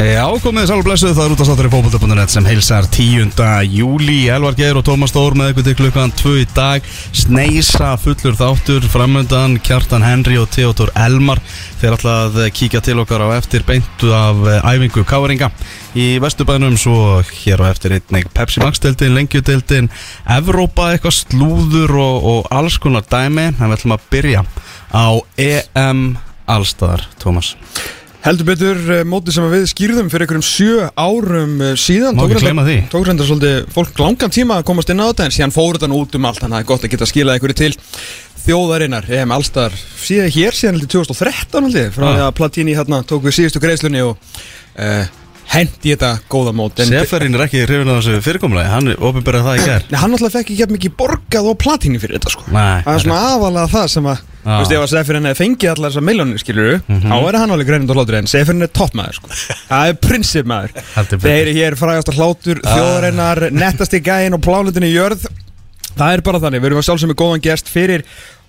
Já, komið sálu blessuð, það er út af státtur í fókbalta.net sem heilsar 10. júli Elvar Geir og Tómas Stór með ykkur til klukkan 2 í dag. Sneisa fullur þáttur framöndan Kjartan Henry og Theodor Elmar. Þeir að kíkja til okkar á eftir beintu af æfingu Káringa. Í Vesturbænum svo hér á eftir einnig Pepsi Max-deltin, Lengjudeltin Evrópa, eitthvað slúður og, og alls konar dæmi. En við ætlum að byrja á EM Allstar, Tómas Heldur betur uh, mótið sem við skýrðum fyrir einhverjum sjö árum uh, síðan Má ekki gleyma því. Tók reyndar svolítið fólk langan tíma að komast inn á þetta en síðan fór þetta nú út um allt þannig að það er gott að geta skilað einhverju til þjóðarinnar EM Allstar síðan hér síðan heldur 2013 heldur frá því Ah. að Platini hérna tók við síðustu greiðslunni og uh, hendi þetta góða mót Seferin er ekki hrifin á þessu fyrirkomulagi, hann er ofinberðað það í Nei, hann alltaf fekk ekki mikið borgað á Platini fyrir þetta sko. Nei, Það er svona aðalega það sem að. Þú veist, ef að Seferin hefði fengið allar þessar miljónir, skilur Þá er hann alveg greinund og hlátur En Seferin er toppmaður, sko. Það er prinsip maður. Heldur betur. Þeir eru hér frægast að hlátur Þjóðarinnar, nettasti gæin og plánutinu í jörð. Það er bara þannig, við erum að sjálfsögum með góðan gest fyrir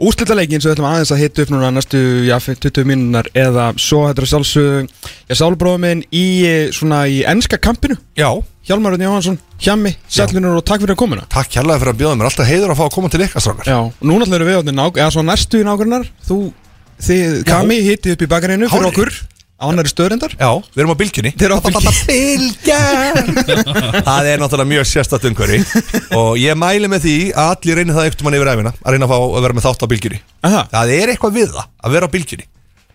úrslitaleikin sem við ætlum aðeins að hitta upp núna næstu, já, 20 mínunar eða svo þetta er sjálfsögum já, sálbróðum minn í, eh, svona, í enska kampinu. Já, Hjálmar Örn Jóhansson, Hjammi, Sætlunur og takk fyrir að komuna. Takk kærlega fyrir að bjóða mér. Alltaf heiður að fá að koma til ykkar strákar. Já, núna ætlum við við nák eða svo næstu í nákvæmnar Þú, þið, Kami, hitti upp í bakarinu fyrir okkur á annari stöðrendar Já, við erum á bylgjunni. Þeir eru á bylgjunni. Það er náttúrulega mjög sérstætt umhverfi. Og ég mæli með því að allir reynir það ekkert mann yfir æfina Að reyna að fá að vera með þátt á bylgjunni. Það er eitthvað við það, að vera á bylgjunni.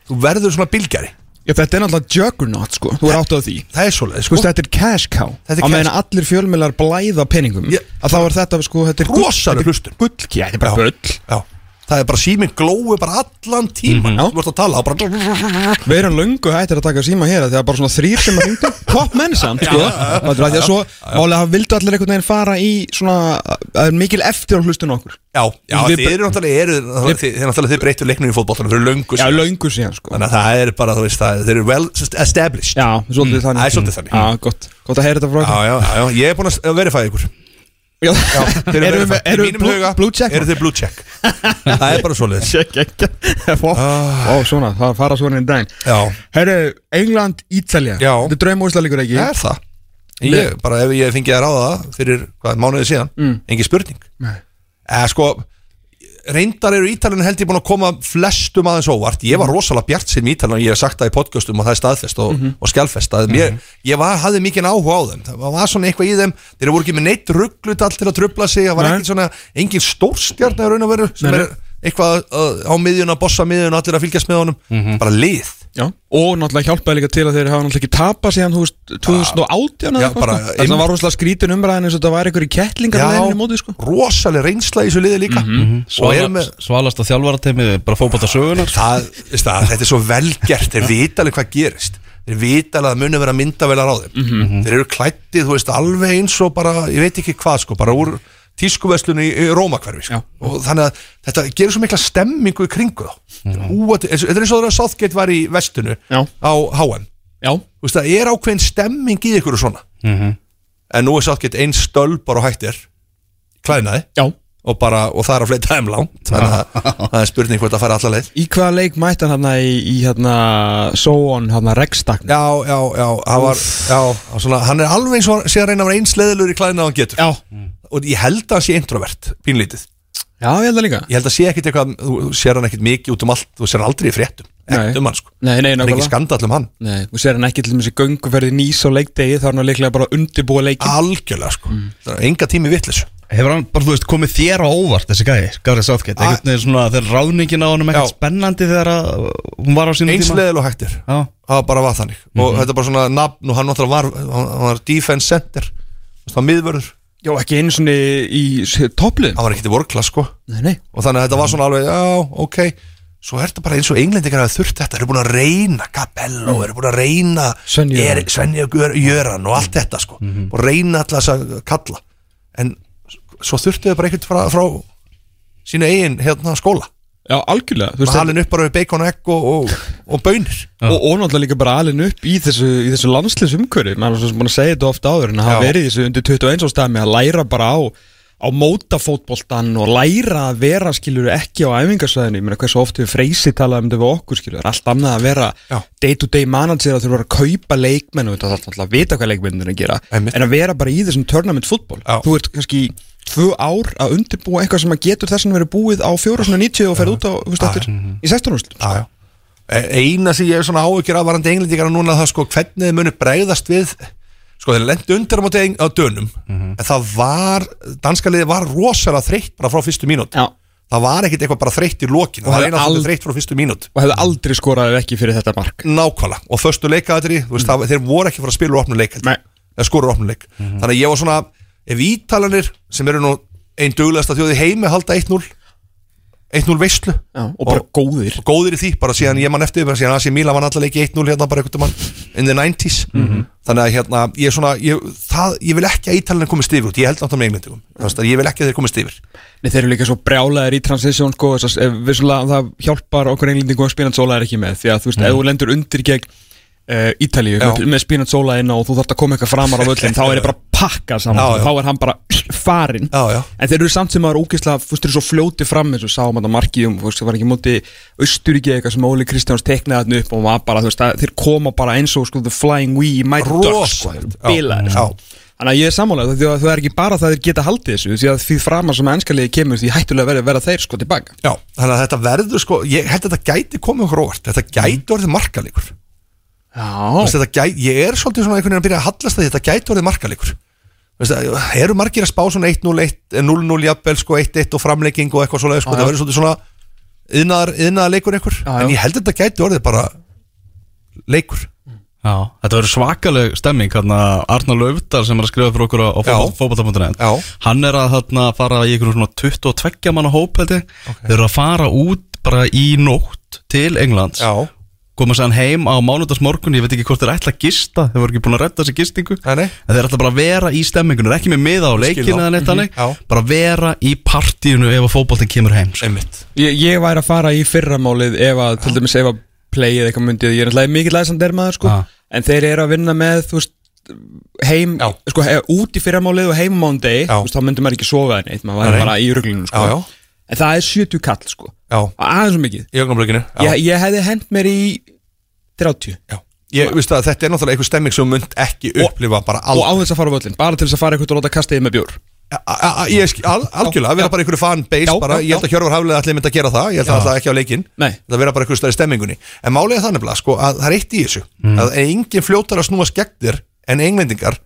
Þú verður svona bylgjari. Já, þetta er náttúrulega juggernaut, sko. Þú er átt á því. Það er svoleið, Sko, þetta er cash cow. Á meðan allir fjölmjölar blæða peningum. Að þá er þetta, sko, þetta er gull- Já, Já. Já Það er bara síminn glói bara allan tíman Já. Þú ert að tala bara Við erum löngu hættir að taka síma hér að Það er bara svona þrýr sem að hringdu. Topp menn samt, sko. Það er að að svo Málega hafa vildu allir einhvern veginn fara í svona Það mikil eftir á hlustun okkur. Já, já Við- þið eru náttúrulega eru, þið, þið, náttúrulega þið breytur leiknum í fótboltanum fyrir löngu Já, síðan. löngu síðan, sko. Þannig að það er bara, veist, það, þeir eru well established. Já, svolítið þannig. Það er svolítið þannig. Já, gott, gott að heyra þetta frá Já, já, já, já, ég er búin að verifæða ykkur Já, Já, þeir eru Erum við- verifæða erum Í við mínum blue- huga? blue check? Eru þið blue check? Það er bara svoleiðis. Check, ekki Ó, Ah. svona, það fara svona í daginn. Já, Herru, England, Ítalja Já. Þetta er draumúrslalegur ekki. Það er það. Ég, bara ef ég fengi að ráða það fyrir, hvað, mánuðið síðan Mm. Engin spurning. Nei. Eða, sko Reyndar eru Ítalinn held ég búin að koma flestum aðeins óvart. Ég Mhm. var rosalega bjart sem Ítalinn og ég hef sagt það í podcastum og það er staðfest og, Mhm. og skjálfest að mér, ég var, hafði mikið áhuga á þeim. Það var svona eitthvað í þeim. Þeir voru ekki með neitt rugglut allt til að trubla sig. Það var ekki svona, engin stórstjarn sem er eitthvað uh, á miðjun að bossa miðjun og allir að fylgjast með honum. Bara lið Já, og náttúrulega hjálpaði líka til að þeir hafa náttúrulega ekki tapað síðan þú veist 2018 Já, eða eitthvað sko. Þess að það var rosalega skrítin umræðin eins og þetta var kettlingar Já. leiðinni móti sko. rosaleg reynsla í þessu liði líka. Mhm. og erum með Svalast á þjálfarateimi, bara fókbáta sögunar það, veist það, þetta er svo velgert þeir vita alveg hvað gerist. Þeir vita alveg að muni vera myndavelar á þeim. Mhm. þeir eru klættið, þú veist, alveg eins og bara, ég veit ekki hvað sko, bara úr tískuveslunni í, Rómakverfi sko. Og þannig að þetta gerur svo mikla stemmingu í kringu þá. Þetta er eins og þegar Southgate var í vestunu Já. á HM Já, þú veist, það er ákveðin stemming í ykkur og svona. En nú er Southgate einn stölbar og hættir klæðnaði já. Og, bara, og það er að fleita langt. Þannig að það er spurning hvort að fara alla leið. Í hvaða leik mætti hann hérna í, í hérna Sóon, hérna Regstakn Já, já, já, hann var já, svona, hann er alveg eins og sé að reyna að vera eins leðilur í klæðina og hann getur. Já, og ég held að hann sé introvert, pínlítið já, ég held það líka. Ég held að sé ekkit eitthvað, þú sér hann ekkit mikið út um allt, þú sér hann aldrei í fréttum. Ekkert um hann sko, Nei, nei, það er ekki nákvæmlega. skandall um hann. Nei, og sér hann ekki til þessi gönguferði nýs á leikdegi þá er hann líklega bara að undirbúa leikin algjörlega sko, Mm. það er enga tími vittlis Hefur hann bara, þú veist, komið þér á óvart þessi gæði, Southgate? Ah. Einhvern veginn svona, þegar ráðningin á honum ekkert Já. spennandi þegar að hún var á sínum eins tíma? leðil og hættir, Já, það bara var þannig. Og þetta er bara svona nafn og hann náttúrulega var hann hann var defense center. Það var miðvörður, Já, ekki einu svona í topplið hann var ekkit í vorklas sko. Nei, nei. Og þannig að þetta var svona alveg, já, ok. Svo er þetta bara eins og englendingar hafa þurft þetta. Eru búin að reyna Capello, eru búin að reyna Sven Jöran. Og Gör- Jöran og allt þetta sko. Og reyna alltaf þess að kalla. En svo þurftu þau bara ekkert frá, frá sínu eigin hérna skóla Já, algjörlega Þú veist, halin upp bara við bacon og egg og, og, og bönir og, og náttúrulega líka bara alin upp í þessu, í þessu landslisumkjöri maður er svo sem búin að segja þetta ofta áður en að hafa verið í þessu undir 21 ástæmi að læra bara á á mótafótboltan og læra að vera skilur ekki á æfingarsvæðinu, ég meina hversu oft við freysi talað um þetta við okkur það er allt annað að vera Já. day to day manager að þurfa að kaupa leikmenn og þetta er alltaf að vita hvað leikmennir er að gera en að vera bara í þessum tournament fútból þú ert kannski tvö ár að undirbúa eitthvað sem að getur þess að vera búið á 490 og ferð út á, þú veist, eftir í 16 úrslit Já, já. E- Eina sem ég er svona áhugir af varandi englendingar núna það sko hvernig þið munu bregðast við sko þeir lendi undir á móti eng- á dönum en það var, danska liði var rosalega þreytt bara frá fyrstu mínút. Já. það var ekkit eitthvað bara þreytt í lokin Og það var eina sem ald- er þreytt frá fyrstu mínút. og hefði aldrei skorað ef ekki fyrir þetta mark. Nákvæmlega. Og föstu leikaðri mm. það, þeir voru ekki að fara að spila úr opnuleik Nei. eða skora úr opnuleik þannig að ég var svona ef ítalanir sem eru nú einn duglegasta þjóði heimi halda 1-0 1-0 veislu. Já, og bara góðir. og góðir í því, bara síðan ég mann eftir bara síðan AC Milan var náttúrulega ekki 1-0 hérna bara einhvern mann in the 90s þannig að hérna, ég er svona ég, það, ég vil ekki að ítalinni komist yfir út ég held náttúrulega með englendingum, Þú veist að ég vil ekki að þeir komist yfir. Nei, þeir eru líka svo brjálæðir í transition sko, þess að ef vissulega það hjálpar okkur englendingu að Spinazzola er ekki með því að þú veist, ef þú lendur undir gegn uh, Ítalíu Já. með, Spinazzola inn og þú þarft að koma eitthvað framar á völlin þá er ég bara pakka saman, þá er hann bara farinn. Já, já, En þeir eru samt sem að það er ógeðslega, þú veist, þeir eru svo fljóti fram eins og sáum þetta markið um, þú veist, það var ekki móti Austuríki eitthvað sem Óli Kristjáns teknaði þarna upp og var bara, þú veist, að þeir koma bara eins og sko, the flying wee, my já. bilaðir, sko. Þannig að ég er sammálega, því að það er ekki bara það að þeir geta haldið þessu, því að því framar sem ennskaliði kemur því hættulega verið verða þeir sko tilbaka. já, þannig að þetta verður sko ég held að þetta gæti komið okkur óvart. Þetta gæti orðið markalíkur Já, þetta gæti, ég er svolítið svona einhvern veginn að byrja að hallast að þetta gæti orðið markalíkur Veistu, eru margir að spá svona 1-0 1 0-0 jafnvel sko 1-1 og framlegging og eitthvað svoleið sko, já. það verður svolítið svona yðnaðar, yðnaðar leikur einhver. Já, já. en ég held að þetta gæti orðið bara leikur. Já, þetta verður svakaleg stemming hérna Arnar Löfdal sem er að skrifa fyrir okkur á, Já. Hann er að hérna, fara í einhvern svona 22 manna hóp held ég. Þeir eru að fara út bara í nótt til Englands. Já, Koma sér heim á mánudagsmorgun Ég veit ekki hvort þeir ætla að gista Þeir voru ekki búin að redda þessi gistingu. En þeir ætla bara að vera í stemmingunum Ekki með miða á leikinu eða neitt þannig Já. Bara vera í partíinu ef að fótboltin kemur heim sko. einmitt. Ég, ég væri að fara í fyrramálið ef að, til dæmis ef að play eða eitthvað myndið, ég er náttúrulega mikið læsand er maður sko, en þeir eru að vinna með, veist, heim, sko, út í fyrramálið og heim mándegi, þá myndi maður ekki sofa neitt, maður væri bara í ruglinu, sko. En það er 70 kall, sko, Já, aðeins svo mikið. í augnablikinu Ég, ég hefði hent mér í 30 Já. Ég, veist að þetta er náttúrulega einhver stemming sem munt ekki upplifa bara og á aldrei þess að fara á völlin, bara til þess að fara eitthvað og láta kasta yfir með bjór. A- a- a- Ég skil, al, algjörlega, vera bara einhverju fan base Já, bara, já, ég held að Hjörvar Haflega allir myndi að gera það. Ég held að það ekki á leikinn. Nei. það vera bara einhverju stæði stemmingunni. En er þannig blað, sko, að það er eitt í þessu. Að engin fljótar að snúa skegtir en englendingar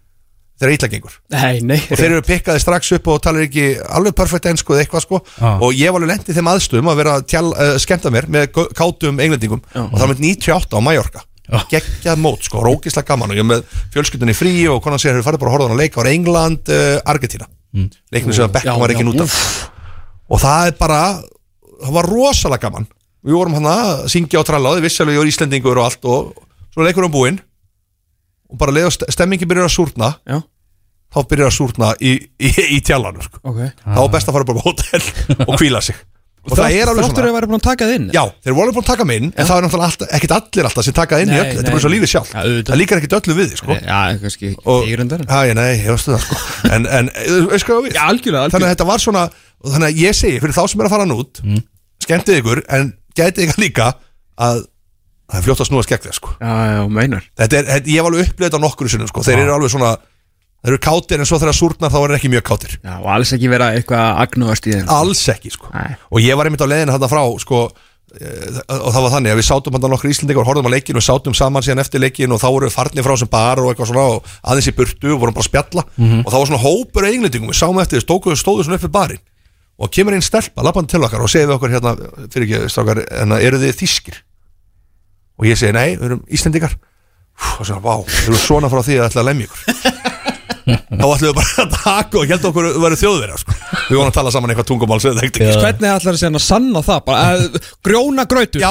þegar illa gengur. Nei, nei. og þeir eru pikkaði strax upp og talar ekki alveg perfekt ennsku eða eitthvað sko. Já. og ég var alveg lendið þeim aðstöðum að vera tjál, uh, skemmta mér með kátum englendingum. Já. og það var með 98 á Mallorca. Geggjað mót sko, rókislega gaman. Og ég var með fjölskyldunni frí og konan sér hefur farið bara að horfa á hann að leika á England, uh, Argentina mm. leiknum sem að Beckham var ekki já, út af og það er bara það var rosalega gaman. Við vorum hann að syngja og tralla og þið vissi alveg ég var Íslendingur og allt og svo leikur um búinn. Og bara leið og stemmingi byrjar að súrna. Já, þá byrjar að súrna í, í, í tjallanum sko. ok. þá er best að fara bara á hótel og kvíla sig og það er alveg Þáttur svona að vera búin að taka það inn? já, þeir voru alveg búin að taka mig inn en það er náttúrulega ekkert allir alltaf sem taka inn í Nei, öllu, þetta er bara svo lífið sjálf Ja, það líkar ekkert öllu við sko. Já, kannski ég reyndar. já, nei, ég veistu það sko. en, en, veist við Já, algjörlega, þannig að algjörlega. þetta var svona þannig að ég segi, fyrir þá sem er að fara nút mm. skemmtið ykkur, en gætið ykkur líka að það er fljótt að snúa skegg þér sko. Já, já, meinar. þetta er, ég hef alveg upplegað á nokkru sinnum sko. þeir eru alveg svona, þeir eru kátir en svo þegar súrnar þá er þeir ekki mjög kátir. Já, og alls ekki vera eitthvað agnúast í þeim. alls ekki sko. Nei. og ég var einmitt á leiðinu þarna frá sko, eh, og það var þannig að við sátum hann nokkur íslendingar og horfðum á leikin og sátum saman síðan eftir leikin og þá voru við farnir frá sem bar og eitthvað svona og aðeins í burtu og vorum bara að spjalla. Og það var svona hópur af englendingum. Við sáum eftir, stókuðu stóðu svona upp við barinn. Og kemur einn stelpa, lappandi til okkar og segir við okkur hérna, fyrir ekki strákar en eru þið þýskir? Og ég segi nei, við erum íslendingar. Úf, og svona, vá, við erum svona frá því að ætla að lemja ykkur þá ætlum við bara að taka og held okkur verið þjóðverja sko. við vorum að tala saman eitthvað tungumál Hvernig ætlar það að sanna það? Bara, að, grjóna grötu? Uh,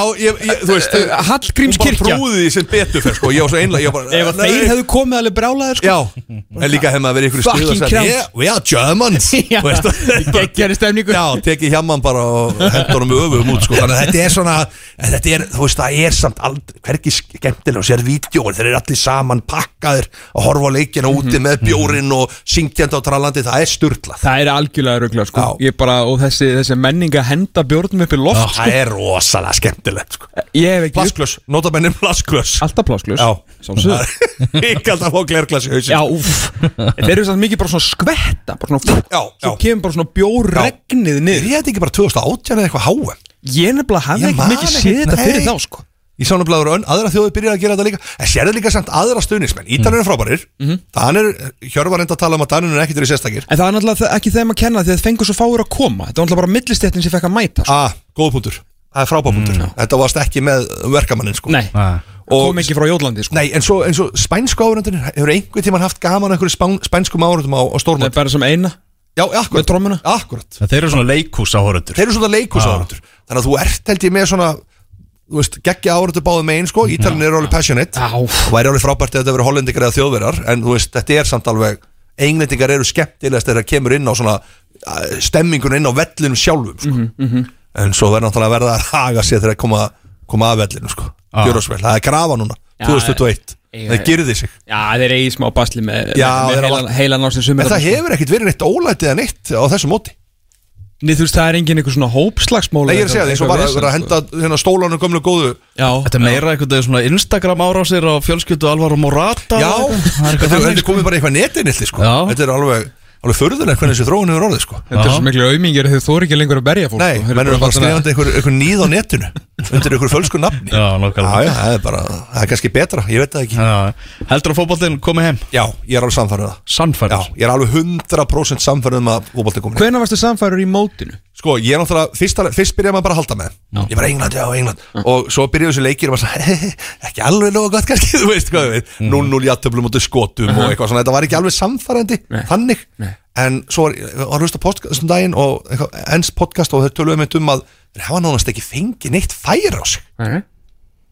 Hallgrímskirkja? Trúði því sem betur fyrir, sko Ég var svo einlega bara, Ef að þeir hefðu komið alveg brjálæðir, sko? Já, en líka hefði maður verið ykkur skrið og krans. yeah, We are Germans tekið hjamman bara og hendur honum öfum út sko. Þannig að þetta er svona Þetta er, þú veist, það er samt aldrei Hvergi skemmtilega og sér vídeo Þeir eru allir saman pakkaðir að horfa á leikina úti með bjór bjórin og syngjandi á trallandi, það er sturlað Það er algjörlega ruggla sko. Já. Bara, og þessi, þessi menning að henda bjórnum upp í loft sko. Það er rosalega skemmtilegt sko. Hef ekki Plasklöss, notabennir plasklöss Alltaf Já Sjálfsögðu. Ekki alltaf fá glerglas í hausin Já, Þeir eru samt mikið bara svona skvetta Bara svona fú Já, Svo já. kemur bara svona bjórregnið niður ég þetta ekki bara 2018 eða eitthvað háum? Ég nefnilega hafði ekki mikið séð þetta fyrir þá sko Ég sá nefnilega að aðra þjóði byrja að gera þetta líka. En sérðu líka samt aðra stuðnismenn Ítalinn er frábærir. Mhm. Þannig er, Hjörvar enda að tala um að Daninn er ekkit verið sérstakir. En það er náttúrulega ekki þeim að kenna því að fengur svo fáir að koma. Þetta var náttúrulega bara millistéttin sem fekk að mæta sko. Ah, góð punktur. Það er frábæpuntur Þetta varst ekki með verkamannin sko. Nei. Og- kom ekki frá Jólandi sko. Nei, en svo, en svo spænsku áhörundin Hefur einhver tíman haft gaman að einhverju spán, spænskum áhörundum á, á Það er stórmót bara sem eina? Já, akkurat. Akkurat. Þeir eru svona leikhús áhörundur Þeir eru svona leikus áhörundur Þannig að þú ert held ég með svona geggja áhörundur báðum megin sko. Ítalinn eru alveg passionate. Og væri alveg frábært ef þetta verið hollendingar eða þjóðverjar En þú veist, þetta er samt alveg Englendingar eru skemmtilegast þegar það kemur inn á svona Stemmingun inn á vellinum sjálfum sko. Mhm, En svo verður náttúrulega að verða að haga sér þegar það koma, koma að vellinu sko. Ah. Það er grafa núna Já, 2021, ég- það gerði sig. Já, þeir eigi smá basli með, Já, með þeir heilan, heilan á sem sumir. En það hefur ekkit verið neitt ólætið eða neitt á þessu móti Nei, þú veist, það er engin einhver svona hópslagsmóla Nei, ég er að segja því, svo bara verið að henda hérna, stólanum gömlu góðu Já, Þetta er meira veginn svona Instagram árásir á fjölskyldu Alvaro Morata Já, og eitthvað. Það er þetta eitthvað er- er komið bara eitthvað netinilli sko. Já. Þetta er alveg, alveg förðulegt hvernig þessi þróun hefur orðið sko. þetta er svo miklu aumingir þegar þú er ekki lengur að berja fólk Nei, sko. Menn eru bara að- skrifandi einhver, einhver nýð á netinu undir einhver fölsku nafni? Já, Já, já, það er bara, það er kannski betra, ég veit það ekki. Já, Heldur að fótboltinn komi heim? Já, ég er alveg samfærið það. Já, Sannfærður ég er alveg 100% samfærið um að fótbolti komin Hvenær varstu samfærur í mótinu? Sko, ég er náttúrulega, fyrst, fyrst byrjaði maður bara að halda með. Ég bara England, já, England. Og svo byrjaði þessi leikir og maður sagði, ekki alveg nógu gott kannski, þú veist hvað við veit. 0-0 játtöflum út skotum og eitthvað svona. Þetta var ekki alveg samfærandi, Nei. þannig. Nei. En svo var ég var að hlusta podcastum daginn og eitthvað, ens podcast og þau töluðu með um að þeir hafa nánast ekki fengið neitt færi á sig. Nei.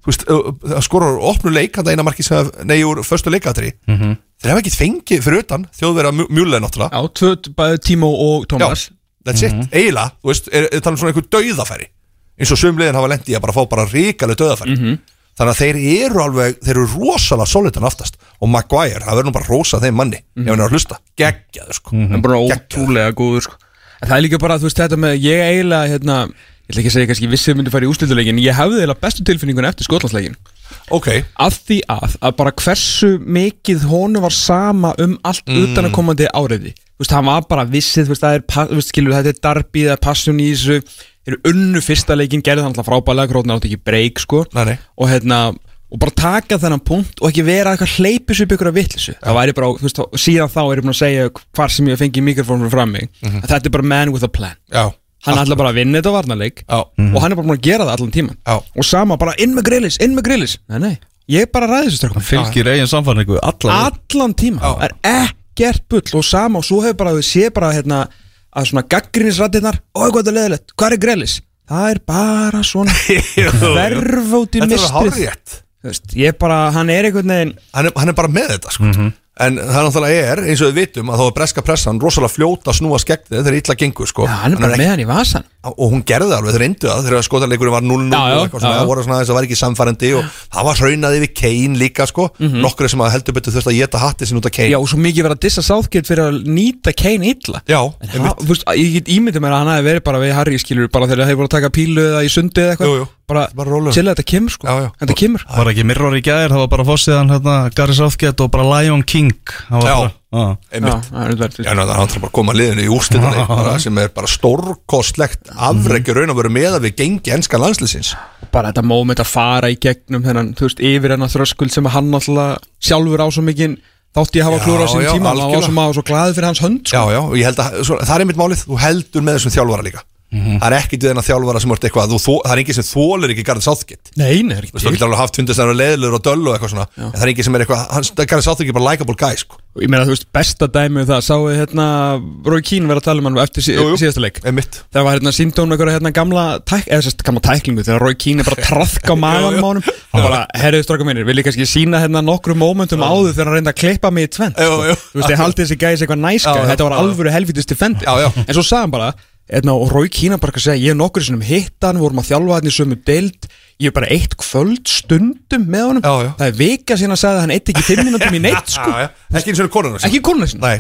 Þú veist, það skorur opnu leik hann eina marki sem, úr förstu leikatri. Mhm. Þeir hafa ekki fengið fyrir utan þjóðverða mjúlega náttúrulega. Já, tvö, bæði Tímo og Tómas that's it, eiginlega, þú veist, er, er um svona einhver dauðafæri. Eins og sumliðin hafa lendi að bara fá bara ríkaleg dauðafæri. Þannig að þeir eru alveg, þeir eru rosalega solidan aftast. Og Maguire, það verður nú bara rosa þeim manni ef hann er að hlusta, geggjaður sko. Það er bara Geggjaður. sko. En Það er líka bara, þú veist, þetta með Ég eiginlega, hérna Ég ætla ekki að segja kannski vissið myndi fara í úslituleikin Ég hefði eiginlega bestu tilfinningun eftir skotlandsleikin ok, Af því að, að bara hversu mikið honum var sama um allt Mm. utanakomandi áriði Þú veist, hann var bara vissið, þú veist, það er, veist, skilur, þetta er darbi, það er passion í þessu. Þeir eru unnu fyrsta leikin, gerði hann alltaf frábælega, grótna átti ekki breyk, sko. Nei, nei. Og hérna, og bara taka þennan punkt og ekki vera eitthvað hleypis upp ykkur að vittlisu Það væri bara, þú veist, síðan þá er ég búin að segja hvar sem ég fengi mikrofónum fram mig. Mhm. að Þetta er bara man with a plan. Já Hann ætla bara að vinna þetta varnarleik Já. og hann er bara búin að gera það allan tíman Já. og sama bara inn með grillis, inn með grillis Nei, nei, ég bara ræði þessu strökkum Fylgir eigin samfærningu allan allan tíma, Já. það er ekkert bull. Og sama og svo hefur bara við sé bara hérna að svona gaggrinisrættinnar og hvað er leðilegt, hvað er grillis það er bara svona verf út í þetta er mistrið. hárrétt. Þú veist, ég bara, hann er einhvern veginn hann er, hann er bara með þetta sko En það náttúrulega er, eins og við vitum að þá er breska pressan rosalega fljóta snúa skeggni þegar illa gengur sko. Já, hann er bara með hann í vasan og hún gerði það alveg, þeir reyndu það þegar skotarleikurinn var 0-0 Já, já, og eitthvað svona, það voru svona þess að það var ekki samfærandi og það var hraunaði við Kane líka sko. Mhm. nokkru sem að heldur betur þurft að geta hatti sin út af Kane. Já, og svo mikið verið að dissa Southgate fyrir að nýta Kane illa. Já, En hann, þú veist, ég get ímyndið mér að hann bara bara til að þetta kemur sko. Já, já. þetta kemur. Var ekki Mirror í gæðir, það var bara fósiðan hérna, Gary Southgate og bara Lion King. Það var Já. einmitt. Já, er Já, er hann bara að koma liðinu í bara, sem er bara stórkostlegt afreikir raun að vera með að við gengi enska landslýsins bara þetta moment að fara í gegnum þennan, þú veist, yfir hennar þröskuld sem hann alltaf sjálfur á svo mikið þátt ég að hafa Já, klúra á sín já, tíma. Hann var svo, glaðið fyrir hans hönd Já, sko. já, og ég held að svo, það er einmitt málið, þú heldur með þessum þjálfara líka það er ekkit við þennan þjálfara sem ert eitthvað þú, þó, það er engin sem þólir ekki Garðin Southgate. Nei, nei, Þú veist, þú ekki getur alveg haft að er leiðilegur og döll og eitthvað svona en það er engin sem er eitthvað, Garðin Southgate er bara likeable guy sko. ég meina, þú veist, besta dæmi um það, sáu hérna Rói Kín vera að tala um hann eftir Jú, jú. síðasta leik? Það var hérna síndón einhverja hérna gamla tæk, eða sérst gamla tæklingu þegar Rói Kín er bara að traðka á á honum. Og bara, herriðu stráka mínir, vil ég kannski sína hérna nokkru momentum áður þegar hann reynda að klippa mig í tvent sko. Þú veist, ég haldi þessi gæðis eitthvað næska já, þetta var alvöru helvítist defendi Já, já. en svo sagði hann bara, hérna, og Rói Kín bara að segja, ég er nokkur sem hitta hann, við vorum að þjálfa hann í sömu deild ég er bara eitt kvöld stundum með honum Já, já. það er vika síðan að sagði að hann eitt ekki fimm minútum í neitt sko Já. Ekki eins og konuna sinna. ekki Nei,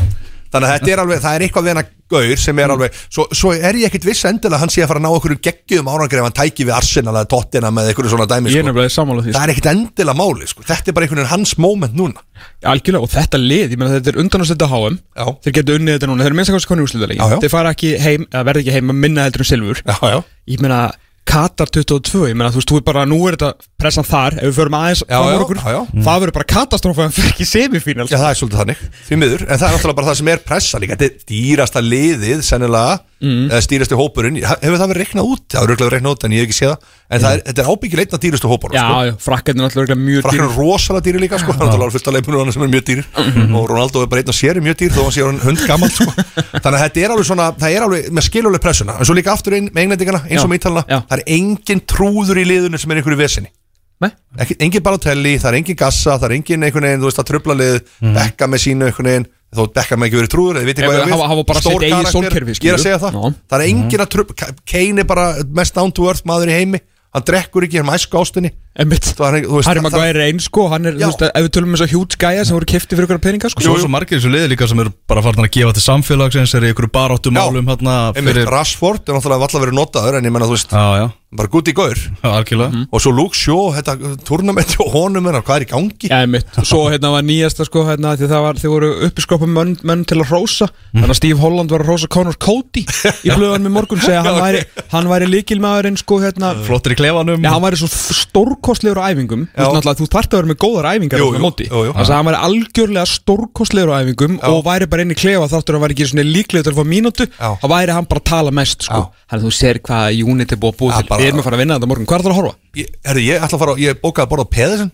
þannig að þetta er alveg, það er eitthvað við hennar gaur sem Mm. er alveg, svo, svo er ég ekkit viss endilega að hann sé að fara að ná okkur geggjum árangri ef hann tæki við Arsenal eða Tottenham með eitthvað svona dæmi ég er sko. nefnilega sammála því Það er ekkit endilega máli, sko. þetta er bara einhvern veginn hans moment núna sko. algjörlega og þetta lið, ég meina þetta er undan að setja HM Já. þeir geta unnið þetta núna, þeir eru minnst að kosti konni Já, já. úrslutalegin þeir fara ekki heim, eða verða ekki heim að minna heldur um silfur Já, já, ég meina Katar 22, ég meina þú veist, þú er bara nú er þetta pressan þar, ef við förum aðeins Já, já, okkur, já, já. það verður bara katastrófa en fyrir ekki semifínal já, það er svolítið þannig því miður, en það er náttúrulega bara það sem er pressa líka þetta er dýrasta liðið, sennilega Mm. eða stýrasti hópurinn, hefur það verið reiknað út? Það er röglega reiknað út, en ég hef ekki séð það. En það er, þetta er ábyggilega einn af dýrastu hópurinn já, sko. frakkarnir er náttúrulega mjög Frakkar dýr. er rosalega dýri líka sko, hann er alveg fullt af leifmunum sem er mjög dýrir. Og Ronaldo er bara einn og sér er mjög dýr þó hann sé hann hund gammal sko. þannig að þetta er alveg svona, það er alveg með skiluleg pressuna, en svo líka aftur inn með englendingana eins og með ítalana, já. það er engin trúður í liðunum sem er einhverju vesinni Nei? Ekki, engin Balotelli, það er engin Gassa það er engin einhvern veginn, þú veist, að trubla lið Bekka með sínu einhvern veginn þó Bekka með ekki verið trúður, eða viti Ef- hvað ég hafa- bara Stór sitt eigið sólkerfi, ég er að segja það, Já. það er engin að trubla Kane er bara mest down to earth maður í heimi. Hann drekkur ekki, hann er æsku ástinni Er- Harry Maguire er eins sko, hann er, þú veist, ef við tölum um þess að huge gæja sem voru kifti fyrir ykkur peninga sko. Svo er svo margir þessu liði líka sem eru bara farin að gefa til samfélagsins er í ykkur baráttu málum hérna fyrir Rashford er náttúrulega alltaf verið notaður en ég menna þú veist, Já, já, bara gutt í gaur já, algjörlega. Og svo Luke Shaw, þetta turnamenti og honum er hvað er í gangi? Já, einmitt, og svo hérna var nýjasta sko hérna, því það var, þið voru uppiskopum menn, menn til að rósa, þannig að Steve Holland var að rósa Conor Cody í blöðan með morgun segja hann væri, hann væri líkilmaðurinn sko hérna, Flottir í klefanum Stórkostlegur á æfingum Þú veist náttúrulega, þú þarft að vera með góðar æfingar Jú, á jú, móti. jú, jú. Þannig að hann væri algjörlega stórkostlegur á æfingum Já. og væri bara inn í klefa þáttur að hann væri ekki svona líklegur til að fá mínútu þá væri hann bara að tala mest sko. Þannig að þú sér hvað unit er búið að búið til Við erum að fara að vinna þetta á morgun, hvað er það að horfa? Ég, herri, ég ætla að fara, á- ég bókaði að borða á Pedersen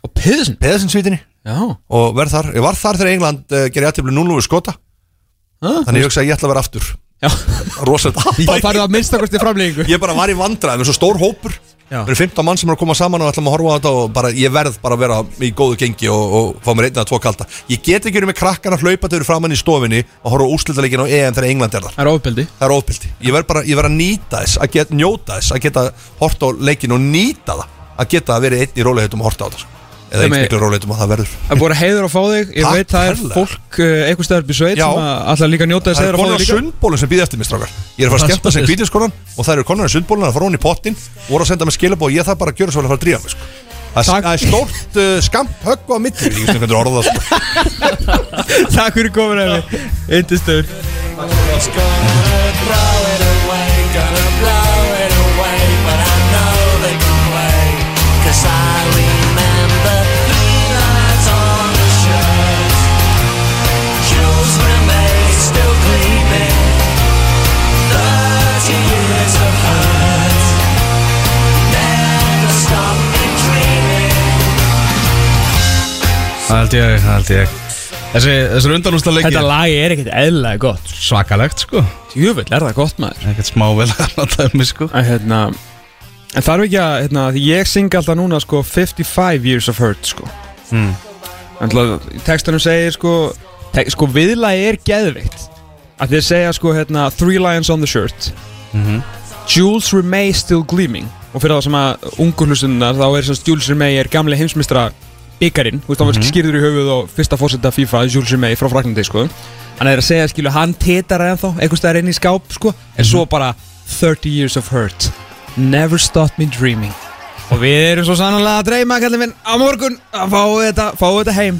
Og Pedersen? Pedersen svítinni Já, og verð þar, ég var þar þegar England uh, gerir aðtöflu 0 við skota þannig ég hugsa að ég ætla að vera aftur já. rosalega Þá farið það minnstakosti framleggingu ég bara var í vandræðum, svo stór hópur Já. við erum 15 mann sem er að koma saman og ætlum að horfa á þetta og bara, ég verð bara að vera í góðu gengi og, og fá mér einn eða tvo kalda ég get ekki verið með krakkan að hlaupa til framann í stofinni og horfa á úrslitaleikin á EM þegar England er þar Það er ofbeldi það er ofbeldi ég verð bara, ég verð að nýta þess að geta, njóta þess að geta hort á leikin og nýta það að geta verið einn í róleitum og horta á það. Eða eins er- miklu róleitum og það verður Það er að heiður að fá þig Ég Takk veit það er kærlega. fólk uh, eitthvað stæður upp í sveit Já. sem að alltaf líka njóta þess það heiður er að fá konar þig líka sundbólun sem býði eftir mér strákar ég er að fara að skemmta sem kvítinskonan og það eru konar sundbólun að fara hún í pottin voru að senda mig skilabóð og ég þarf bara að gjöra svo að fara að drífa mig sko. Það Takk. það er stórt uh, skamp högg á mitt Ég veist hvernig orða það sko. Takk fyrir komin að mig Yndistöður gonna throw it away, gonna blow Það held ég, það held ég. Þessi, þessar undanústa leiki Þetta lag er ekkert eðlilega gott. Svakalegt sko. Jöfull er það gott maður? Ekkert smá vel að dæmi sko. En hérna En þarf ekki að, hérna, því ég syngi alltaf núna sko 55 years of hurt sko. Mm. En textunum segir sko te Sko viðlagi er geðvikt Að þið segja sko hérna Three lions on the shirt. Mhm. Jules Rimet still gleaming. Og fyrir það sem að ungur hlustunnar Þá er að Jules Rimet er gamli heimsmystra byggarinn Þú veist, hann var skýrður í höfuð og fyrsta fórseta FIFA Jules Rimet frá Fraklandi sko. Hann er að segja skilu Hann tetar ennþá Einhvers staðar inn í skáp sko En svo bara 30 years of hurt. Never stopped me dreaming. Og við erum svo sannanlega að dreyma kallið minn á morgun að fáu þetta, fáu þetta heim.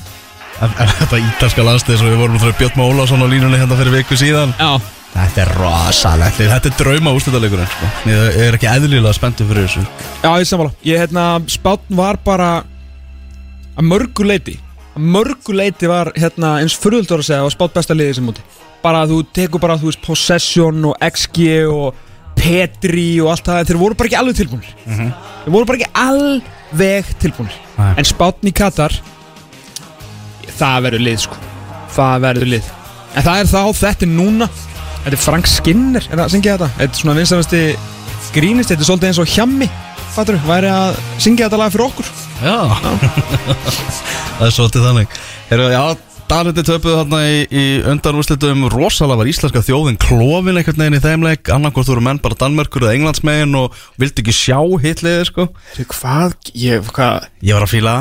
Þetta ítalska landstið sem við vorum að Björn Má Ólafsson á línunni hérna fyrir viku síðan? Já, Þetta er rosalegt Þetta er drauma úrslitaleikurinn sko. Ég er ekki eðlilega spenntur fyrir þessu. Já ég sammála. Ég hérna, spátn var bara að mörgu leiti að mörgu leiti var hérna eins fyrðuldur að segja að spátt besta liðið sem múti bara að þú tekur bara, þú veist, possession og XG og Petri og allt það, en þeir voru bara ekki alveg tilbúinir þeir voru bara ekki alveg tilbúinir en spátn í Katar það verður lið sko. Það verður lið. En það er þá, þetta er núna. Þetta er Frank Skinner, er það að syngja þetta? Þetta er svona vinstafasti grínist þetta er svolítið eins og hjammi fattur, væri að syngja þetta lag fyrir okkur. Já. Það er svolítið þannig. Heru, Já, Danandi töpuðu þarna í, í undanúrslitum. Rosalega var íslenska þjóðin klofin einhvern veginn í þeimleik annarkort voru menn bara Danmörkur eða Englandsmegin og vildi ekki sjá hitliði sko. Hvað, ég, hvað? Ég var að fíla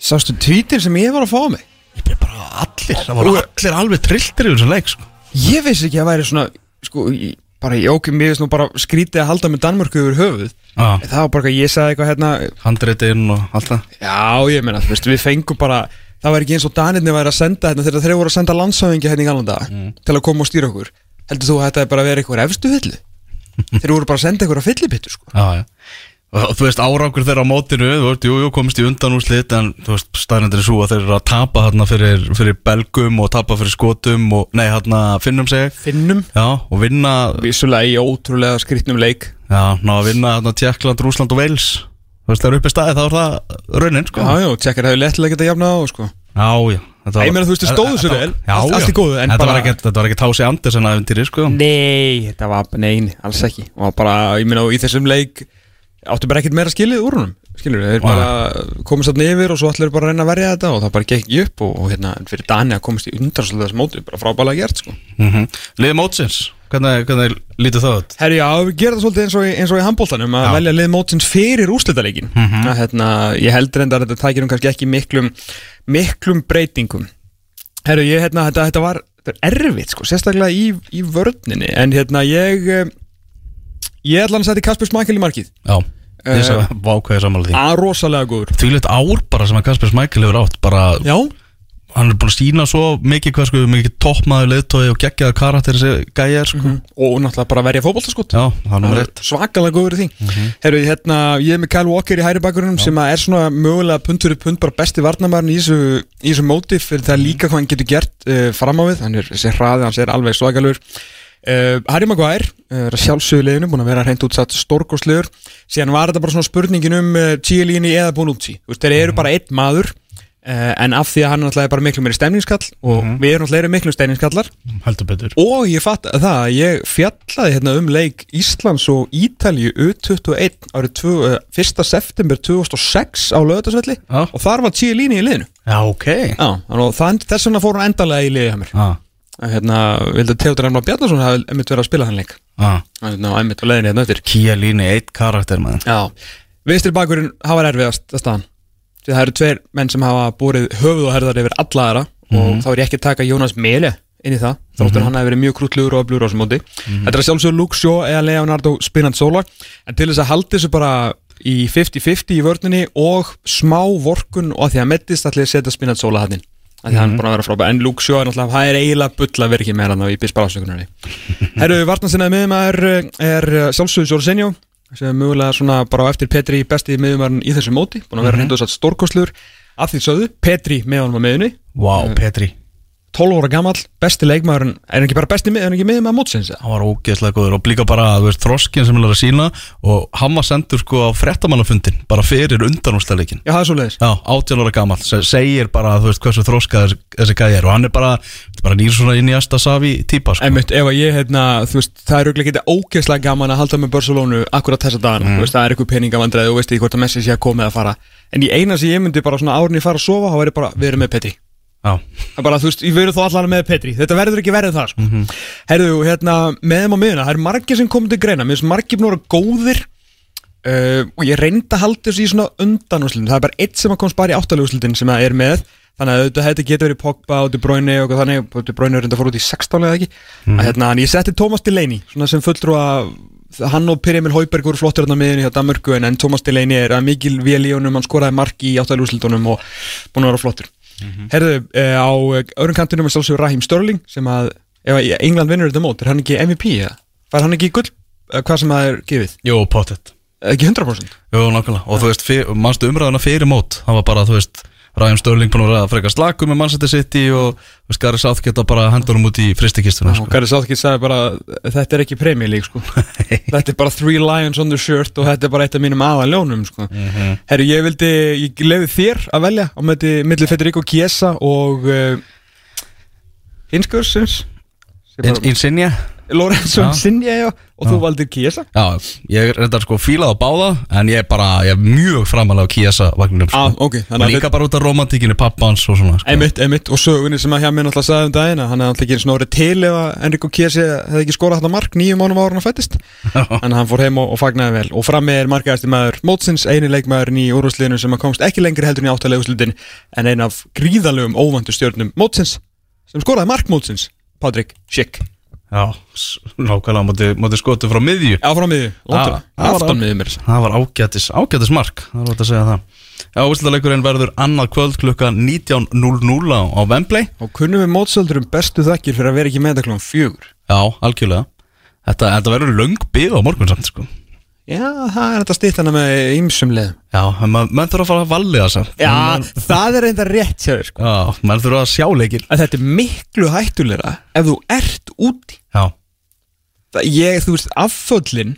Sástu tvítir sem ég var að fá mig? Ég byrja bara allir, það voru allir alveg trilltir í þessum leik sko. Ég vissi ekki að væri svona Sko, ég, bara ég mér veist nú bara skrítið að halda með Danmörku yfir höfuð. Já, Það var bara ég sagði eitthvað hérna handritin og allt það. Já, ég meina, þú veist, við fengum bara Það var ekki eins og Danirni væri að senda hérna Þegar þeir voru að senda landsáðingi hérna í galanda Til að koma og stýra okkur. Heldur þú að þetta er bara að vera eitthvað efstu fyllu? þeir voru bara að senda eitthvað fyllipittu sko. Já, já Og þú veist, árangur þeirra á mótinu, þú veist, jú, jú, komist í undan úr slit En þú veist, staðnendur er svo að þeir eru að tapa hérna fyrir, fyrir belgum og tapa fyrir skotum og, nei, hérna, finnum seg Finnum. Já, og vinna, Vissulega í ótrúlega skrýtnum leik. Já, ná að vinna hérna Tjekkland, Rúsland og Wales. Þú veist, þeir eru uppi staði, þá er það raunin, sko. Já, já, tjekkar hefur lettilega getað jafna á sko. Já, já Ég meina, þú veist, þeir stóðu svo vel, Já, allt- góðu, en Þetta bara- var var ekki Tási Andersen aðeintýri, sko. Nei, þetta var, nei, alls ekki. Og bara, ég meina, og í þessum leik Áttu bara ekkert meira skilið úr húnum Skilur, þeir bara komast þarna yfir Og svo allir bara að reyna að verja þetta Og það bara gekk ekki upp Og, og hérna, fyrir Dani að komast í undarslega þess móti Bara frábælega gert, sko. Mm Liði mótsins, hvernig, hvernig lítið það út? Herri, já, við gerum það svolítið eins og, í- eins og í handbóltanum að Já. velja lið mótsins fyrir úrslitaleikin að, hérna, ég heldur enda að þetta tækir um kannski ekki miklum miklum breytingum. Herri, ég, hérna, þetta, þetta var þetta er erfitt, sko, sérstaklega í, í vörninni. En hérna, ég ég ætla hann að setja Kasper Smakkel í markið. Já, ég Eh, sagði vákvæði sammála því. að rosalega góður. Því litt ár bara sem að Kasper Smækkel hefur átt bara, Já, hann er búin að sína svo mikið hvað sko, mikið toppmaður leiðtói og geggjaða karakter þessi gæjar sko. og náttúrulega bara verja fótboltaskot Já, það er eitt svakalega góður í því. Herru, hérna, ég er með Kyle Walker í hæri bakgrunum sem að er svona mögulega pund fyrir pund bara besti varnamærin í þessu, í þessu móti fyrir það líka hvað hann getur gert uh, fram á við, hann er þessi hraði, hann er alveg svakalur uh, Harry Maguire uh, er að sjálfsögðu liðinu, búin að vera hreint útsatt stórgóðslegur, síðan var þetta bara svona spurningin um uh, Chiellini eða Bonucci. Þú veist, þeir eru bara einn maður uh, en af því að hann náttúrulega er bara miklu meiri stemningskall og við erum náttúrulega miklu stemningskallar. Og ég fatt að það að ég fjallaði hérna um leik Íslands og Ítalju U21 árið tvö, uh, 1. september 2006 á lögatarsvelli Já. og þar var Chiellini í liðinu. Já, ok. Já, þannig þess vegna fór hann endalega í liðið Hérna, vildi Teodor Emma Bjarnason hafi einmitt verið að spila þann leik? Já Hérna, einmitt á leiðinni hérna eftir. Kíalíni, eitt karakter maður. Já, vinstri bakurinn hafa erfiðast að staðan. Því það eru tveir menn sem hafa búrið höfuð og herðar yfir alla aðra. Og þá er ég ekki að taka Jónas Mele inn í það þróttur hann hafi verið mjög krútlugur og öflugur á þessum móti. Þetta er sjálfsögur Luke Shaw eða Leonardo Spinazzola. En til þess að haldi þessu bara í 50-50 í vörninni og smá vorkun og að því að mettist ætli að setja Spinazzola hann inn að því að hann er búin að vera frábæð en Luke Shaw er náttúrulega, það er eiginlega bull að vera ekki með hann í bisbarásökunarni Herru, vartansinnaði miðumæður er eh, sjálfsögur Jorginho sem er mögulega svona bara á eftir Petri besti miðumæðurinn í þessu móti búin að vera mm -hmm. hreint stórkostlur af því sögðu, Petri með honum á miðunni Vá, Petri 12 óra gamall, besti leikmaðurinn er ekki bara besti er ekki miðum að mótsins? Hann var ógeðslega góður og líka bara, þú veist, þroskin sem hann er að sína og hann var sendur sko á frettamannafundin bara fyrir undanúrstæðleikin Já, það er svo leiðis Já, 18 ára gamall, sem segir bara, þú veist, hversu þroskað þessi gæði er og hann er bara, bara nýr svona inn í Asta Savi típa, sko. Einmitt, ef að ég, hérna, þú veist, það er auðvitað ógeðslega gaman að halda með Barcelona akkurat þessa dagana, þú veist, það er eitthvað Það er bara, þú veist, ég verður þó allan með Petri. Þetta verður ekki verið það, sko. Mm Herðu, hérna, með þeim á miðuna Það er margir sem komið til greina. Mér finnst margir búin að vera góðir uh, Og ég reyndi að halda þessu í svona undanúslitin Það er bara eitt sem að komst bara í áttaluguslitin Sem það er með. Þannig að þetta hefði getur verið Pogba og De Bruyne og þannig. De Bruyne er reynda að fóra út í 16 eða ekki? Að, hérna, Ég setti Thomas Delaney Svona sem fulltrú að Hann og Pyrimil Hauberg voru flottir hérna á miðunni hjá Danmörku en, en Thomas Delaney er að mikil vel í honum. Hann skoraði mark í áttaluguslitunum og búin að vera flottur Herðu, eh, á eh, öðrum kantinum er sjálfsögur Raheem Sterling sem að, ef að England vinnur þetta mót, er hann ekki MVP eða? Fær hann ekki gull, hvað sem það er gefið? jú, pottet Ekki 100%? Jú, nákvæmlega, og þú veist, mannstu umræðuna fyrir mót það var bara, þú veist, Ræðum Störling búin að vera að freka slaku með Manchester City og Gary Southgate að bara henda honum út í fristikistuna, Og sko. Gary Southgate sagði bara, þetta er ekki League sko. Þetta er bara three lions on the shirt og þetta er bara eitt af mínum aðaljónum sko. Herru, ég vildi, ég lefi þér að velja á milli Federico Chiesa og uh, Hinskursins In- Insignia Lorenzo. Insigne og þú valdir Kiesa Já, ég er reyndar sko fílað á báða En ég er bara, ég er mjög framalega á Kiesa vagninum sko. Ah, ok, þannig Og líka bara út af romantíkinni pappans og svona sko. Einmitt, einmitt, og sögunni sem að hjá mér náttúrulega sagði um daginn að hann hefði náttúrulega ekki snorri til ef að Enrico Kiesi hefði ekki skorað þetta mark nýjum mánum ára hann fættist að hann fór heim og, og fagnaði vel og frammi er markaðasti maður mótsins, eini leikmaðurinn í úrúsliðinu sem komst ekki lengri heldur en í áttalega úrslitin en ein af gríðalegum óvandu stjórnum mótsins sem skoraði mark mótsins, Patrik Schick Já, nákvæmlega móti, móti skotu frá miðju. Já, frá miðju, það var aftan miðju mér. Það var ágætis, ágætis mark Það var þetta að segja það. Já, úrslitaleikurinn verður annað kvöld klukka 19.00 á, Wembley. Og kunnum við mótsöldurum bestu þakkir fyrir að vera ekki með þetta klón fjögur? Já, algjörlega. Þetta, þetta verður löng bygg á morgun samt sko. Já, það er þetta stýtt hana með ymsum leðum Já, en maður mað þurfa að fara að valliða þessar Já, Man- það er reynda rétt hjá þér sko. Já, maður þurfa að sjá leikir að þetta er miklu hættulegra ef þú ert úti. það, ég, þú veist, afföllin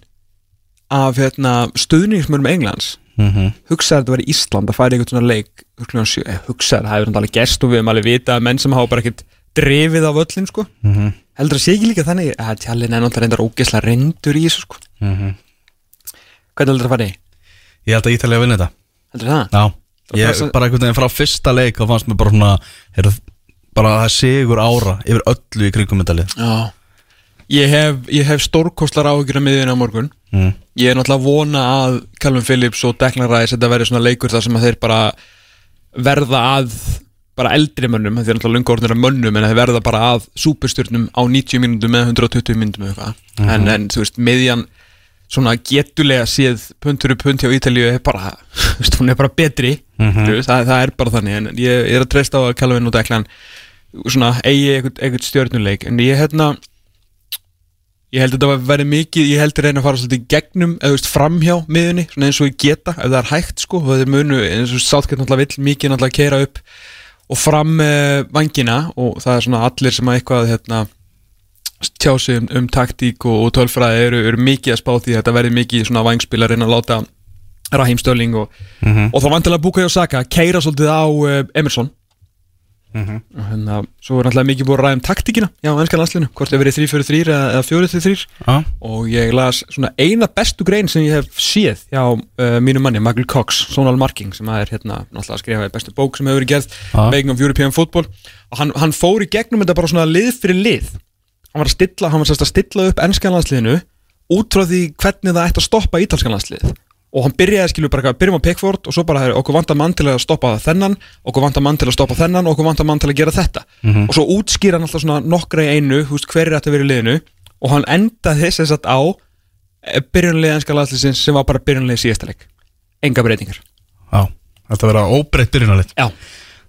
af hérna, stuðningsmörnum Englands. Mhm. Hugsaði að þetta var í Ísland að færa einhvern svona leik eh, hugsaði, það hefur alveg gerst og við hefum alveg vita að menn sem hafa bara ekkert drefið af öllin, sko. Mhm. heldur að sé ekki líka þannig að tjallin er náttúrulega reyndar ógesla reyndur í þessu, sko. Mhm. hvernig heldur það að fara í? Ég held að Ítalía að vinna þetta. Heldur það? Já, ég passa- bara einhvern veginn frá fyrsta leik þá fannst mér bara svona bara það sigur ára yfir öllu í kringum þetta lið Já Ég hef, hef stórkostlar áhyggjur að miðjun á morgun. Mm. Ég er náttúrulega vona að Calvin Phillips og Declan Rice þetta verður svona leikur þar sem að þeir bara verða að bara eldri mönnum, þeir er náttúrulega lunga orðnir að mönnum en þeir verða bara að súpurstjörnum á 90 mínútum eða 120 mínútum eða eitthvað. En, en þú veist, miðjan svona getulega séð puntur upp punt hjá Ítalíu er bara, þú veist, hún er bara betri. Þú veist, það, það er bara þannig en ég, ég er að treysta á að Calvin og Declan svona eigi eitthvað, stjörnuleik. En ég hérna Ég held að þetta verði mikið, ég held að reyna að fara svolítið gegnum, eða þú veist, framhjá miðunni, svona eins og ég geta, ef það er hægt sko, og þeir munu, eins og sátkvæmt náttúrulega vill mikið náttúrulega keira upp og fram uh, vangina og það er svona allir sem að eitthvað hérna, tjá sig um, um taktík og, og tölfræði eru, eru mikið að spá því þetta verði mikið svona vangspil að reyna að láta Raheem Störling og, og þá vantilega Bukayo Saka keira svolítið á uh, Emerson og hérna, svo er náttúrulega mikið búið að ræða um taktíkina já, ennska landslinu, hvort það verið 3-4-3 eða, eða 4-3-3 Já, og ég las svona eina bestu grein sem ég hef séð hjá uh, mínu manni, Michael Cox, Sonal Marking sem er hérna náttúrulega að skrifa í bestu bók sem hefur verið gerð Já. Making of European Football. Og hann, hann fór í gegnum þetta bara svona lið fyrir lið. Hann var að stilla, hann var að stilla upp ennskan landsliðinu út frá því hvernig það ætti að stoppa ítalskan landslið og hann byrjaði skilur bara byrjum á Pickford og svo bara herri, okkur vantar mann til að stoppa þennan okkur vantar mann til að stoppa þennan okkur vantar mann til að gera þetta. Og svo útskýra hann alltaf svona nokkra í einu, þú veist, hver er þetta verið í liðinu? Og hann endaði þess að á byrjunlega enska landsliðsins sem var bara byrjunlega síðasta leik. Enga breytingar. Já, þetta verður óbreytt byrjunarlið. Já,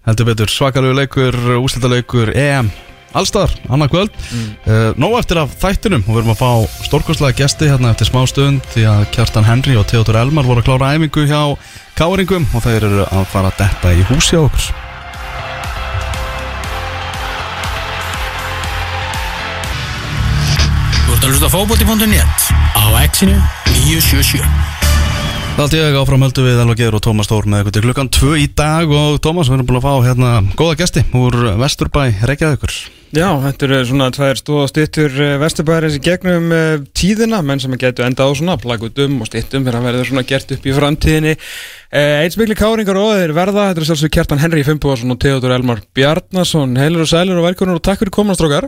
Heldur betur, svakalegu leikur, úrslitaleikur EM Allstar, annað kvöld. Mm. Nó eftir af þættinum og við erum að fá stórkostlega gesti hérna eftir smá stund því að Kjartan Henry og Theodor Elmar voru að klára æfingu hjá Káringum og þeir eru að fara að detta í húsi á okkur. Þú ert að hlusta á fótbolti.net á X-inu 977 Það er ég áfram höldu við Elva Geir og Tómas Þór með ykkur til klukkan 2 í dag og Tómas, við erum búin að fá hérna góða gesti úr Vesturbæ Reykjavíkur Já, þetta eru svona tvær stóða stýttur vesturbæðarins í gegnum uh, tíðina, menn sem að getu enda á svona plagutum og stýttum fyrir að verða svona gert upp í framtíðinni. Uh, Eins miklu káringar og þeir verða, þetta er sjálfsög Kjartan Henry Fimboðarsson og Theodor Elmar Bjarnason. Heilur og sælur og velkonur og takk fyrir komanstrókar.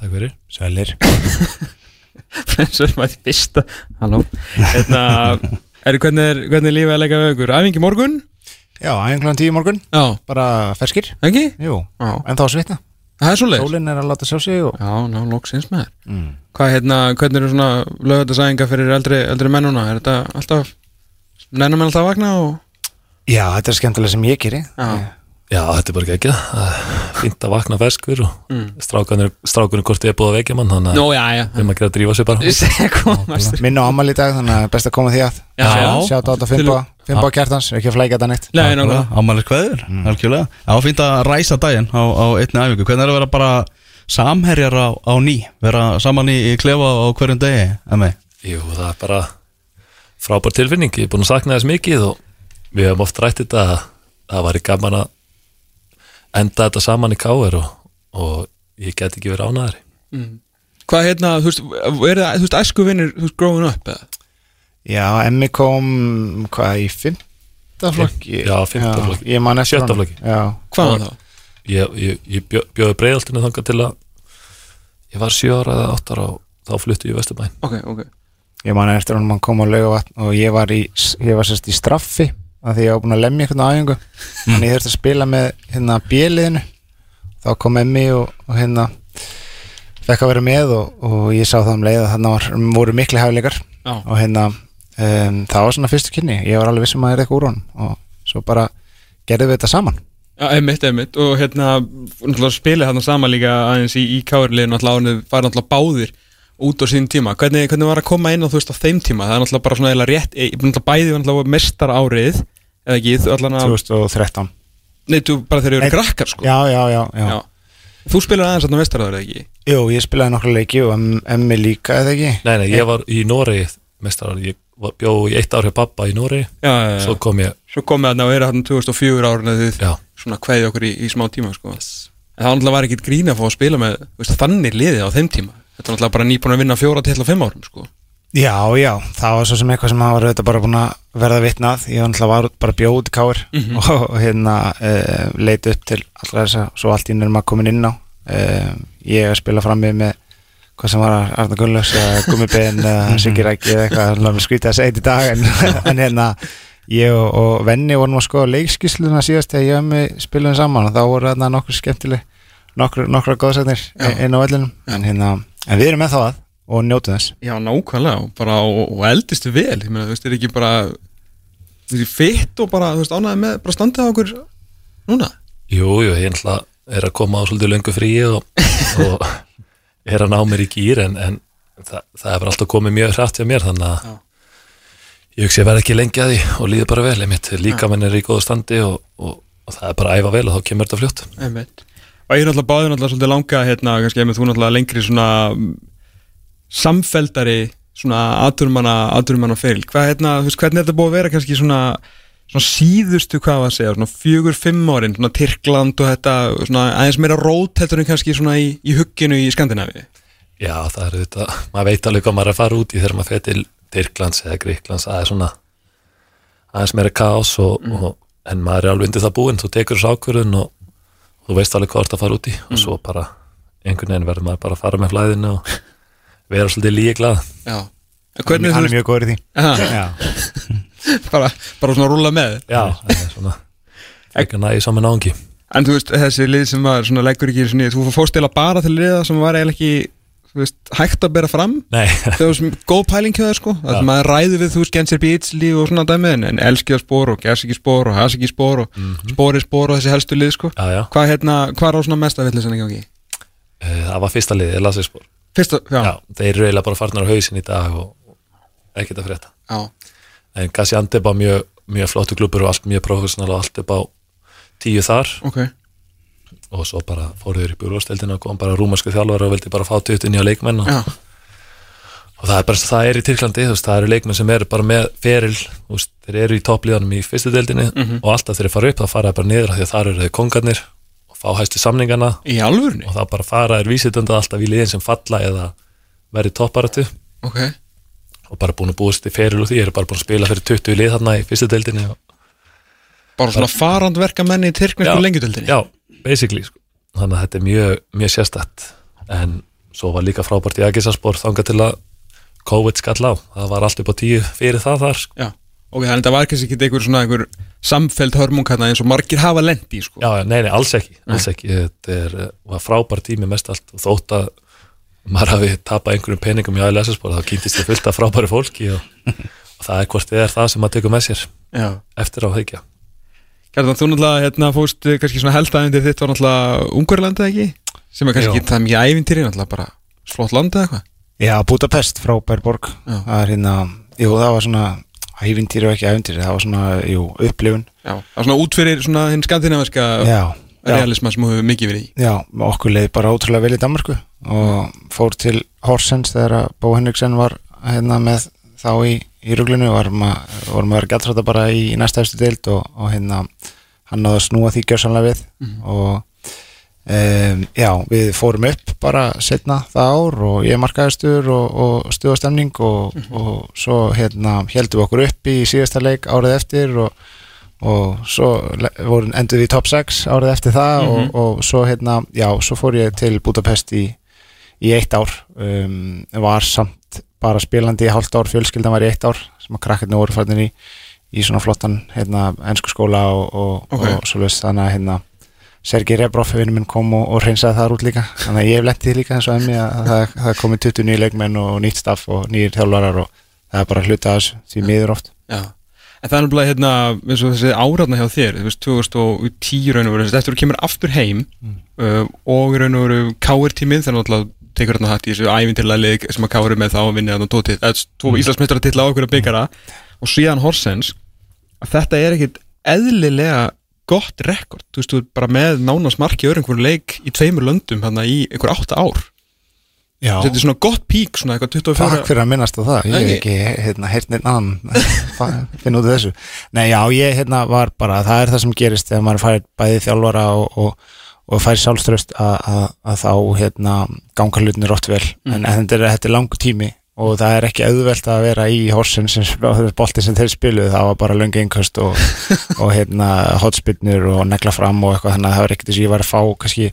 Takk fyrir, sælir er maður því fyrsta. Halló. Hérna, er, hvernig, er, hvernig er lífið að leika við ykkur? Æfingi morgun? Já, tíu morgun, Já, bara ferskir ekki? Jú, en þá svitna það er svo leið. Sólinn er að láta sjá sig og Já, ná, loksins með þér. mm. Hvað, hérna, hvernig eru svona lögatarsæðinga fyrir eldri, eldri mennuna? Er þetta alltaf, nennum menn alltaf að vakna og... Já, þetta er skemmtilega sem ég geri Já. Já, þetta er bara ekki ekki Fínt að vakna ferskur og Mm. hvort ég er búið að vekja mann þannig að já, já. þeim að að drífa sig bara Ég segi komast. Minn á ammali í dag, þannig að best að koma því að Já, já. Sjátt á þetta Fimbo, Fimbo Kjartans, ekki að flækja þetta neitt. Nei, nákvæmlega. Ámælis kveður, algjörlega. Já, fínt að ræsa daginn á, á einni æfingu. Hvernig er að vera bara samherjar á, á ný? Vera saman í, í klefa á hverjum degi Emi? Jú, það er bara frábær tilfinning. Ég er búin að sakna þess mikið og við hefum oft rætt þetta að það væri gaman að enda þetta saman í káir og, og ég get ekki verið ánæðari Hvað hérna, þú veist, er það, þú veist, æsku vinnir, þú veist, growing up eða? Já, Emmi kom hvað í fymta flokki Já, fimmta flokki. Ég man eftir Sjötta honum. flokki. Já, Hvað var það? Ég, ég, ég bjó, bjóði breiðaltinu þangað til að ég var 7 ára eða 8 ára og þá fluttu ég í Vesturbæn Ok, ok ég man eftir hann kom á laugavatn og ég var í, ég var sérst í straffi af því ég var búin að lemja einhvern á æfingu þannig ég þurfti að spila með hérna bjöliðinu þá kom Emmi og, og hérna fekk að vera með og, og ég sá það um leið að þannig var, voru mikli hæfileikar Já. og hérna um, það var svona fyrstu kynni, ég var alveg vissum að það er eitthvað úr honum og svo bara gerðum við þetta saman Já, einmitt, einmitt og hérna, spilið þarna saman líka aðeins í, í káirliðin náttúrulega árið var náttúrulega báðir út á sín tíma hvernig, hvernig var að koma inn á þú veist á þeim tíma það er náttúrulega bara svona eiginlega rétt e, náttúrulega bæði var náttúrulega mestar árið eða ekki, þú allan að 2013 Nei, þú bara þegar eru Nei. krakkar sko Já, já, já, já. Já. Þú spilar aðeins þarna mestar árið, ekki? Jú, ég spilaði nokkru leiki og Em- Emmi líka, eða ekki? Nei, nei, ég var í Noregi mestar ári, ég var- bjó í eitt ár hjá pappa í Noregi. Já, já, já. Svo kom ég, Svo komið þarna og er þarna 2004 árið þið já, svona kveði okkur í, í smá tíma sko. en það náttúrulega var ekkit grín að fá að spila með þú veist, þannig liðið á þeim tíma. Þetta er náttúrulega bara nýbúin að vinna fjóra til að fimm árum sko. Já, já, það var svo sem eitthvað sem verið þetta bara búin að verða vitnað. Ég var náttúrulega var bara bjóð í káir og, og hérna uh, leiti upp til allra þess að svo allt í nefnum að komin inn á. Uh, ég að spila fram með hvað sem var Arna Gunnlaugs eða Gummiben eða Sigiræki eða eitthvað við skrítið að segja þetta í dag en, en hérna ég og, og Venni vorum að skoða leikskísluna síðast þegar ég og mig spilum saman og þá voru þarna nokkur skemmtileg nokkur, nokkra góðsætnir inn á vellinum. En, hérna, en við erum með þá að og njótu þess. Já, nákvæmlega bara, og, og eldistu vel ég meina, þú veist, er ekki bara þú veist, fitt og bara, þú veist, ánæði með bara standið á okkur núna? Jú, jú, ég er að koma á svolítið löngu fríi og, og er að ná mér í gýr en, en það, það hefur alltaf komið mjög hrætt hjá mér þannig að Já. ég hugsi að verða ekki lengi að því og líður bara vel, einmitt, líka menn er í góðu standi og, og, og það er bara að æfa vel og þá kemur þetta fljótt Einmitt. og ég er náttúrulega báður náttúrulega svolítið langa hérna, kannski ef þú náttúrulega lengri svona samfeldari svona aturmanna feril hvað hérna, þú veist, hvernig er þetta búið að vera kannski svona, svona síðustu, hvað var að segja svona fjögur, fimm árin, svona Tyrkland og þetta, svona aðeins meira rót heldur en kannski svona í, í hugginu í Skandinavi Já, það er þetta, maður veit alveg hvað maður er að fara út í þegar maður fer til Tyrklands eða Gríklands, það er svona aðeins meira kaos og, og, en maður er alveg undir það búinn, þú tekur þessu ákvörðun og, og þú veist alveg hvað þú ert að fara út í og svo bara einhvern veginn verður maður bara að fara með flæðinu og vera svolítið líka glað Já Hvernig hann er mjög góður í því. bara, bara svona rúla með. Já, það er svona ekki næði saman ángi En þú veist, þessi lið sem var svona leggur ekki svona, þú fórst eila bara til liða sem var eiginlega ekki þú veist, hægt að bera fram? Nei, það var sem góð pæling hjá það sko. Að Já. maður ræði við þú veist Gensir Beatsley og svona dæmið en- en Elskja spór og Gersiki spór og Hasiki spór og spóri spór og þessi helstu lið sko. Já, já, hvað hérna, hvað er á svona mesta villis en ekki ekki? Eh, það var fyrsta liðið, Lassisbor Fyrsta, já, Já, þeir eru eiginlega bara farnar á hausin í dag og ekkert að frétta. Já, en Gaziantep var mjög, mjög flottu klubur og allt mjög professional og allt upp á tíu þar. Ok. Og svo bara fóruður í bjúrústeldina og kom bara rúmarsku þjálfara og vildi bara fá 20 nýja leikmenn og, og það er bara það er í Tyrklandi, þú veist, það eru leikmenn sem eru bara með feril, þú veist, þeir eru í toppliðanum í fyrstu deildinni Mhm. og alltaf þeir eru fara upp, þá fara þeir bara niður af því að þar eru þeir kongarnir og fá hæstu samningana. Og það bara fara þeir vísitönda alltaf í liðin sem falla eða verið topparatu Ok, og bara búin að búast í feril og því, eru bara búin að spila fyrir 20 lið þarna í fyrstu deildinni og, bara svona farandverka menni í tyrknesku Já. lengjudöldinni já, basically sko. þannig að þetta er mjög, mjög sérstætt en svo var líka frábært í Agisaspor þangað til að COVID skall á, það var allt upp á tíu fyrir það þar sko. Já, ok, þannig að þetta var kannski ekki einhver svona einhver samfeld hörmung hérna eins og margir hafa lendi sko. Já, nei, nei, alls ekki, alls ekki þetta er, eh, var frábær tími mest allt og þótt að maður hafi tapað einhverjum peningum í ALS-spor þá kýntist ég fullt af frábæri fólki og, og það er hvort þið er það sem maður tekur með sér Já. eftir á heikja Kjartan, þú náttúrulega hérna, fóst kannski svona heldaðindir þitt var náttúrulega Ungverlandi ekki? Sem er kannski ekki það mikið ævintýri náttúrulega bara flott land eða eitthvað? Já, Budapest, frábær borg. Já. Það er hérna, jú, það var svona ævintýri og ekki ævintýri, það var svona, jú, upplifun. Já, það var svona út fyrir svona hinn skandinaviska já, realisma sem þú hefur mikið verið í. Já, okkur leið bara ótrúlega vel í Danmarku og fór til Horsens þegar Bó Henriksen var hérna með þá í, í að, vorum að vera gættrata bara í, í næsta eftir deild og, og hérna hann náði að snúa því gjörsanlega við og um, Já, við fórum upp bara setna það ár og ég markaðistur og, og stuðastemning og, og svo hérna heldum við okkur upp í síðasta leik árið eftir og, og svo endur við í top 6 árið eftir það og, og svo hérna, já, svo fór ég til Budapest í, í eitt ár. Um, var samt bara spilandi í hálft ár, fjölskyldan var í eitt ár sem að krakkarnir voru færnir í í svona flottan hérna ennsku skóla og, og, Ok. og svo veist þannig að hérna Sergei Rebrov, vinnu minn, kom og, og hreinsaði það út líka. Þannig að ég hef lentið líka eins og emmi að það, það komið 20 nýjir leikmenn og nýtt staff og nýjir þjálfarar og það er bara hluta af þessu því miður oft. Já. En það er náttúrulega hérna, eins og þessi áratna hjá þér, þú veist, 2010 raun og veru, eftir þú kemur aftur heim uh, og raun og veru káir tímið, þannig að tekur hérna hætt í þessu æfintilega leik sem að káir er með þá og vinnir þarna tótið, eða tvo mm. Íslandsmeistara titla á okkur að byggara og síðan Horsens að þetta er ekkit eðlilega gott rekord, þú veist, þú er bara með nánast marki öðru einhverju leik í tveimur löndum hérna í einhver átta ár þetta er svona gott pík, svona eitthvað 24 Takk fyrir að minnast á það, ég hef ekki hérna, heyrt neitt annan finna út af þessu. Nei já, ég hérna var bara, það er það sem gerist þegar maður fær bæði þjálfara og, og, og fær sjálfströst að, að, að þá hérna ganga hlutinir oft vel. En, en þetta er, þetta er langur tími og það er ekki auðvelt að vera í horsin sem bolti sem þeir spiluðu, það var bara löngu einhverst og, og hérna hotspinnur og negla fram og eitthvað. Þannig að það var ekkert þess að ég var að fá kannski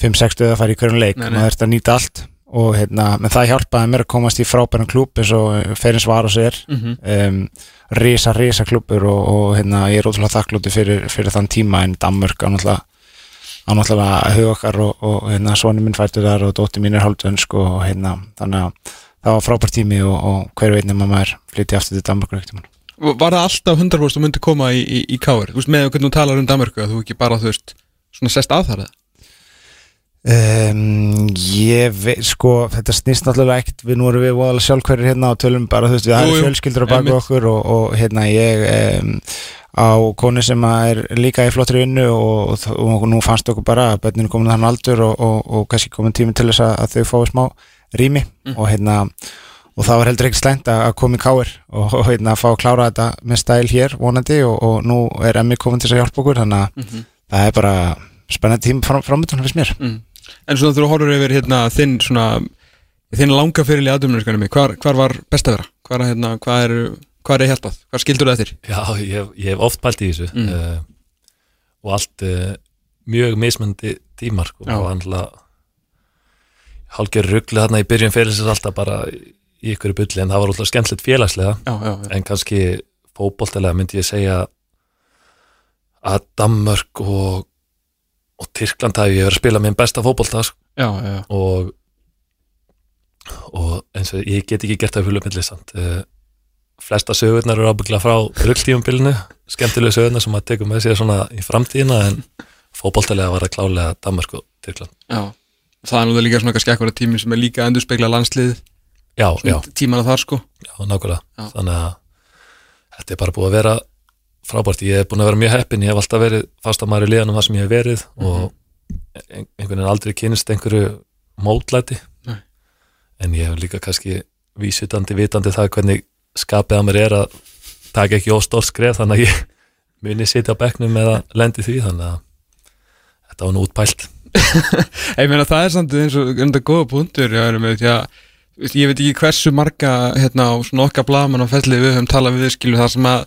5-6 stöðu að fara í hverjum leik. Nei. maður þurfti að nýta allt og hérna, menn það hjálpaði mér að komast í frábæran klúb eins og Ferins Varos er Mhm. um, risa, risa klúbur og, og hérna, ég er ótrúlega þakklúti fyrir, fyrir þann tíma en Danmörk á náttúrulega á náttúrulega hug okkar og, og hérna, svoni minn fættur þar og dótti mín er hálfdönsk og hérna, þannig að það var frábært tími og, og hver veit nema maður flytti aftur til Danmörkur ekkert Var það alltaf 100% þú myndi koma í, í, í káir, þú veist, með hvernig þú talar um Danmörku að þú ekki bara, þú veist, svona sest að það Um, ég veit, sko, þetta snýst náttúrulega ekkert, við nú erum við voðalega sjálfhverjir hérna og tölum bara, þú veist, við jú, fjölskyldur á einmitt. okkur og, og hérna ég um, á konu sem að er líka í flottri vinnu og, og, og nú fannst okkur bara að börninu komin þann aldur og, og, og kannski komin tími til þess að, að þau fái smá rými og hérna og það var heldur ekkert slæmt að að koma í káir og, og hérna fá að klára þetta með stæl hér vonandi og, og nú er emmi komin til þess að hjálpa okkur þannig að það er bara spennandi tími fram, framöndan fyrst mér En svona þú horfur yfir hérna þinn svona þinn langa fyrir í aðdumnarskanum hvar, hvar var best að vera? Hvar, hérna, hvað er, hvað er hjálpað? Hvað skildur það eftir? Já, ég, ég hef oft pælt í þessu Mm. uh, og allt uh, mjög mismöndi tímar sko, og hann hálfgerð ruggli þarna í byrjun fyrir sér alltaf bara í ykkur bulli en það var alltaf skemmtilegt félagslega Já, já, já. en kannski fótboltalega myndi ég segja að Danmörk og, og Tyrkland hafi ég verið að spila minn besta já. og og eins og ég get ekki gert það hulumilli samt. Uh, flesta sögurnar eru ábyggla frá rulltífumbilinu skemmtilegu sögurnar sem maður tekur með sér svona í framtíðina en fótboltalega var það klálega Danmark og Tyrkland. Já. Það er nú það líka svona kannski eitthvað tími sem er líka að endurspegla landslið já, já, tímana þar sko. Já, nákvæmlega. Já. þannig að þetta er bara búið að vera frábært, ég hef búin að vera mjög heppin ég hef alltaf verið fastamæri í liðanum það sem ég hef verið og ein- einhvern veginn aldrei kynist einhverju mótlæti. Nei. en ég hef líka kannski vísutandi, vitandi það hvernig skapið að mér er að taka ekki óstór skref þannig að ég muni sitja á bekknum með að lendi því. Þannig að þetta var nú útpælt. Ég meina það er samt eins og enda góða punktur já, að, veist, ég veit ekki hversu marga hérna á svona okkar blaman á fellið við höfum talað við skilu það sem að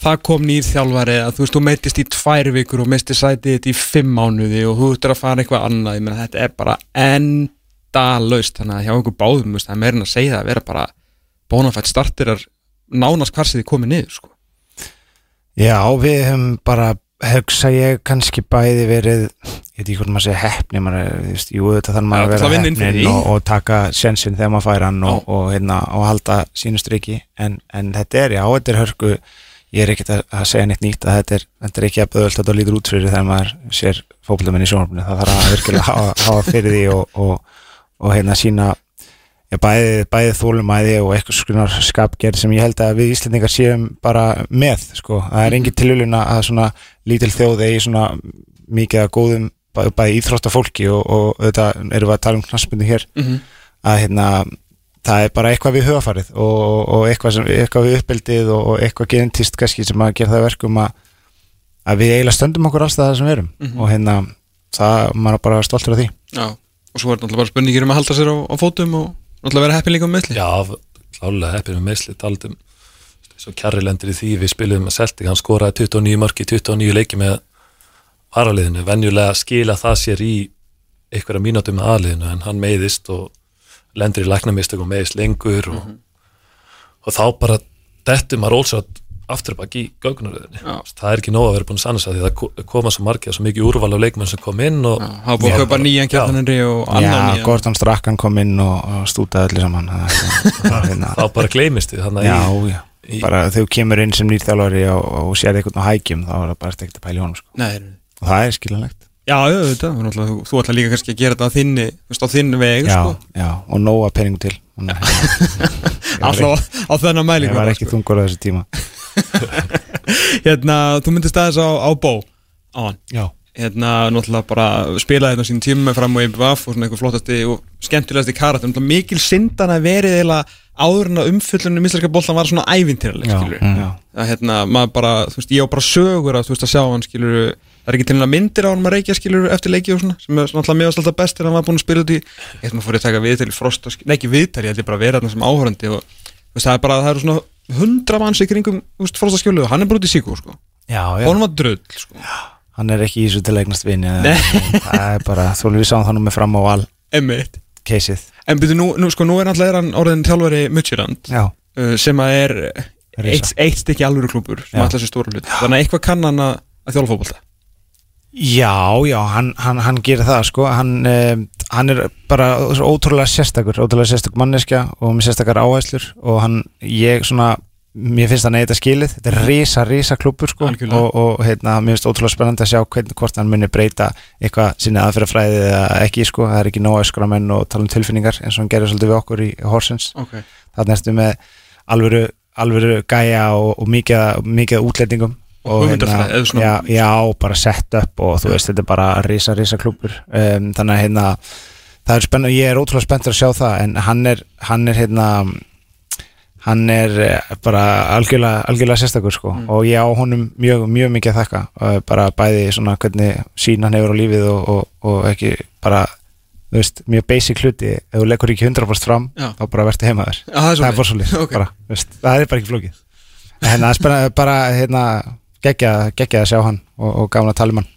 það kom nýr þjálfari að þú veist þú meittist í tvær vikur og misti sætið þetta í fimm mánuði og þú ert að fara eitthvað annað ég meina þetta er bara endalaust þannig að hjá einhver báðum það er meirinn að segja það að vera bara bónafætt startirar nánast hvar sem þið komið niður sko. Já, við höfum bara hugsa ég kannski bæði verið ég veit ekki hvort maður segja heppni maður, þú veist, jú þetta þannig maður að vera því. og, og taka sjensin þegar maður fær hann og, og, hérna, og halda sínu striki en, en þetta er, já, þetta er hörku ég er ekkert að, segja neitt nýtt að þetta er, þetta er ekki að böðult að þetta lítur út fyrir þegar maður sér fókbaldamenn í sjónarfinu það þarf að virkilega hafa, hafa fyrir því og, og, og hérna sína já, bæði, bæði þólumæði og eitthvað skonar skapgerð sem ég held að við Íslendingar séum bara með sko. það er engin tilhjulun að svona lítil þjóð eigi svona mikið að góðum bæ- bæði íþrótta fólki og, og auðvitað erum við að tala um knassbundu hér mm -hmm. að hérna það er bara eitthvað við höfafarið og, og eitthvað, sem, eitthvað við uppeldið og, og eitthvað genetist kannski sem að gera það að verkum að, að við eiginlega stöndum okkur allstað það sem við erum. Mhm. og hérna það, maður er bara stoltur af því. Já, og svo er náttúrulega bara spurningir um að halda sér á, á fótum og náttúrulega vera heppin líka um meðli Já, klálega heppið með meðsli taldum svo kjarri lendir í því við spilum með Celtic, hann skoraði 29 mörki 29 leiki með varaliðinu. Venjulega skila það sér í einhverja mínútum með aðliðinu en hann meiðist og lendir í læknamistök og meiðist lengur og, og þá bara dettum að rólsat aftur bak í gögnaröðinni. Já. það er ekki nóg að vera búin að sanna sig því það ko- koma svo margir svo mikið úrval af leikmenn sem kom inn og hafa búið að kaupa nýjan kjartanenri og annan Já, nýjan. Gordon Strakkan kom inn og, og stútaði öllu saman. Hérna, þá bara gleymist því þannig Já, að já, bara þegar þú kemur inn sem nýrþjálfari og, og sér eitthvað á hækjum þá er það bara ekkert að pæla í honum sko. Nei, nei. og það er skiljanlegt Já, já, þetta, þú, náttúrulega- þú, þú ætla líka kannski að gera þetta á þinni, þú veist, á þinn veg já, sko. já, og nóga peningu til. Alltaf á, þennan mælingu ég var ekki sko. þungur á þessu tíma. Hérna, þú myndist aðeins á, á bó á hann. Já, hérna náttúrulega bara spilaði hérna sín tíma með fram og IBVF og svona eitthvað flottasti og skemmtilegasti karat náttúrulega mikil syndan að verið eiginlega áður en að umfyllunum íslenska boltan var svona ævintýraleg já, skilur já. að hérna maður bara, þú veist, að veist að hann það er ekki til hérna myndir á hann að reykja skilur eftir leiki og svona sem er náttúrulega mjög alltaf best þegar hann var búinn að spila út í ég hérna fór ég að taka við til frost og skilur, nei ekki viðtal, ég ætli bara að vera þarna sem áhörandi og veist, það er bara, það eru svona hundra manns í kringum, þú veist, frost og og hann er bara út í síku, sko, já, já. honum var drull, sko. Hann er ekki í þessu til að eignast vini það er bara, þú við sáum það nú með fram á Emmitt keisið. En byrju, nú, nú, sko, nú er náttúrulega er hann orðin þjálfari Mutchirand Já, Já. Þannig hann hann, hann, gerir það sko hann, um, hann er bara ótrúlega sérstakur ótrúlega sérstakur manneskja og með sérstakar áherslur og hann, ég svona mér finnst hann eitthvað skilið, þetta er risa, risa klubur sko Algjörlega. og, og hérna, mér finnst ótrúlega spennandi að sjá hvernig, hvort hann muni breyta eitthvað sinni aðferðafræði eða ekki sko, það er ekki nóg öskra menn og tala um tilfinningar eins og hann gerir svolítið við okkur í Horsens okay. þarna ertu með alvöru, alvöru gæja og, og mikið, mikið útlendingum Og svona- já, já, bara sett upp og þú veist, þetta er bara risa, risa klúpur um, þannig að hérna það er spennt, ég er ótrúlega spenntur að sjá það en hann er, hann er hérna hann er eh, bara algjörlega, algjörlega sérstakur sko Mm. og ég á honum mjög, mjög mikið að þakka og bara bæði svona hvernig sín hann hefur á lífið og, og, og ekki bara þú veist, mjög basic hluti ef þú leggur ekki 100% fram Já. þá bara verður heimaður það er það bara svoleiðis. svolítið Ok. bara, þú veist, það er bara ekki flókið en það er spennandi bara hérna, geggja, að sjá hann og, og gafna að tala um hann.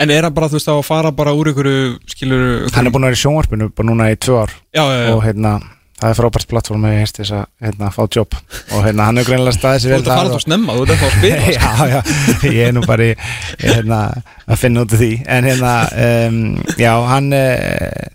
En er hann bara, þú veist, að fara bara úr ykkur skilur hann er búin að vera í sjónvarpinu bara núna í tvö ár. Já, já, já, og hérna, það er frábært plattform að ég heist þess að hérna, fá jobb og hérna, hann er greinilega staðið sér þú ert að fara þá snemma, þú ert að fá sko. já, já, ég er nú bara í, hérna, að finna út af því. En hérna, um, já, hann eh,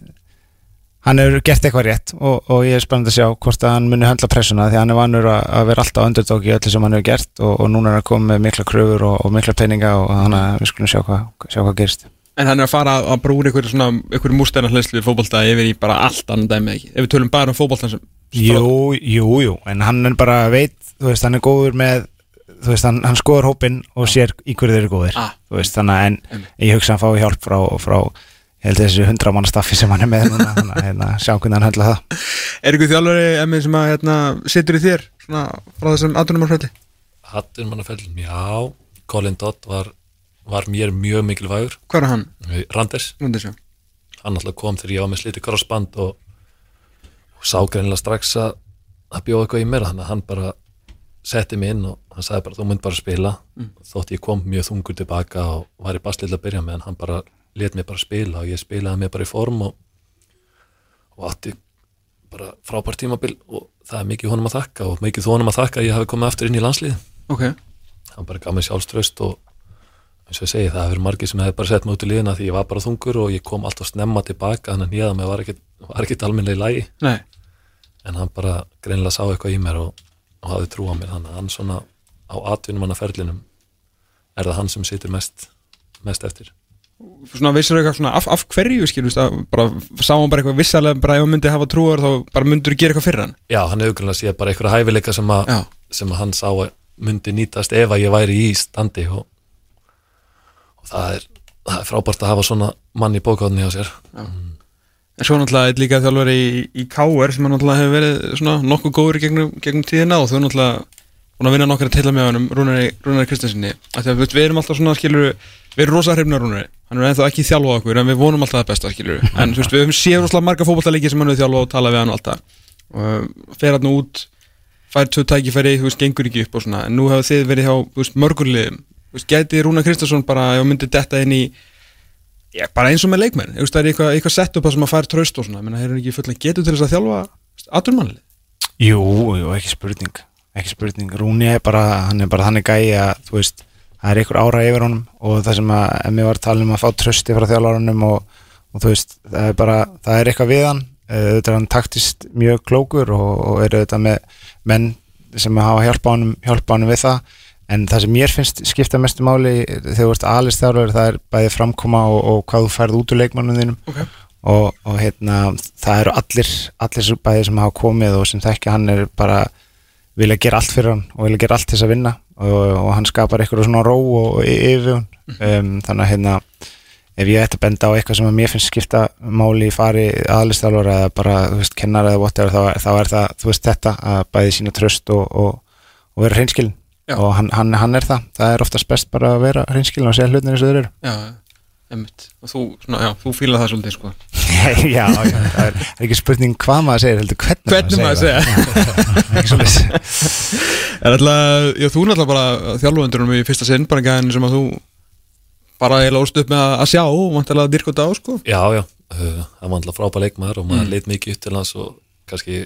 hann hefur gert eitthvað rétt og, og ég er spennandi að sjá hvort að hann muni höndla pressuna því hann er vanur að, að vera alltaf underdog í öllu sem hann hefur gert og, og núna er hann komið með mikla kröfur og, og mikla peninga og þannig að við skulum sjá hvað, sjá hvað gerist. En hann er að fara að úr ykkur svona ykkur mústæna hlæslu fótbolta yfir í bara allt annan dæmi ekki? Ef við tölum bara um fótboltan sem Jú, jú, jú, en hann er bara veit, þú veist, hann er góður með þú veist, hann, hann skoður hópinn og sér í hverju þeir eru góðir, Ah. þú veist, þannig að en ég hugsa að hann fái hjálp frá, frá ég held þessu hundra manna staffi sem hann er með núna, þannig að hérna, sjá hvernig hann höndla það Er ykkur þjálfari emmi sem að hérna, situr í þér svona frá þessum aðdunumarfrætti? hattur mannafellin, já Colin Dodd var, var mér mjög mikilvægur Hvað er hann? Randers, já. hann alltaf kom þegar ég var með sliti crossband og, og sá greinilega strax að það bjóð eitthvað í mér þannig að hann bara setti mig inn og hann sagði bara þú mynd bara spila þótt ég kom mjög þungur tilbaka og var í baslill að byrja með hann bara let mig bara spila og ég spilaði mig bara í form og, og átti bara frábært tímabil og það er mikið honum að þakka og mikið honum að þakka að ég hafi komið aftur inn í landslið Ok, hann bara gaf mér sjálfströst og eins og ég segi, það hefur margir sem hefði bara sett mig út í liðina því ég var bara þungur og ég kom alltaf snemma tilbaka þannig að nýða mig var ekkit, ekkit almennlega í lagi. Nei. En hann bara greinilega sá eitthvað í mér og, og hafði trú á mér þannig að hann svona á atvinnum hann að ferlinum er það hann sem situr mest, mest eftir Svona vissir eitthvað svona af, af hverju skilust að bara sá hann bara eitthvað vissalega bara ef hann myndi hafa trúar þá bara myndur gera eitthvað fyrir hann? Já, hann hefur greinilega séð bara einhverja hæfileika sem, að, Já. sem að hann sá að myndi nýtast ef að ég væri í standi og, og það er það er frábært að hafa svona mann í bókáðinni hjá sér. En svo náttúrulega er líka þjálfari í, í KR sem hann náttúrulega hefur verið svona nokkuð góður gegnum, gegnum tíðina og er náttúrulega búin að vinna nokkar að teila með honum Rúnari, Rúnari þú veist, við erum alltaf svona skilur við erum rosa hrifna Rúnari, hann er ennþá ekki þjálfað okkur en við vonum alltaf það besta skilur en þú veist, við höfum séð rosalega marga fótballtaleiki sem hann er þjálfað og tala við hann og allt það. Og uh, fer hann út fær tvö tækifæri, þú veist, gengur ekki upp og svona. En nú hefur þið verið hjá, mörgurliðum þú veist, gæti Rúna Kristjánsson bara ef hann myndi detta inn í já, bara eins og með leikmenn, þú veist, það er eitthvað, eitthvað sett upp sem að fær tröst og svona, menn það er ekki fulla það er einhver ára yfir honum og það sem að ef mér var að tala um að fá trösti frá þjálfarunum og, og þú veist, það er bara það er eitthvað við hann, Eh, auðvitað er hann taktist mjög klókur og, og er auðvitað með menn sem hafa hjálpa honum, hjálpa honum við það. En það sem mér finnst skipta mestu máli þegar þú ert alist þjálfur það er bæði framkoma og, og hvað þú færð út úr leikmannum þínum. Okay. og, og hérna, það eru allir allir bæði sem hafa komið og sem þekkja hann er bara vilja gera allt fyrir hann og vilja gera allt til þess að vinna og, hann skapar eitthvað svona ró og y- yfir hún um, þannig að hérna ef ég ætti að benda á eitthvað sem að mér finnst skipta máli í fari aðlistálvar eða bara, þú veist, kennar eða whatever þá, þá er það, þú veist, þetta að bæði sína tröst og, og, og vera hreinskilin. Já. og hann, hann, hann er það. Það er oftast best bara að vera hreinskilin og segja hlutin eins og þeir eru. Já, emmitt og þú, svona, já, þú fílar það svolítið sko. Já, já, það er, er ekki spurning hvað maður segir, heldur hvernig, Hvernig maður segir það. ekki svoleiðis. Er alltaf, já, þú er alltaf bara þjálfundunum í fyrsta sinn, bara gæðin sem að þú bara eiginlega óst upp með að sjá og vantilega að dyrka út á, sko. Já, já, uh, hann var alltaf frábær leikmaður og maður leit mikið upp til hans og kannski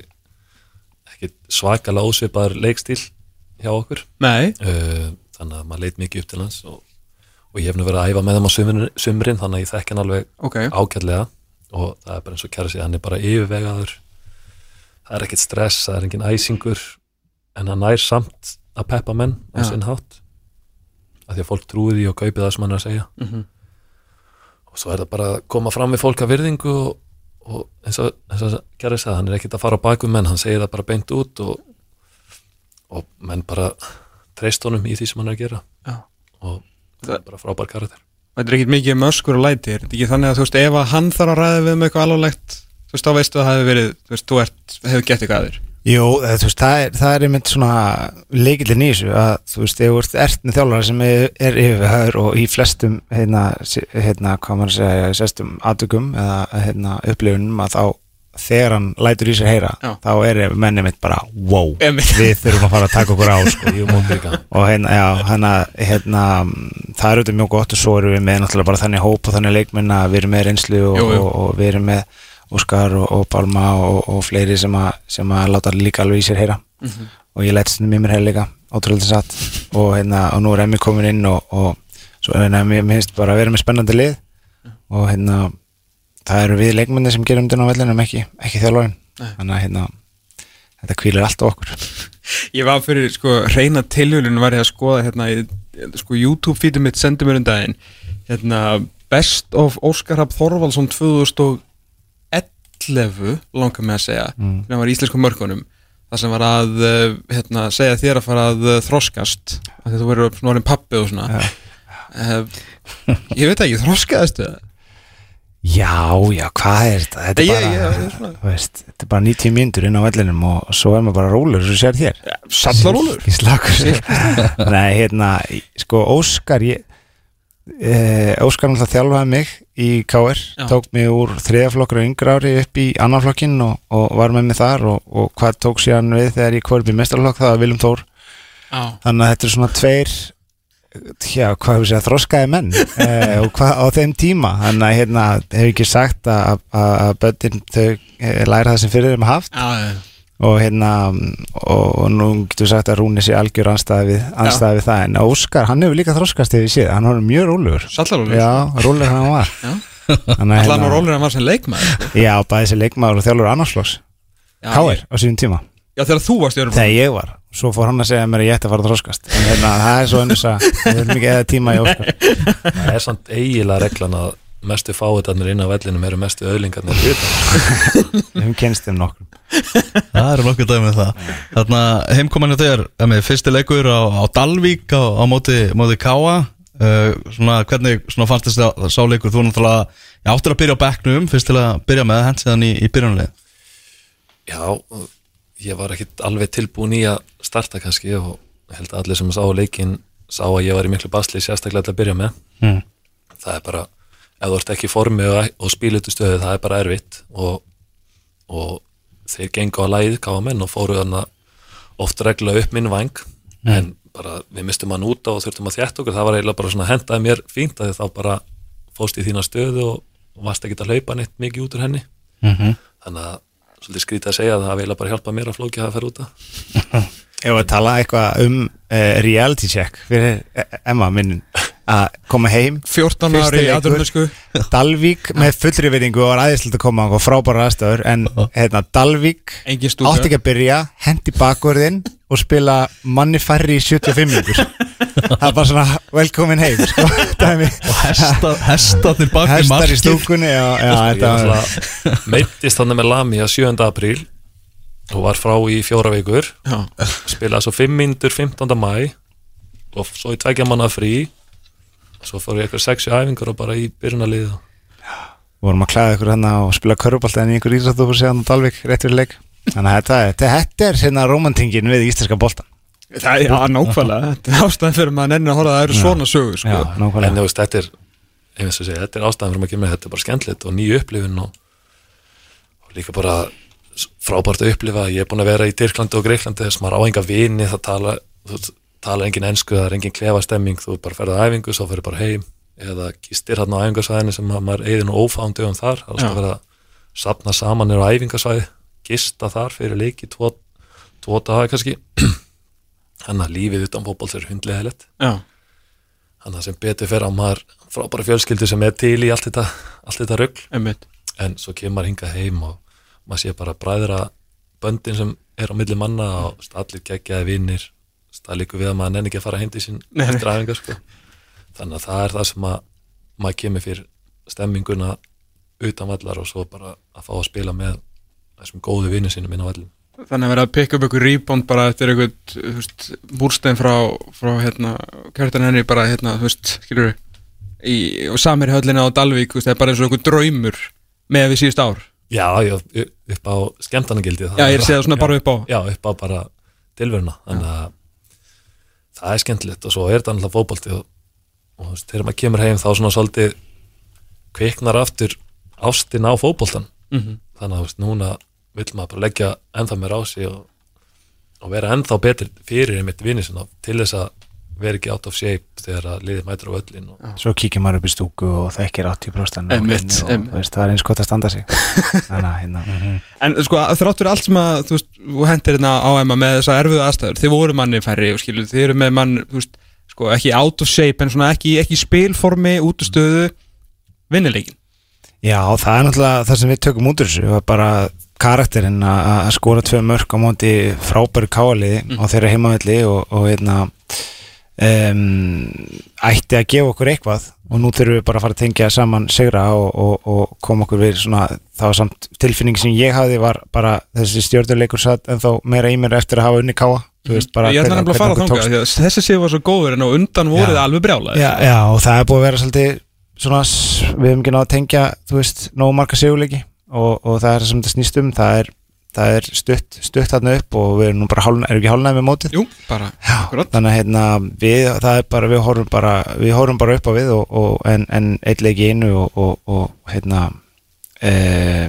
ekki svakalega ósvipaður leikstíl hjá okkur. Nei, uh, þannig að maður leit mikið upp til hans og, og ég hef nú verið að æfa með þeim á sumrin, sumrin þannig að ég þekki hann alveg ok. ágætlega. Og það er bara eins og kæra sig hann er bara yfirvegaður. Það er ekkert stress, það er engin æsingur. En hann nær samt að peppa menn á Já. sinn hátt. Af því að fólk trúi því og kaupi það sem hann er að segja. Mhm. og svo er það bara að koma fram við fólk að virðingu og, og eins og, og kæra sig hann er ekkert að fara á bakum menn, hann segir það bara beint út og, og menn bara treyst honum í því sem hann er að gera. Já. og það er bara frábær karakter. Þetta er ekkert mikið möskur og læti, er þetta ekki þannig að þú veist, ef að hann þarf að ræða við um eitthvað alvarlegt þú veist, þá veistu að það hefur verið, þú veist, þú ert, hefur gett eitthvað aður Jú, það, þú veist, það er, það er einmitt svona leikillin í þessu að þú veist, ef þú ert ertni þjálfara sem er, er yfirvegaður og í flestum hérna, hérna hvað maður að segja, sestum aðtökum eða hérna upplifunum að þá þegar hann lætur í sér heyra Já. þá er menni mitt bara wow, við þurfum að fara að taka okkur á sko. Og hérna, já, hérna, hérna mm, það er auðvitað mjög gott og svo erum við með náttúrulega bara þannig hóp og þannig leikmenn að við erum með reynslu og, Jú, jú. og, og við erum með Óskar og, og Pálma og, og fleiri sem, a, sem að láta líka alveg í sér heyra. Og ég lætt stundum í mér heyra líka ótrúlega satt. Og, hérna, og nú er Emmi komin inn og, og svo hérna, mér mér finnst bara að vera með spennandi lið. Og hérna það eru við leikmenni sem gerum þetta á vellinum ekki, ekki þjálfarinn. Þannig að hérna þetta kvílir allt á okkur. Ég var fyrir, sko, reyna tilhjulun var ég að skoða, hérna, sko, YouTube-fítum mitt sendi mér um daginn hérna, Best of Óskar Hafn Þorvaldsson 2011 langar með að segja, mm. hann var íslensku mörkunum það sem var að uh, hérna, segja þér að fara að uh, þroskast að voru svona orðin pappi og svona. Uh, Ég veit ekki, þroskaðastu það? Já, já, hvað er þetta? Þetta er Ég- bara, ég- ég þú veist, þetta er bara 90 mínútur inn á vellinum og svo er maður bara rólur svo sér þér Sallarólur? Ekki slakur Nei, hérna, sko, Óskar ég, eh, Óskar náttúrulega þjálfaði mig í KR tók mig úr þriðaflokkur og yngra ári upp í annan flokkin og, og var með mig þar og, og hvað tók síðan við þegar ég kvörði í mestarflokk það var Viljum Þór. Já, þannig að þetta er svona tveir já, hvað hefur segja, þroskaði menn? Eh, og hvað á þeim tíma? Þannig að hérna, hefur ekki sagt að, að, að börnin þau eh, læra það sem fyrir þeim haft. Já, og hérna og, og nú getur við sagt að Rúni sé algjör anstæði við, við það. En Óskar, hann hefur líka þroskast við séð, hann var mjög rólegur. Sallarólur? já, rólegur hann var. Þannig að, Allan og rólur hann var sem leikmaður. Já, bæði sér leikmaður og þjálfur annarsflokks Já, Káir á sínum tíma Já, þegar þú varst í öðrum þegar ég var, svo fór hann að segja mér að ég ætti að fara að þroskast. En hérna, það er svo önnus að við erum ekki eða tíma í Óskar. Það er samt eiginlega reglan að mestu fáiðarnir inn á vellinum eru mestu öðlingarnir við höfum kynst þeim nokkur Það eru nokkuð dæmi með það. Þarna heimkoman hjá þér með fyrsti leikur á, á Dalvík á, á móti, móti Káa uh, svona, Hvernig svona fannst þess að sá leikur? Þú náttúrulega ég áttur að byrja á bekknum fyrst til að byrja með hent síðan í, í byrjunlega Já, ég var ekkit alveg tilbúin í að starta kannski og held að allir sem sá leikinn sá að ég var í miklu basli sérstaklega til að byrja með. Mm. það er bara ef þú ert ekki í formi og, og spílutu stöðu það er bara erfitt og, og þeir gengu á læð káamenn og fóru þarna oft regla upp minn vang. En bara við mistum hann út á og þurftum að þjætt okkur. Það var eiginlega bara svona hendaði mér fínt að þá bara fóst í þína stöðu og, varst ekki að hlaupa neitt mikið út úr henni. Mhm. þannig að svolítið skrítið að segja að það hafi eiginlega bara hjálpað mér að flóki að fara út að Ef að tala eitthvað um uh, reality check fyrir eh, Emma minnin að koma heim. 14 Fyrsti ári í leikur. aðrunnesku Dalvík með fullri veitingu og var aðeinslega að koma og frábæra aðstöður en hérna, Dalvík átti ekki að byrja, hendi bakverðin og spila manni færri í 75 minútur það er bara svona velkomin heim sko, dæmi Hesta, hestatir bak við hestar í stúkunni já, já, Ég þetta var náttúrulega meittist þannig með Lami að 7. apríl og var frá í fjóra vikur Já. spilaði svo 5 mindur 15. mæ og svo í tveggja manna frí og svo fór ég eitthvað sexi æfingar og bara í byrjunarlið vorum að klæða ykkur hérna og spila körubalt en í ykkur íþróttúfur síðan á Dalvík rétt fyrir leik þannig að þetta, þetta, þetta er hérna romantingin við íslenska boltan Það er, já, nákvæmlega. Þetta er ástæðan fyrir maður nennir að horfa að það eru svona sögur sko. já, en nákvæmlega þú veist, þetta er ég veist að segja, þetta er ástæðan fyrir maður ekki með þetta er bara skemmtilegt og nýju upplifun og, og líka bara frábært að upplifa, ég er búin að vera í Tyrklandi og Greiklandi þess maður á enga vini það tala, þú tala engin ensku það er engin klefa stemming, þú bara ferð að æfingu svo ferð bara heim, eða gistir hann á æfingasvæðinu sem að maður eigði nú ófáum dögum þar, það er alltaf verið að sapna saman er á æfingasvæði, gista þar fyrir leiki, tvo, tvo daga kannski. Þannig að lífið utan fótbolls er hundlegaðilegt Já, þannig að sem betur fer á maður frábæra fjölskyldu sem er til í allt þetta, allt þetta rugl. Einmitt. En svo kemur hingað heim og maður sé bara bræðra böndin sem er á milli manna og allir geggjaði vinnir það líkur við að maður nenni ekki að fara heim til sín eftir æfingar sko. þannig að það er það sem að maður kemur fyrir stemminguna utan vallar og svo bara að fá að spila með þessum góðu vinnir sínum inn á vallin Þannig að vera að pikka upp ykkur rebound bara eftir einhvern, búrstein frá, frá hérna, kjartan henni bara, hérna, þú veist, skilur í, og samir höllina á Dalvík, það er bara eins og einhver draumur með við síðust ár. Já, já, upp á skemmtanagildi Já, ég segja það svona bara upp á. Já, upp á bara tilveruna þannig að það er skemmtilegt og svo er þetta alltaf fótbolti og, og þegar maður kemur heim þá svona svolítið kviknar aftur ástin á fótboltan Mhm. þannig að þú veist, núna vill maður bara leggja ennþá meir á sig og, og vera ennþá betur fyrir einmitt vinni sinna til þess að vera ekki out of shape þegar að liðið mætur á öllin og, svo kíkir maður upp í stúku og þekkir 80% Einmitt, og, einmitt. og veist, það er eins gott að standa sig. Þannig að hérna. En sko, þráttur allt sem að, þú veist, hendir hérna á Emma með þessa erfiðu aðstæður, þið voru manni færri og skilur, þið eru með mann, veist, sko, ekki out of shape, en svona ekki, ekki spilformi, út af stöðu, vinnileikin. Já, það er náttúrulega það sem við tökum út úr þessu var bara karakterinn að skora tvö mörg á móti frábæru káaliði á þeirra heimavelli og, og hérna um, ætti að gefa okkur eitthvað og nú þurfum við bara að fara að tengja saman sigra og, og, og koma okkur við svona, var samt tilfinning sem ég hafði var bara þessi stjórnuleikur satt en þá meira í mér eftir að hafa unni káa veist bara ég ætla nefnilega að fara að þessi séu var svo góður en á undan voruð Já. alveg brjálaði. já, já, og það er búið að vera svolítið svona, við hefum ekki náð að tengja þú veist, nógu marga sigurleiki og, og það er það sem þetta snýst um það er, það er stutt, stutt þarna upp og við erum nú bara hálna, erum ekki hálnaði með mótið Jú, bara, akkurat. þannig að hérna, við, það er bara við horfum bara, við horfum bara upp á við og, og, en, en eitt leik í einu og, og, og hérna e,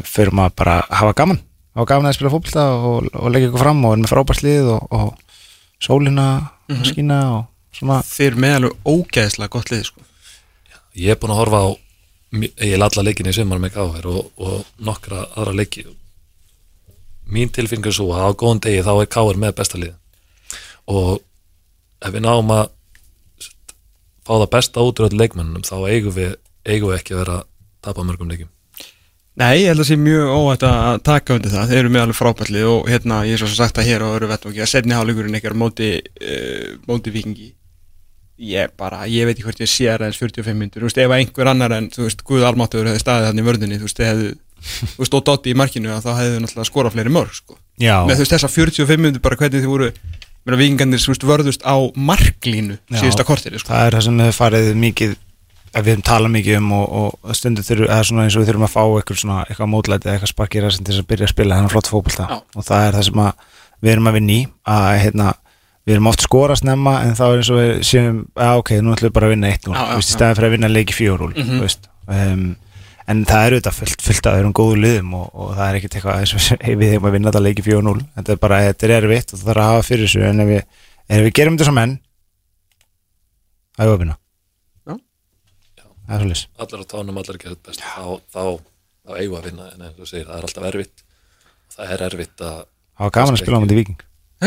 fyrir maður bara að hafa gaman hafa gaman að spila fótbolta og, og leggja ykkur fram og er með frábærslið og, og sólina að skína og svona Þið eru með alveg ógeðslega gott lið, sko. ég er búin að horfa á ég er alla leikin í sumar með gáður og, og nokkra aðra leiki mín tilfinning er svo að á góðan degi þá er káður með besta lið og ef við náum að fá það besta út úr öll leikmennum þá eigum við, eigum við ekki að vera að tapa mörgum leikum Nei, ég held að sé mjög óvægt að taka undir það. Þeir eru með alveg frábært lið og hérna, ég er svo sagt að hér á öru vettvangi að setni hálfleikurinn ykkar móti, uh, móti vikingi. Ég bara, ég veit ekki hvort ég sé það eins 45 minnur, þú veist, ef einhver annar en, þú veist, Guð Almáttur hefði staðið þannig vörðinni, þú veist, hefðu, þú veist, og Dotti í markinu, þá hefðu náttúrulega skorað fleiri mörg, sko. já, Með þú veist, þessa 45 minnur bara hvernig þið voru, að vikingarnir, þú veist, vörðust á marklínu síðusta kortiri, sko. það er það sem við farið mikið við höfum talað mikið um og, og stundu eða svona eins og við þurfum að fá eitthvað svona, eitthvað mótlæti eða eitthvað sparkir til þess að byrja að spila þennan flott fótbolta Já. og það er það sem að við erum að vinna í að hérna, við erum oft skora snemma en þá er eins og við séum, að ok, nú ætlum við bara að vinna 1-0, Já, já, þú veist, í já. staðin fyrir að vinna leiki 4-0, Mhm. þú veist. Um, en það er auðvitað fullt, fullt af öðrum góðu liðum og, og það er ekkert eitthvað eins og hey, við hefum að vinna þetta leiki 4-0 þetta er bara, þetta er erfitt og það þarf að hafa fyrir þessu en ef við, ef við gerum þetta sem menn það er að Já. það er svolítið allar á tánum, allar að gera þetta best. Þá, þá, þá eigum við að vinna en eins og segir, það er alltaf erfitt. Það er erfitt að það var gaman að spila á mútið viking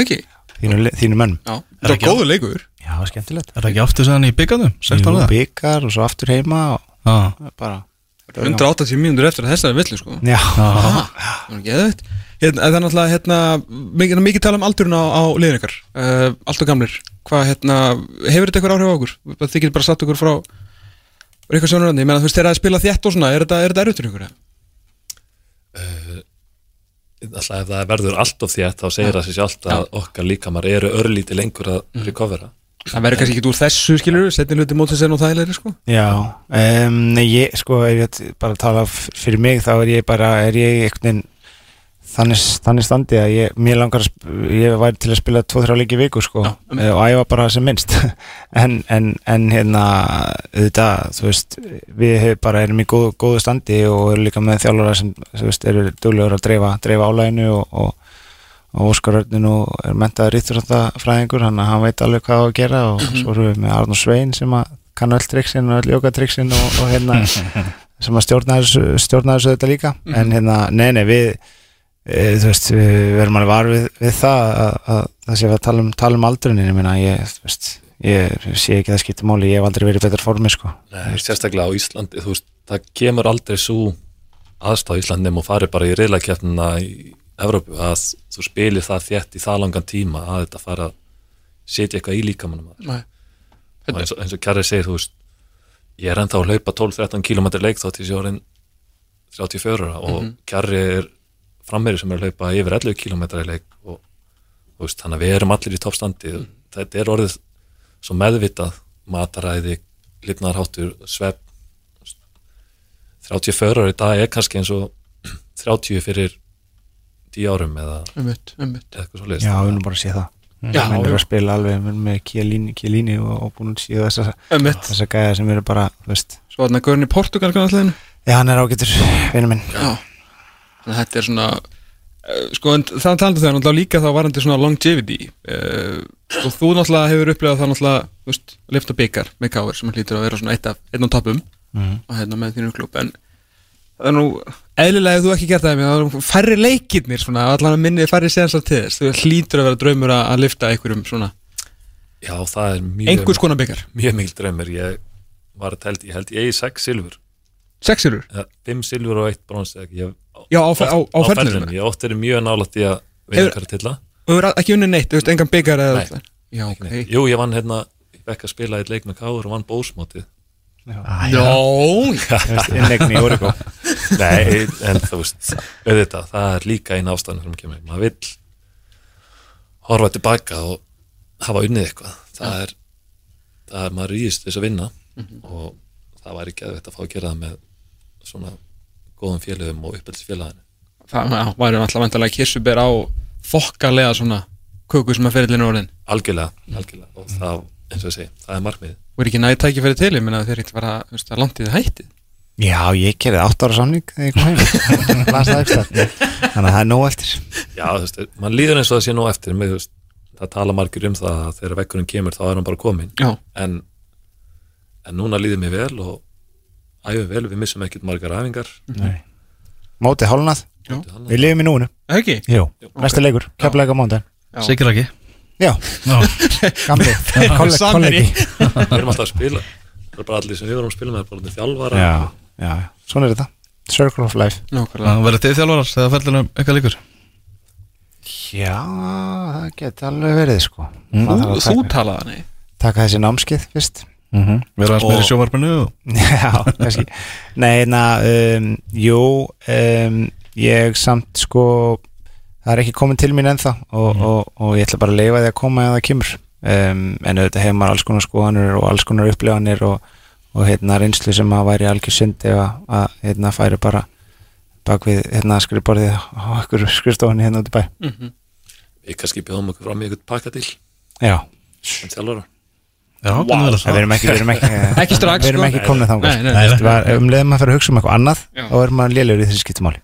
Ekki? Þínu, þínu mönnum. Já, þetta var góður leikur. Já, skemmtilegt. Er það ekki aftur sæðan í byggandum? Segt Jú, byggar og svo aftur heima og er bara 180 mínútur eftir að þessari villu sko. Já, Það var geðveitt Hérna, það er náttúrulega hérna, mikið, mikið tala um aldurinn á, á liðin ykkar. Uh, Allt og gamlir. Hvað, hérna, hefur þetta eitthvað áhrif á okkur? Þið getur bara satt okkur frá eitthvað sjónuröndi, ég meina þú veist, þegar það er að spila þétt og svona er þetta, er þetta fyrir ykkur? eða? uh, alltaf ef það verður allt of þétt þá segir það sér sjálft að okkar líkamar eru örlítið lengur að Mhm. recovera. Það verður kannski ekki úr þessu skilur setni hluti mót þess að nú þægilegri sko. Já um, nei, ég, sko, ég bara að tala fyrir mig þá er ég bara, er ég einhvern veginn þannig, þannig standi að ég, mér langar ég væri til að spila 2-3 leiki í viku, sko, Já, já, og æfa bara sem minnst, en, en, en hérna, auðvitað, þú veist, við bara erum í góðu, góðu standi og erum líka með þjálfara sem, þú veist, eru duglegur að dreifa, dreifa álæginu og, og og Óskar Örnin og er mentaður íþróttafræðingur hann, hann veit alveg hvað að gera og svo erum við með Arnur Svein sem að kann öll triksin og öll jókatriksin og, og hérna sem að stjórna þessu, stjórna þessu þetta líka. En hérna, nei, nei, við þú veist, við verðum alveg var við, við það að, að það sé að tala um, tala um aldrunin, ég meina, ég, þú veist ég sé ekki það skipti máli, ég hef aldrei verið í betur formi, sko. Nei, sérstaklega á Íslandi, þú veist, það kemur aldrei svo aðstáð í Íslandi nema og farið bara í reyðlakefnina í Evrópu að þú spilir það þétt í það langan tíma að þetta fara að setja eitthvað í líkamannum að Nei. og eins og, eins og Kjærri segir, þú veist ég er ennþá að hlaupa 12-13 km leik þá til sjórin 34 ára og Kjærri er frammeri sem er að hlaupa yfir 11 km leik og þú veist, þannig að við erum allir í toppstandi. Þetta er orðið svo meðvitað mataræði, lifnarháttur svepp. 34 ára í dag er kannski eins og 30 fyrir 10 árum eða eitthvað svo Já, við erum bara að sé það. Já, Menn eru já. að spila alveg með- Chiellini og, og búin að sé þessa, þessa gæða sem eru bara, þú veist. Svo þarna Gaurin í Portugal kannasleginu Já, hann er ágættur, vinnu minn. Já. að þetta er svona uh, Sko, en það talandi þegar náttúrulega líka þá varandi svona longevity uh, Sko, þú náttúrulega hefur upplegað það náttúrulega Þú veist, að lifta byggar með káir sem hlýtur að vera svona eitt af einn á toppum Mhm. og hérna með þínu klub en það er nú eðlilega ef þú ekki gert það með það er færri leikirnir svona allan að minni færri séðans til þess. Þú hlýtur að vera draumur að, að lifta einhverjum svona. Já, það er mjög, einhvers konar byggar mjög mikil draumur. Ég var að telt, ég held ég eigi 6 silfur. Sexirur? eða 5 silfur og 1 brons ég, Já, á, á, á, á ferðinu ferlinum, ég ótt er mjög nálægt í að vinna hverja tilla og hefur ekki unni neitt, þú veist, engan byggar eða Nei. Já, ok. Jú, ég vann hérna, ég fekk að spila eitt leik með Káur og vann bósmótið. Nó, Innegni í Origo Nei, en þú veist, auðvitað, það er líka eina ástæðan fyrir kemur. Maður vill horfa tilbaka og hafa unnið eitthvað. Það er, það er maður rýðist þess að vinna og það væri ekki að þetta fá að gera það með svona góðum félögum og uppeldisfélaginu. það væri alltaf vantarlega kirsuber á þokkalega svona köku sem að ferillinu orðin Algjörlega, algjörlega. Og það, eins og ég segi, það er markmið. og er ekki næði tækifæri til, ég menna þeir þú veist, að landið hættið Já, ég gerði 8 ára samning þegar ég kom heim Las það ekstra Þannig að það er nóg eftir Já, þú veist, mann líður eins og það sé nú eftir, með, þú veist, það tala margir um það að þegar vekkurinn kemur þá er hann bara komin. Já, en, en núna líður mér vel og æfum vel, við missum ekkert margar æfingar. Nei. Mótið hálnað, við lifum í núinu. Ekki? Jú, næsta leikur, keflalega mándaginn Já. Sigur ekki Já, Já. gamli, við erum alltaf að spila. Það er bara allir sem við erum að spila með bara þjálfara Já, já, svona er þetta. Circle of Life. Verður þið þjálfarar þegar ferðlunum eitthvað líkur Já, það geti alveg verið sko. Þú, Maður þarf að þú taka, þessi námskeið fyrst Verður aðeins meira í sjóvarpinu og... Já, kannski. Nei, na, um, jú um, Ég samt sko Það er ekki komin til mín ennþá og, og, og ég ætla bara að leifa því að koma ef það kemur. Um, en auðvitað hefur maður alls konar skoðanir og alls konar upplefanir og, og hérna reynslu sem að væri algjör synd ef að, að hérna færi bara bak við hérna skrifborðið á okkur skrifstofunni hérna út í bæ. Við kannski bjóðum okkur fram í eitthvað pakka til Já, En erum ekki, við erum ekki Ekki strax, Við erum sko. ekki komnið þangað Nei, nei, nei. Þú veist, Um leiðum að fyrir að hugsa um eitthvað annað Já. Þá er maður lélegur í þessi skiptumáli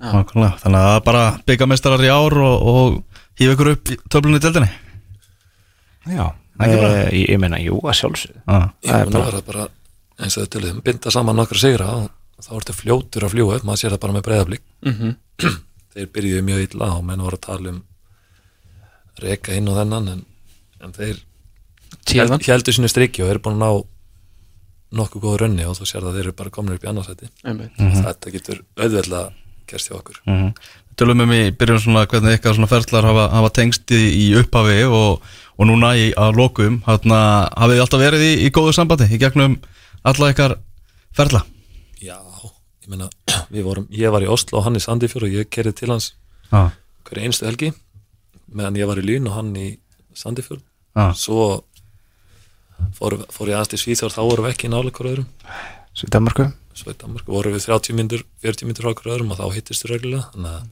Nákvæmlega. Þannig að bara byggamestrar í ár og, og hýfa ykkur upp í töflunni í deildinni Já. Eh, ég, ég meina, jú, að sjálfsögðu ah. Ég Það er mun að bara- vera bara eins og þau töluðum, binda saman nokkra sigra og þá ertu fljótur að fljúa upp, maður sér það bara með breyðablík Mhm. þeir byrjuðu mjög illa og menn voru að tala um reka inn og þennan en, en þeir Tíðan heldur sínu strikki og eru búin að ná nokkuð góða runni og þú sér það þeir eru bara komin upp í annarsæti Einmitt. þetta getur auðveldlega gerst hjá okkur. Mm Tölum um í byrjun svona hvernig ykkar svona ferðlar hafa, hafa tengst í, í upphafi og, og núna í að lokum. Hérna, hafið þið alltaf verið í, í góðu sambandi í gegnum alla ykkar ferðla Já, ég meina við vorum, ég var í Oslo og hann í Sandifjör og ég kerið til hans ah. hverju einstu helgi meðan ég var í Lyn og hann í Sandifjörn Ah. svo fór, fór ég aðeins til Svíþjór þá vorum við ekki nálega hverju öðrum. Svo í Danmarku svo í Danmark vorum við 30 myndur 40 myndur frá hverju öðrum og þá hittist við reglulega þannig að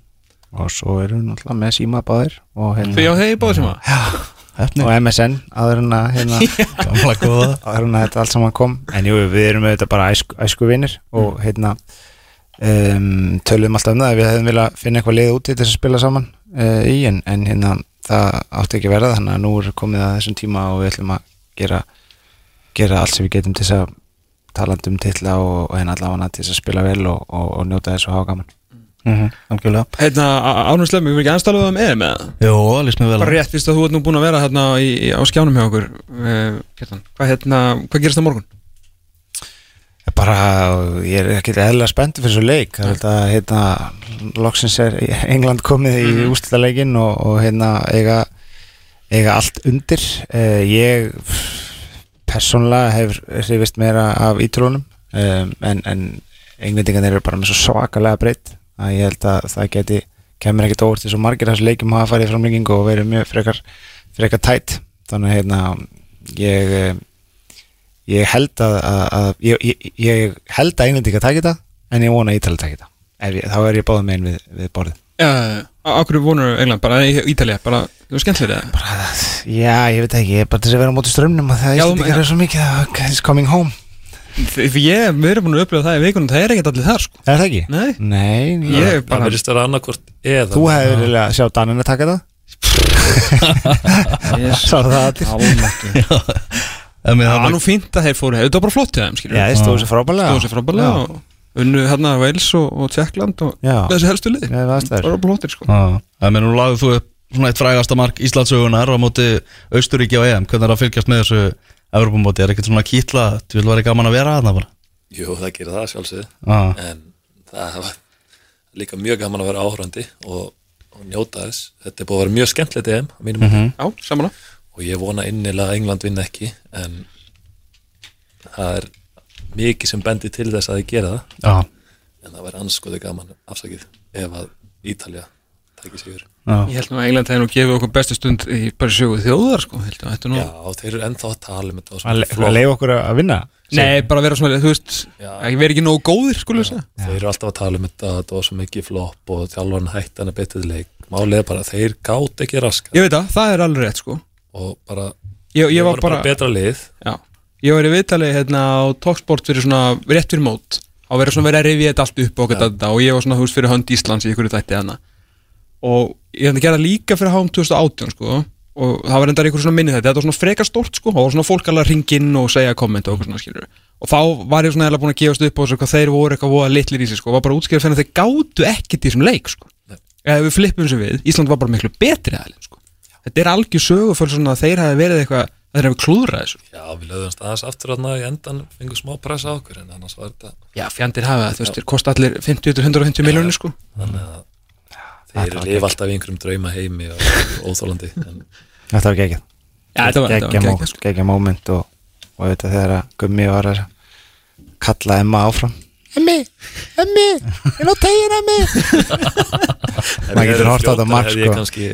Og svo erum við náttúrulega með síma báðir Og, Þau hérna, á þeir báðu sem að Hefni, og MSN Áður en að hérna, áður en að þetta allt saman kom. En jú, við erum auðvitað bara æsku, æsku vinir Og hérna um, Töluðum alltaf um það að Við hefðum viljað finna eitthvað lið úti til þess að spila saman uh, í en, en hérna það átti ekki að verða Þannig að nú er komið að þessum tíma Og við ætlum að gera Gera allt sem við getum til þess að talandi um titla og, og hérna allavega til þess að spila vel og, og, og njóta þess og hafa gaman mm -hmm, Algjörlega Hérna, ánum slemming, við erum ekki aðstæðlega um eða með það Jó, líst mér vel. Bara rétt, fyrst að þú ert nú búin að vera hérna á skjánum hjá okkur Kjartan, hvað, hérna, hvað gerist það morgun? Bara, ég er ekki eðla spenntur fyrir svo leik. Þetta, hérna, loksins er England komið í mm. úrslitaleikin og, og hérna eiga, eiga allt undir. Uh, ég persónlega hefur hrifist meira af ítrúnum um, en, en englendingan eru bara með svo svakalega breytt að ég held að það geti kemur ekkert óvart þessu margir af þessu leikjum hafa farið framlengingu og verið mjög frekar, frekar tætt. Þannig hérna ég eh, ég held að, að, að ég, ég, ég held að englendinga takk þetta en ég vona að Ítali takk þetta. Ef ég, þá er ég báða megin við, við borðið. Uh, Akkur vonur England, bara í Ítalía bara, þú er skemmtilega já, ég veit ekki, ég er bara til að vera á móti strömmnum og það Já, er ekki já. að svo mikið að it's coming home. Því ég, við erum búin að upplifa það í vikunum, það er ekkert allir þar sko. Er það ekki? Nei, Nei, ég ég, það bara vera þú hefur vilja sjá Danina taka þetta Sá það allir Það það var nú fínt að þeir fóru, þetta var bara flott til þeim skilur Já, þið stóðu sér frábælega Stóðu sér frábælega og unnu hérna Wales og, og Tjekkland og Já, þessi helstu lið. Já, það er Það var bara flottir sko. Já, en mér nú lagðu þú upp svona eitt frægasta mark Íslandsögunar á móti Austuríki á EM Hvernig er að fylgjast með þessu Evropamóti? Er ekkert svona kýtla? Þú vil vera gaman að vera þarna bara? Jú, það gerir það sjálfsögðu. Já, en það var líka mjög gaman að vera áhörandi og, og njóta þess. Þetta er búið að vera mjög skemmtilegt EM á mínum mm Já, saman og ég vona innilega að England vinna ekki en það er mikið sem bendir til þess að þið gera það. Já, en það væri anskoði gaman afsakið ef að Ítalja tækir sigur já. Ég held nú að England hefði nú gefið okkur bestu stund í bara sögu þjóðar sko að nú Já, þeir eru ennþá að tala um þetta og að að leiða okkur að vinna? Nei, bara vera svona, þú veist, Já. ekki vera ekki nógu góðir ég segja. Þeir eru alltaf að tala um þetta þetta var svo mikið flopp og þjálfarn hættan er betið leik. Málið er bara að þeir gátt ekki raska Ég veit það, það er alveg rétt sko og bara, Ég, ég var voru bara, betra lið. Já. Ég var í viðtali hérna á Talksport fyrir svona rétt fyrir mót. Á verið svona verið að rifja þetta allt upp og, ja. og ég var svona veist fyrir hönd Íslands í ykkur þætti hana og ég hefði gerað líka fyrir HM 2018 sko. Og það var endar ykkur svona minni þetta þetta var svona frekar stórt sko, það var svona fólk alveg að ringin og segja komment og okkur svona skilur og þá var ég svona eða búin að gefast upp á þessu hvað þeir voru eitthvað voða litlir í sig sko, var bara útskýrað fyrir að þeir gátu ekkert í þessum leik sko. Eða við flippum sem við, Ísland var bara miklu betri aðeins sko. Þetta er algjör sögu fyrir svona að þeir hafi verið eitthvað að þeir hafi klúðrað þessu. Já, við lögðumst aðeins aftur að í endan fengum smá pressa á okkur en annars var þetta Já, fjandir hafa það, þú veist, þeir kosta allir 50-150 miljónir sko. þannig að þeir lifa alltaf í einhverjum drauma heimi og óþólandi en Þetta var geggjað. Já, þetta var, þetta var Geggja geggjað, mó- sko. geggja moment og, og auðvitað þegar að Gummi var að kalla Emma áfram. Emmi, Emmi, ég ná tegin Emmi. Maður getur hort á þetta ég sko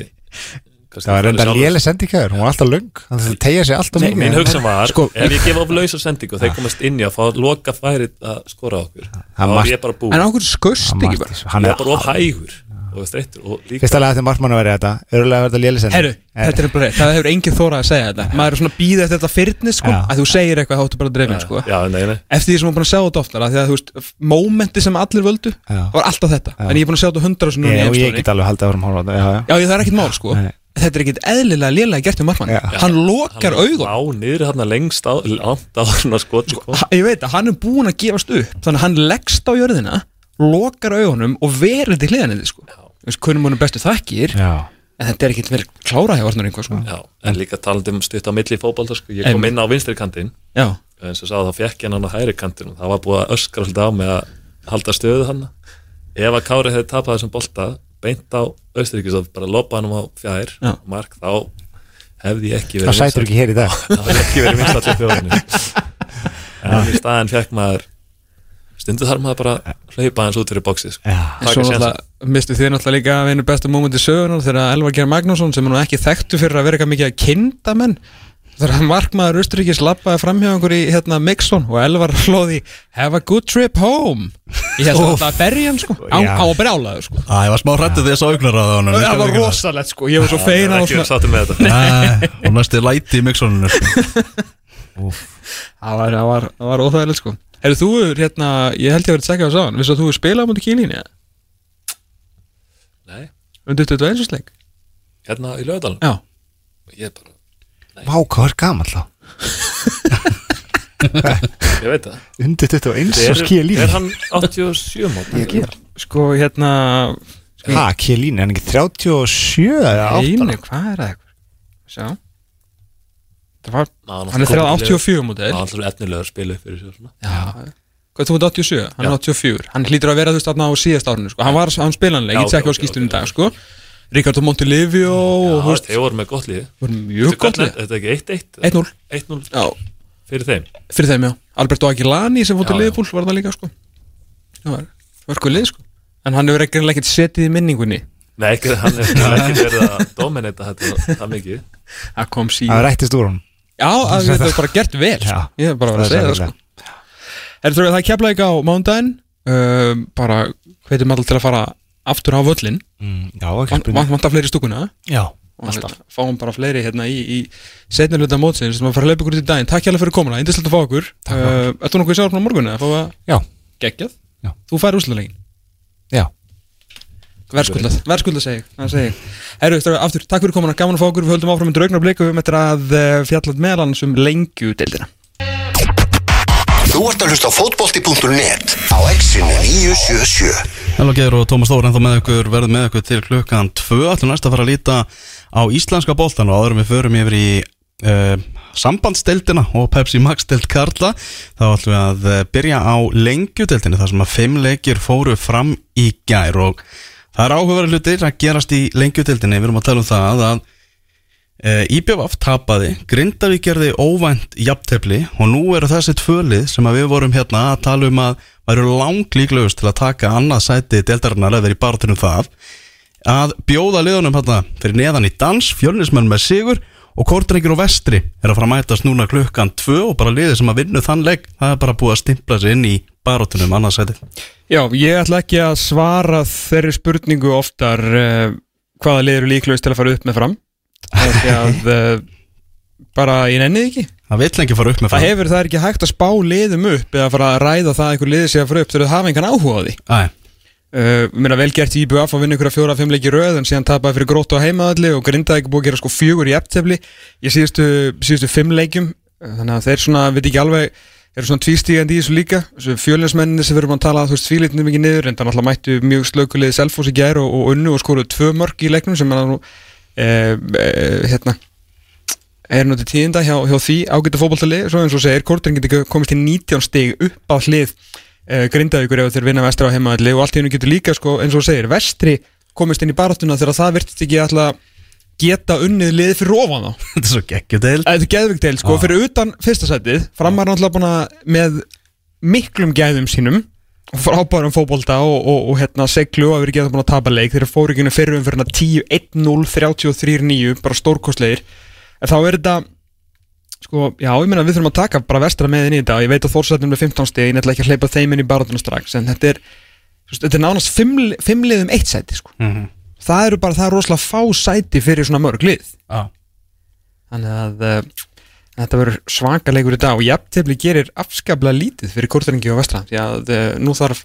Það var sjálfur. léle sendingaður, hún var alltaf að það tegja sig alltaf Nei, mikið. Mín hugsa var, sko, ef ég gefa upp lausa sendingu og þeir komast inn í að fá að loka færið að skora á okkur þá Hann er ég bara búið En okkur skust hann ekki bara? hann ég er er bara of hægur og og veist eittur og líka Fyrsta lega þetta. Markmann að vera þetta Örulega þetta er bara rétt, það hefur engin þórað að segja þetta. Maður er svona býðið eftir þetta fyrnis sko. Að þú segir eitthvað þá áttu bara dreifin sko. Já, nei, nei. Eftir því sem maður búin að sjá þetta oftar af Því að þú veist, mómenti sem allir völdu Já. Var alltaf þetta, Já. en ég er búin að sjá þetta sem að það sko. Þetta er ekkert eðlilega lélega gert með markmann Já. Hann lokar augun Á niður hann lengst á, á kom Ha- Ég veit að hann er búin að gefast upp Þannig að hann leggst á jörðina Lokar augunum og verið til hliðan sko. Kunnum honum bestu þakkir Já, En þetta er ekkert vel klárað hjá einhver sko. Já, en líka talandi um stutt á milli fótbolta sko. Ég kom inn á vinstri kantinn Já, eins og sagði þá fekk ég hann á hæri kantinn og það var búið að öskra alltaf á mig að halda stöðu hann ef að Kári hefði tapað þessum bolta beint á Austuríkis og bara lopa hann á fjær Já. mark þá hefði ég ekki það verið sætur ekki hér í dag. Það hefði ekki verið minnst allir þjóðinu en í staðin fekk maður stundu þarf maður bara hlaupa hans út fyrir bóksið sko. Svo náttúrulega mistu þið náttúrulega líka af einu besta mómenti sögunar þegar Elvar Geir Magnússon sem er nú ekki þekktu fyrir að vera eitthvað mikið að kinda menn þegar markmaður Östuríkis lappaði framhjá einhver í hérna Mixon og Elvar hlóði have a good trip home. Ég held að þetta berja hann sko. Á, á að brjálaðu sko. Æ, ég var smá hrættið því að sá augnar að hann það var rosalegt sko, ég var svo feina og ekki svona verið sáttum með þetta. Og næstu læti í mixoninu það var, það var, það var óþægilegt sko. Herru þú, hérna, ég held ég að vera að segja það sáðan Vissu að þú er spilað á mútið kýlínu Nei, Undir 21 sleik hérna í lögadalum Já, ég bara, Vá, hvað er gaman þá? Ég veit það. Undir 21 og skilín er hann 87 mót sko hérna Ha, Kjelín, er hann ekki 37 eða 8 Einu, hvað er það? Sjá. Það var, hann er 84 mútið Það er alltaf etnilegur spilu fyrir sér svona. Já. Hvað, þú ert 87, hann er Já. 84 Hann hlýtur að vera þú veist á síðast árinu sko. Hann var hann spilanleg, Já, ég tekja á skýstunum dag sko Montilivio og þú Já, þeir voru með gott voru mjög gott lið. Þetta er ekki 1-1 1-0 1-0 Já, fyrir þeim? Fyrir þeim já. Alberto Aguilani sem fór til Já, já. Liverpool var það líka sko. Það var, það var sko lið sko. En hann hefur ekki ekkert setið í minningunni. Nei, ekki, hann er ekki verið að dominata þetta það mikið. Það kom síðan. Það rættist úr hún Já, að þetta er bara gert vel sko. Já, Ég hef bara verið að það segja það sko. Er það er kefla ekki á mándaginn um, Bara hvetjum allir til að fara aftur á völlin Mm, vantar fleiri stúkuna? Já, og við fáum bara fleiri hérna í, í setni hluta mótsins. Sem að fara að leipa ykkur út í daginn. Takk hjá fyrir komuna, indislegt að fá okkur. Fyrir. uh, Ertu nokkuð í morgunni að fá að geggjað? Já. Þú færi úslulegin já. Verðskuldað, verðskuldað segi það. Herru, aftur, takk fyrir komuna, gaman að fá okkur. Við höldum áfram með draugnar bliku um eftir að uh, fjallað meðalans um lengju deildina Þú ert að hlusta á fótbolti.net á exinu 977 Hello Geir og Tómas Þór ennþá með ykkur verðum með ykkur til klukkan 2 ætlum næst að fara að líta á íslenska boltan og áðurum við förum yfir í uh, sambandsdeildina og Pepsi Max deild Karla þá ætlum við að uh, byrja á lengjudeildinu þar sem að fimm leikir fóru fram í gær og það er áhugaverið hlutir að gerast í lengjudeildinu við erum að tala um það að Uh, IBVF tapaði, Grindavík gerði óvænt jafntefli og nú eru þessi tvölið sem við vorum hérna að tala um að væru langlíklegust til að taka annað sæti deltarinnar eða verið í barátunum það að bjóða liðunum hérna fyrir neðan í dans, fjölnismenn með sigur og Kortrengir og Vestri er að fara að mætast núna klukkan 2 og bara liðið sem að vinna þann legg, það er bara búið að stimpla sig inn í barátunum annað sæti. Já, ég ætla ekki að svara þeirri spurningu oftar uh, hvaða til að Það að uh, bara ég nennið ekki. Það vill ekki fara upp með Það. Fram hefur það er ekki hægt að spá liðum upp eða fara að ræða það að einhver liði sé að fara upp. Þegar það hafa engan áhuga á því. Æ, uh, Mér vel gert í IBF að vinna ykkur að fjóra að fimm leiki röð en síðan tapaði fyrir grótt á heimaðalli og grindaði ekki búið að gera sko fjögur í eftirtefli í síðustu, síðustu fimm leikjum. Uh, þannig að þeir svona, veit ekki alveg eru svona tvístígandi í þessu líka. Fjölinsmenninni sem við erum að tala þú veist fílitinu mikið niður. En það náttúrulega mættu mjög slökulegið selfos í gær og, og unnu og skoruðu tvö mörg í leiknum sem er nú eh, eh, hérna er nú til tíðinda hjá, hjá því ágæta fótboltali svo eins og segir, Kortring getur komist til 19 stig upp á hlið uh, grindaðugur ef þeir vinna vestri á heimaðalli og allt í hennu getur líka, sko, eins og segir, vestri komist inn í baráttuna þegar það virtist ekki alltaf geta unnið lið fyrir ofan þá. Þetta er svo geggjudeild Þetta er deil, sko, Já. fyrir utan fyrsta sætið framar náttúrulega búin að með miklum gæðum sínum frábærum fótbolta og, og, og hérna seglu og vera ekki að búin að tapa leik þeir fóru ekki fyrir um fyrir 10-1-0 33-9, bara stórkostleir en þá er þetta sko, já, ég meina við þurfum að taka bara vestra með inn í þetta og ég veit að Þórsættin með 15 steg, ég ætla ekki að hleypa þeim inn í barátunum strax en þetta er þetta er nánast fimm, fimm liðum eitt sæti sko. Mhm. það eru bara, það er rosalega fá sæti fyrir svona mörg lið Já. þannig að uh, þetta verður svakaleikur í dag og jafntefli gerir afskaplega lítið fyrir Kortringi og Vestra því að uh, nú þarf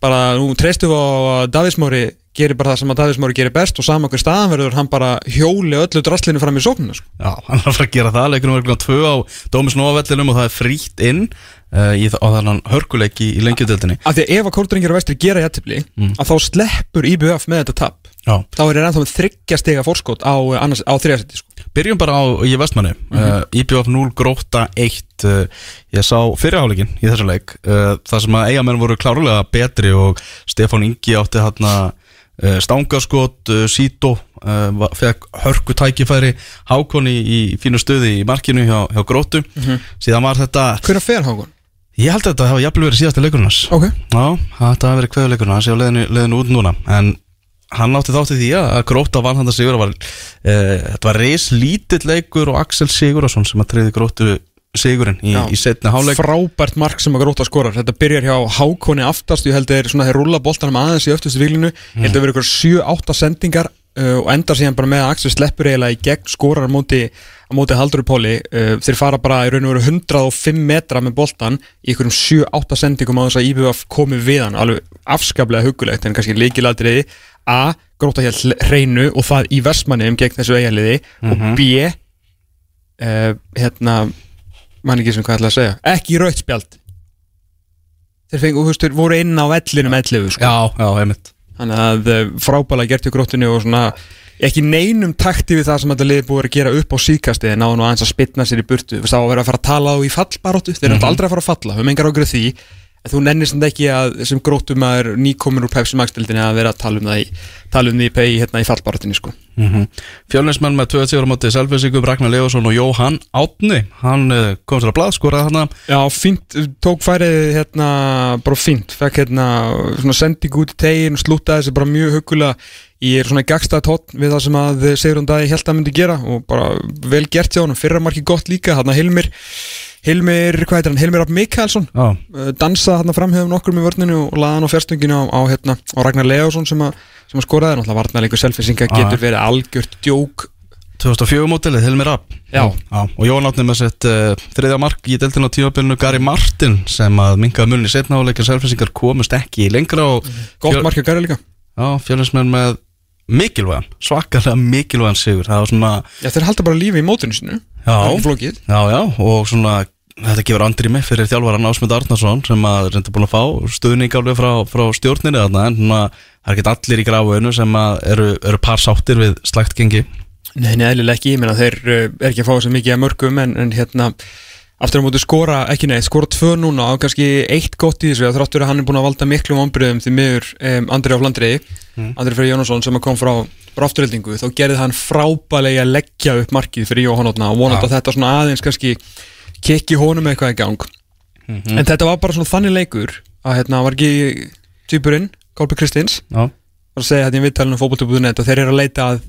bara, nú treystum við á að Davísmári gerir bara það sem að Davísmári gerir best og sama hver staðan verður hann bara hjóli öllu drastlinu fram í sókninu sko. Já, hann er að fara að gera það, leikunum er klukkan 2 á Dómis Nóavellinum og það er frítt inn uh, í, á þannig hörkuleik í, lengjudeldinni af því að ef að Kortringir og Vestri gera jafntefli að þá sleppur IBF með þetta tap Já. þá er ennþá með þryggja stiga fórskot á, annars, á þriðasetti sko. Byrjum bara á í vestmanni uh, IBF 0, gróta 1 uh, Ég sá fyrirháleikin í þessum leik. Uh, Það sem að eigamenn voru klárlega betri og Stefán Ingi átti hérna stangaskot, uh, Sító fekk hörku tækifæri Hákon í, í fínu stöði í markinu hjá, hjá grótu síðan var þetta hvernig fer Hákon? Ég held að þetta hafa jafnvel verið síðasti leikurinn hans. Ok. Já, þetta hafa verið kveðuleikurinn hans. Ég leiðinu, leiðinu út núna. En hann átti þátti því að að gróta vann hann það sigur var, e, Þetta var reis lítill leikur og Axel Sigurðarsson sem að treyði grótu sigurinn í, í setni háleik frábært mark sem að gróta skorar. Þetta byrjar hjá Hákoni aftast ég held að þeir, svona, þeir rúlla boltanum aðeins í öftustu viklinu ég held að vera ykkur 7-8 sendingar uh, og endar síðan bara með að Axel sleppur eiginlega í gegn skorar móti, móti Haldur Póli uh, þeir fara bara í raun og veru 105 metra með boltan í ykkurum 7-8 sendingum á þess að IBF komi við hann. Alveg afskaplega hugulegt en kannski líkiladriði A. Gróta hér hreinu og það í versmanniðum gegn þessu eigaliði og B. Uh, hérna mann ekki sem hvað ég ætla að segja ekki rautt spjald þeir veist, þeir voru inn á vellinum 11 sko. Já, já, einmitt þannig að uh, frábæla gert í gróttinu og svona ekki neinum takti við það sem þetta liði búið að gera upp á síkasti en náðu nú aðeins að spytna sér í burtu það var að vera að fara að tala á í fallbaróttu þeir eru aldrei að fara að falla, við mengar ágrið því þú nennir sem ekki að sem gróttum að er nýkomin úr Pepsi Max dildinni að vera að tala um það í, tala um því í, hérna, í fallbaróttinni sko. mm -hmm. Fjölnismenn með 2 sigur á móti Selfisingum, Ragnar Lefason og Jóhann Átni Hann uh, kom sér að blað, skoraði hann Já, fínt, tók færið hérna, bara fínt, fekk hérna svona sending út í tegin og slútaði þessi bara mjög hugulega ég er svona í gagstað tótt við það sem að Sigrun Dæði held að myndi gera og bara vel gert hjá hann, fyrra marki gott líka hann Hilmir, Hilmir, hvað heitir hann, Hilmir Rapp Mikkalsson Já, uh, dansaði hann framhjöfum nokkur með vörninu og laði hann á fjärstunginu á, á, hérna, á Ragnar Leásson sem, sem að skoraði, náttúrulega varnarleikur selfisinga Já. getur verið algjört djók. 2004 mótilið, Hilmi Rapp. Og Jóhann Átni með sitt uh, þriðja mark í deltinn á tímabilinu Gary Martin sem að minkaði munni setna áleikin Selfisingar komust ekki lengra og gott Fjör- marki að gera líka. Já, Fjölnismenn með mikilvægan, svakalega mikilvægan sigur. Það var svona, Já, þeir halda bara lífi í mótinu sinu Já. Já, já, og svona Þetta gefur andrými fyrir þjálfaran Ásmund Arnarsson sem að reynda búin að fá stuðning alveg frá, frá stjórninni þarna en svona, það er ekki allir í grafuinu sem að eru, eru par sáttir við slægt gengi Nei, eðlilega ekki, ég meina þeir uh, er ekki að fá þessu mikið að mörgum en, en hérna aftur á móti skora, ekki neitt, skora tvö núna og kannski eitt gott í þessu að þráttur að hann er búin að valda miklu vombriðum því miður um, Andri á Flandriði, Andri Freyr Jónasson sem kom frá, afturheldingu, þá gerði hann frábælega leggja upp markið fyrir Jóhann Átna og vonandi að þetta svona aðeins kannski kikki honum eitthvað í gang. En þetta var bara svona þannig leikur að hérna var ekki týpurinn, Kolby Kristins Já, var að segja þetta í viðtalinu fótbolti.net og þeir eru að leita að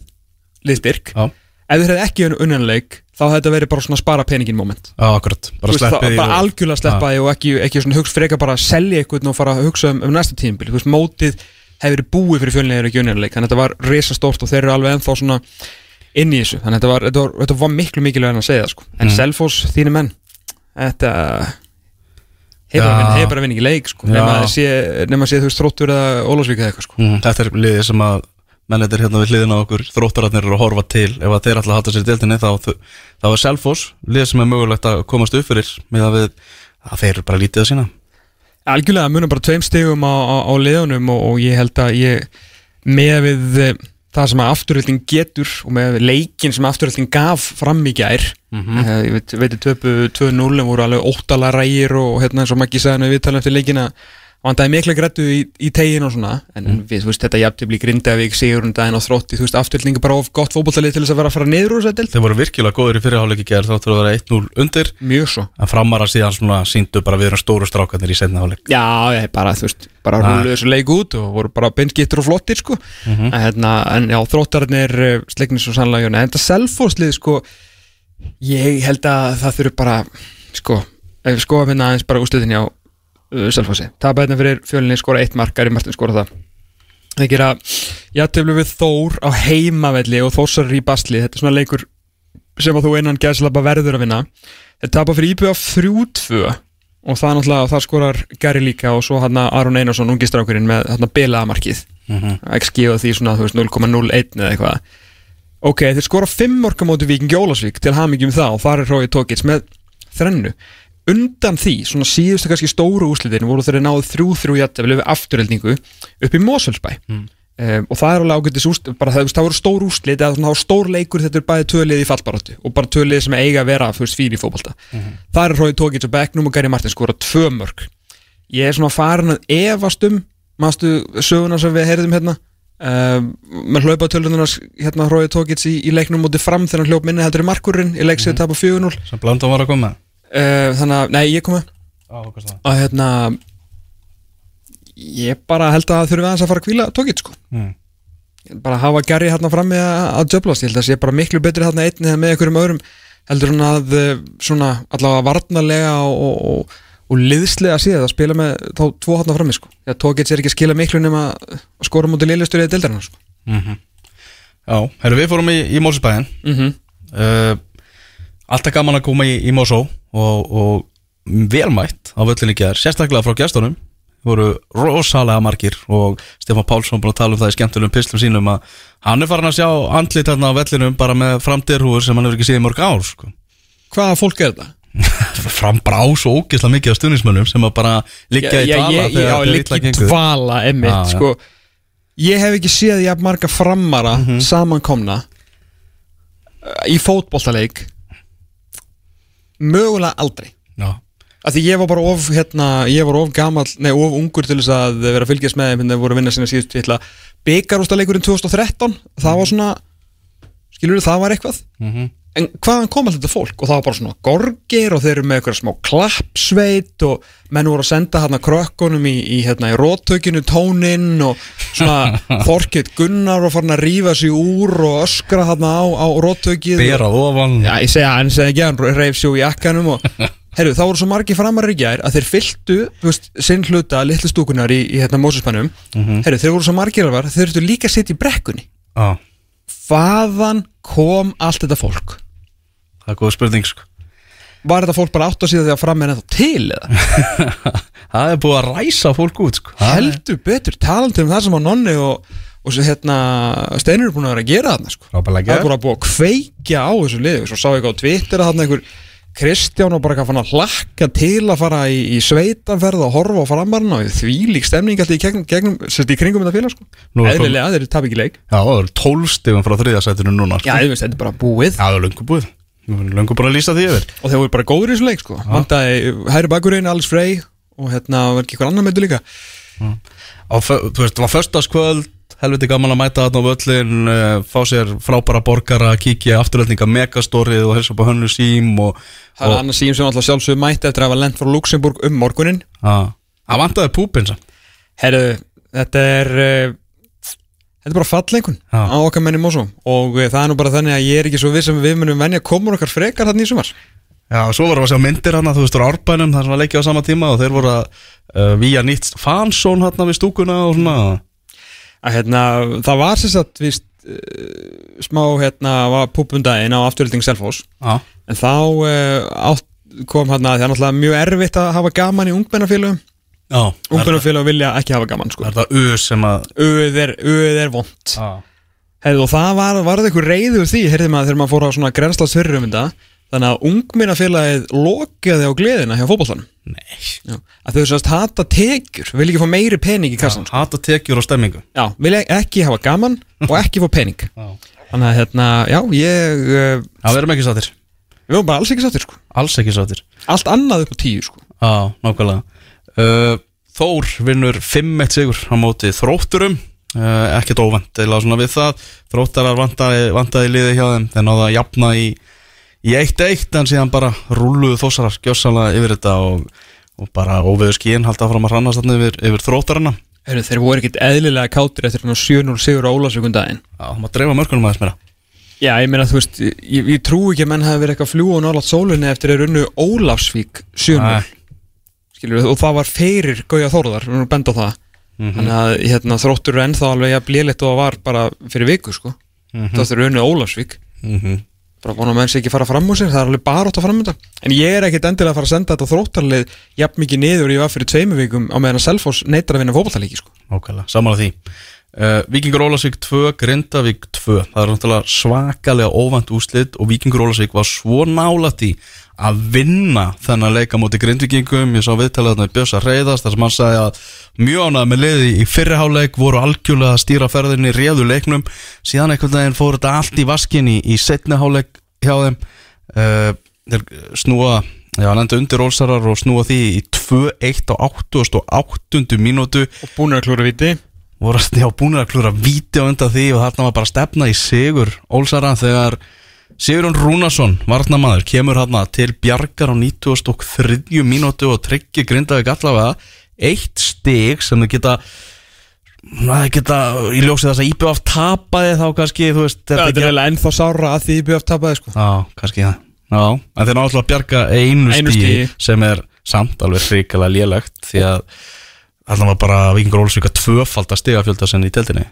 liðstyrk. Já, ef þeir hefði ekki unnanleik þá hefði þetta verið bara svona spara peningin moment já, akkurat Bara sleppið bara algjörlega sleppa því og ekki, ekki svona hugsa frekar bara að selja eitthvað og fara að hugsa um, um næsta tímabil Þú veist, mótið hefði verið búið fyrir fjölnilegur ekki unnanleik þannig að þetta var risastórt og þeir eru alveg ennþá svona inn í þessu, þannig að þetta var, þetta var, þetta var miklu mikilvæg en að segja sko. en Mm. Selfoss, þínu menn þetta hefur Já. bara, hef bara vinn ekki leik sko. Nema að sé, þú veist þróttur eða Ólafsvík eða eitthvað sko. mm, Mennetir hérna við hliðina á okkur þróttararnir eru að horfa til ef þeir að halda sér í deildinni þá, þá er Selfoss liðið sem er mögulegt að komast upp fyrir með að við að þeir eru bara lítið að sína Algjörlega munum bara tveim stegum á, á, á liðunum og, og ég held að ég með við eh, það sem að afturhilding getur og með leikin sem afturhilding gaf fram í gær Mhm. eh, ég veit, veit töpu 2-0 en voru alveg óttala rægir og hérna eins og Maggi sagði við viðtalum eftir leikina vandaði mikla grættu í, í tegin og svona. En Mhm. við, þú veist, þetta jafntefli Grindavík, Sigurinn daginn og þrótti, þú veist, afturhilding er bara of gott fótboltalið til þess að vera að fara niður úr þess að deild. Þeir voru virkilega góður í fyrirháleiki gerð þáttur að vera 1-0 undir. Mjög svo. En framara síðan svona síndu bara við erum stóru strákarnir í setna háleik Já, ég bara, þú veist, bara rúluðu þessu leik út og voru bara beinskittur og flottir, sko. Mhm. en, hérna, en já, þróttarnir sleiknir svo sannlega, en þetta selfhóðslið, sko Selfossi. Tapa hérna fyrir fjölinni skora eitt mark Gary Martin skora það. Það gera játtöflu við Þór á heimavelli og Þórsar í basli. Þetta er svona leikur sem að þú einan gæðslapa verður að vinna. Þetta tapa fyrir IBF 3-2 og það er náttúrulega, það skorar Gary líka og svo hann Aron Einarsson, ungistrákurinn með hann bilaða markið XG og því svona, þú veist, 0,01 eða eitthvað. Ok, þeir skora 5 morka móti Víkingi Ólasvík til hamingjum það og þar er Rói Tókits með þrennu undan því, svona síðustu kannski stóru úslitin voru þeir náðu þrjú þrjú jættafli við afturheldingu upp í Mosfellsbæ. Um, og það er alveg ágættis úst bara það, það voru stór úslit eða voru stór leikur þetta er bæði tölið í fallbaróttu og bara tölið sem eiga að vera fyrst fyrir í fótbolta. Það er Rói Tókits og Becknum og Gary Martin skora tvö mörg ég er svona farin að efast um mástu söguna sem við heyrðum hérna? Um, með hlaupatölunar hérna Rói Tókits í, í leiknum mútið fram þegar hann hljóp minni heldur í markurinn í leik sem við tapa 4-0 sem blandum var að koma uh, þannig að, nei ég það? að hérna ég bara held að þurfum aðeins að fara að kvíla tókitt sko Mm. Bara hafa Gary hérna frammi að, að djöblast, ég held að sé bara miklu betri hérna einni með einhverjum öðrum heldur hann að eh, svona allavega varnarlega og, og, og, og liðslega síðan að spila með þá tvo hérna frammi sko, því að tókitt er ekki að skila miklu nema skora mútið liðlistur eða deildarinn sko. Já, herru við fórum í, í Mósesbæðin mm -hmm. uh, Alltaf gaman að koma í, í Mósó og, og velmætt á völlinni gær, sérstaklega frá gestunum voru rosalega margir og Stefán Pálsson búin að tala um það í skemmtilegum pislum sínum að hann er farin að sjá andlit hérna á vellinum bara með framdirhúur sem hann hefur ekki séð í mörg ár sko. Hvaða fólk er þetta? fram bara á svo ógislega mikið af stuðnismönnum sem að bara liggja í dvala ég, ég, já, þegar ligg í dvala já. sko Ég hef ekki séð jafn marga framara samankomna uh, í fótboltaleik mögulega aldrei. Já, af því ég var bara of, hérna, ég var of gamall nei, of ungur til þess að vera að fylgjast með þeim þegar voru að vinna sinna síðustu titla. Byggarústaleikurinn 2013 það var svona, skilur það var eitthvað en hvaðan kom alltaf þetta fólk? Og það var bara svona gorgir og þeir eru með eitthvað smá klappsveit og menn voru að senda hérna krökkunum í, í, hérna, í róttökinu tóninn og svona Þorkett Gunnar og farin að rífa sig úr og öskra hérna á, á róttökið bera ofan. Já, ég segja, hann segi ekki, hann reyf sér í jakkanum og Herru, þá voru svo margir framarir í gær að þeir fylltu, þú veist, sinn hluta litlu stúkunar í, í hérna Mósuspannum Herru, þeir voru svo margir alvar, þeir þurftu líka að sitja í brekkunni. Já, Hvaðan kom allt þetta fólk? það er góð spurning sko. Var þetta fólk bara átt að síða því að fram er ennþá til eða? Það er búið að ræsa fólk út sko. Heldur betur, talandi um það sem á nonni og, og svo hérna Steinur er búin að vera að gera þarna sko. Frábærlega Það er búin að búið að kveikja á þessu liðu Svo sá ég á Twitter að þarna einhver Kristján og bara eitthvað fann að hlakka til að fara í, í sveitaferð og horfa á framarna og því lík stemning alltaf í, gegnum, gegnum, í kringum þetta félag sko. Eðlilega, þeir tap ekki leik. Já, það eru tólstegum frá þriðasætinu núna sko. Já, þetta er bara búið. Já, það er löngu búið. Löngu búin að lýsa því yfir. Og þeir voru bara góður í þessu leik sko. Vandaði hæri bakurinn, Alex Frey og hérna var ekki eitthvað annar meitur líka. Á, fö- Þú veist, það var föstaskvöld Helviti gaman að mæta þarna á völlin uh, Fá sér frábæra borgara Kíkja afturöldninga megastorið Og helsa upp á hönnu sím og, Það er og, annars síðan sem alltaf sjálfsög mætti eftir að hafa lent frá Luxemburg um morgunin að, vantaði púpin sem Herru, þetta er uh, Þetta er bara fallengun Já. á okkar menni Mosó og uh, það er nú bara þannig að ég er ekki svo viss sem við munum venja komur okkar frekar hann í sumar. Já, svo voru að sjá myndir hann Þú veist, úr árbænum Það sem var leikja á sama tíma Og þeir voru að uh, Vía nýtt fansón hann við stúkuna og svona að hérna, það var sér satt víst, uh, smá hérna var púpundaginn á afturölding Selfoss. Já, en þá uh, átt, kom hérna það er náttúrulega mjög erfitt að hafa gaman í ungmennafélögum. Já. Ungmennafélög vilja ekki hafa gaman sko. Er það U sem að auð er, auð er vond Hefðu, og það var, var eitthvað reyður því maður þegar maður fór á svona grensla sverri um þetta þannig að ungmennafélagið lokaði á gleðina hjá fótbollanum nei. Já, að þau sérst hata tekjur vil ekki fá meiri pening í kassan sko. Hata tekjur og stemmingu. Já, vilja ekki hafa gaman og ekki fá pening. Já. þannig að hérna, já, ég uh, Já, við erum ekki sáttir. Við varum bara alls ekki sáttir sko. Alls ekki sáttir. Allt annað upp á tíu sko. Já, nákvæmlega. Uh, Þór vinnur 5-1 sigur á móti þrótturum. Uh, ekkert óvænt eða svona við það. Þróttarar vantaði, vantaði liði hjá þeim í í 1-1 en síðan bara rúluðu þósarar gjössalega yfir þetta og, og bara óveðu skíin halda fram að rannast þarna yfir, yfir þróttarana Heru, þeir voru ekkit eðlilega kátir eftir hann 7-0 sigur á Ólasvíkun daginn Já, það maður dreifa mörkunum aðeins meira já, ég meina þú veist, ég, ég trú ekki að menn hafi verið eitthvað fljúa og nálat sólinni eftir þeir unnu Ólafsvík 7-0 Nei. skilur, og það var fyrir Gauja Þórðar, við erum bend á það Mhm. þannig að hérna, þróttur er ennþá alveg jafn lélitt og var bara fyrir viku sko. Mhm. það er unnið Ólafsvík Mhm. Bara vona að menn sé ekki fara fram úr sér það er alveg bara átt að framönda en ég er ekkit endilega að fara að senda þetta þróttarlið jafn mikið niður ég var fyrir tveimu vikum á meðan að Selfoss neytar að vinna fótballtalíki sko. Ókvæðlega, saman að því. Uh, Víkingur Ólasvík 2, Grindavík 2 Það er náttúrulega svakalega óvænt úslit og Víkingur Ólasvík var svo nálætt í að vinna þennan leika móti Grindvíkingum, ég sá viðtalið þarna í Bjösa Reyðast þar sem hann sagði að mjög ánað með liði í fyrriháleik voru algjörlega að stýra ferðinni réðu leiknum. Síðan einhvern veginn fór þetta allt í vaskin í, í setniháleik hjá þeim. Uh, snúa Já, hann enda undir Ólsarar og snúa því í 2-1 á 88. mínútu. Og búin að klúra viti já, búinir að klúra víti á undan því og þarna var bara að stefna í sigur Ólsara þegar Sigurjón Rúnarsson, varnamaður, kemur hérna til bjargar á 93 mínútu og tryggir Grindavík allavega eitt stig sem þau geta það geta, í ljósi þess að IBF tapaði þá kannski, þú veist þetta er eiginlega ennþá sára að því byrja tapaði sko. Já, kannski það Já, en þeir náttúrulega bjarga einu, Einu stíi stigi. sem er samt alveg hrikalega lélegt því að allan var bara Víkingur Ólsvík að tvöfalda stigafjölda sinni í teltinni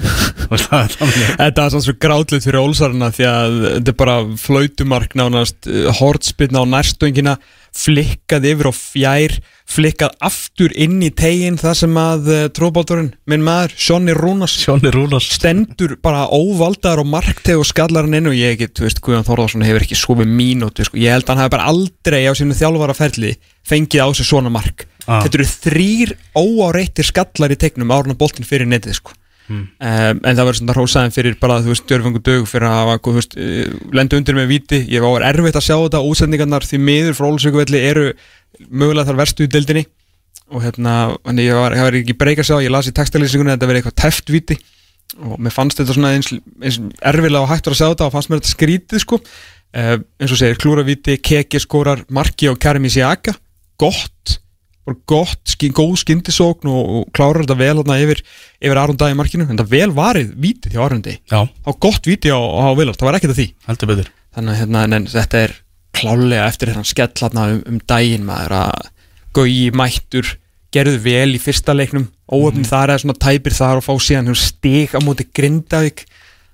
það þannig. Þetta er svo grátlið fyrir Ólsarina því að þetta er bara flautumark nánast hortspilna á nærstöngina flikkað yfir á fjær flikkað aftur inn í tegin þar sem að uh, tróbáturinn, minn maður, Sjónni Rúnars Sjónni Rúnars. stendur bara óvaldaður og markteg og skallar hann inn og ég get, þú veist, Guðjón Þórðarsson hefur ekki sofið mínútu, sko, ég held að hann hafi bara aldrei á sínu þjálfaraferli fengið á sig svona mark Ah. þetta eru þrýr óáreittir skallar í tegnum árun og boltin fyrir netið, sko. Hmm. um, en það verður svona hrósaðin fyrir bara þú veist, djörfangu dög fyrir að hafa þú veist, uh, lenda undir með viti ég var erfitt að sjá þetta, útsendingarnar því miður frá Ólusvíkuvelli eru mögulega þar verstu í deildinni. Og hérna, ég var, ég var ekki breyka að sjá ég las í textalýsingunni að þetta verið eitthvað teft viti og mér fannst þetta svona eins, eins erfilega og hættur að sjá þetta og fannst mér þetta skrítið sko. Uh, eins og segir, klúraviti, keki skórar marki og Karimi Siaka gott, bara gott góð skindisókn og, og klárar þetta vel hérna yfir, yfir Aron Dag í markinu. En það vel varið vitið hjá Já, á gott viti á, á Vilald, það var ekkert að því. Þannig að hérna, þetta er klálega eftir hérna skell hérna um, um daginn maður að Gauji mættur gerðu vel í fyrsta leiknum óöfni þar eða svona tæpir þar og fá síðan hún stig á móti Grindavík.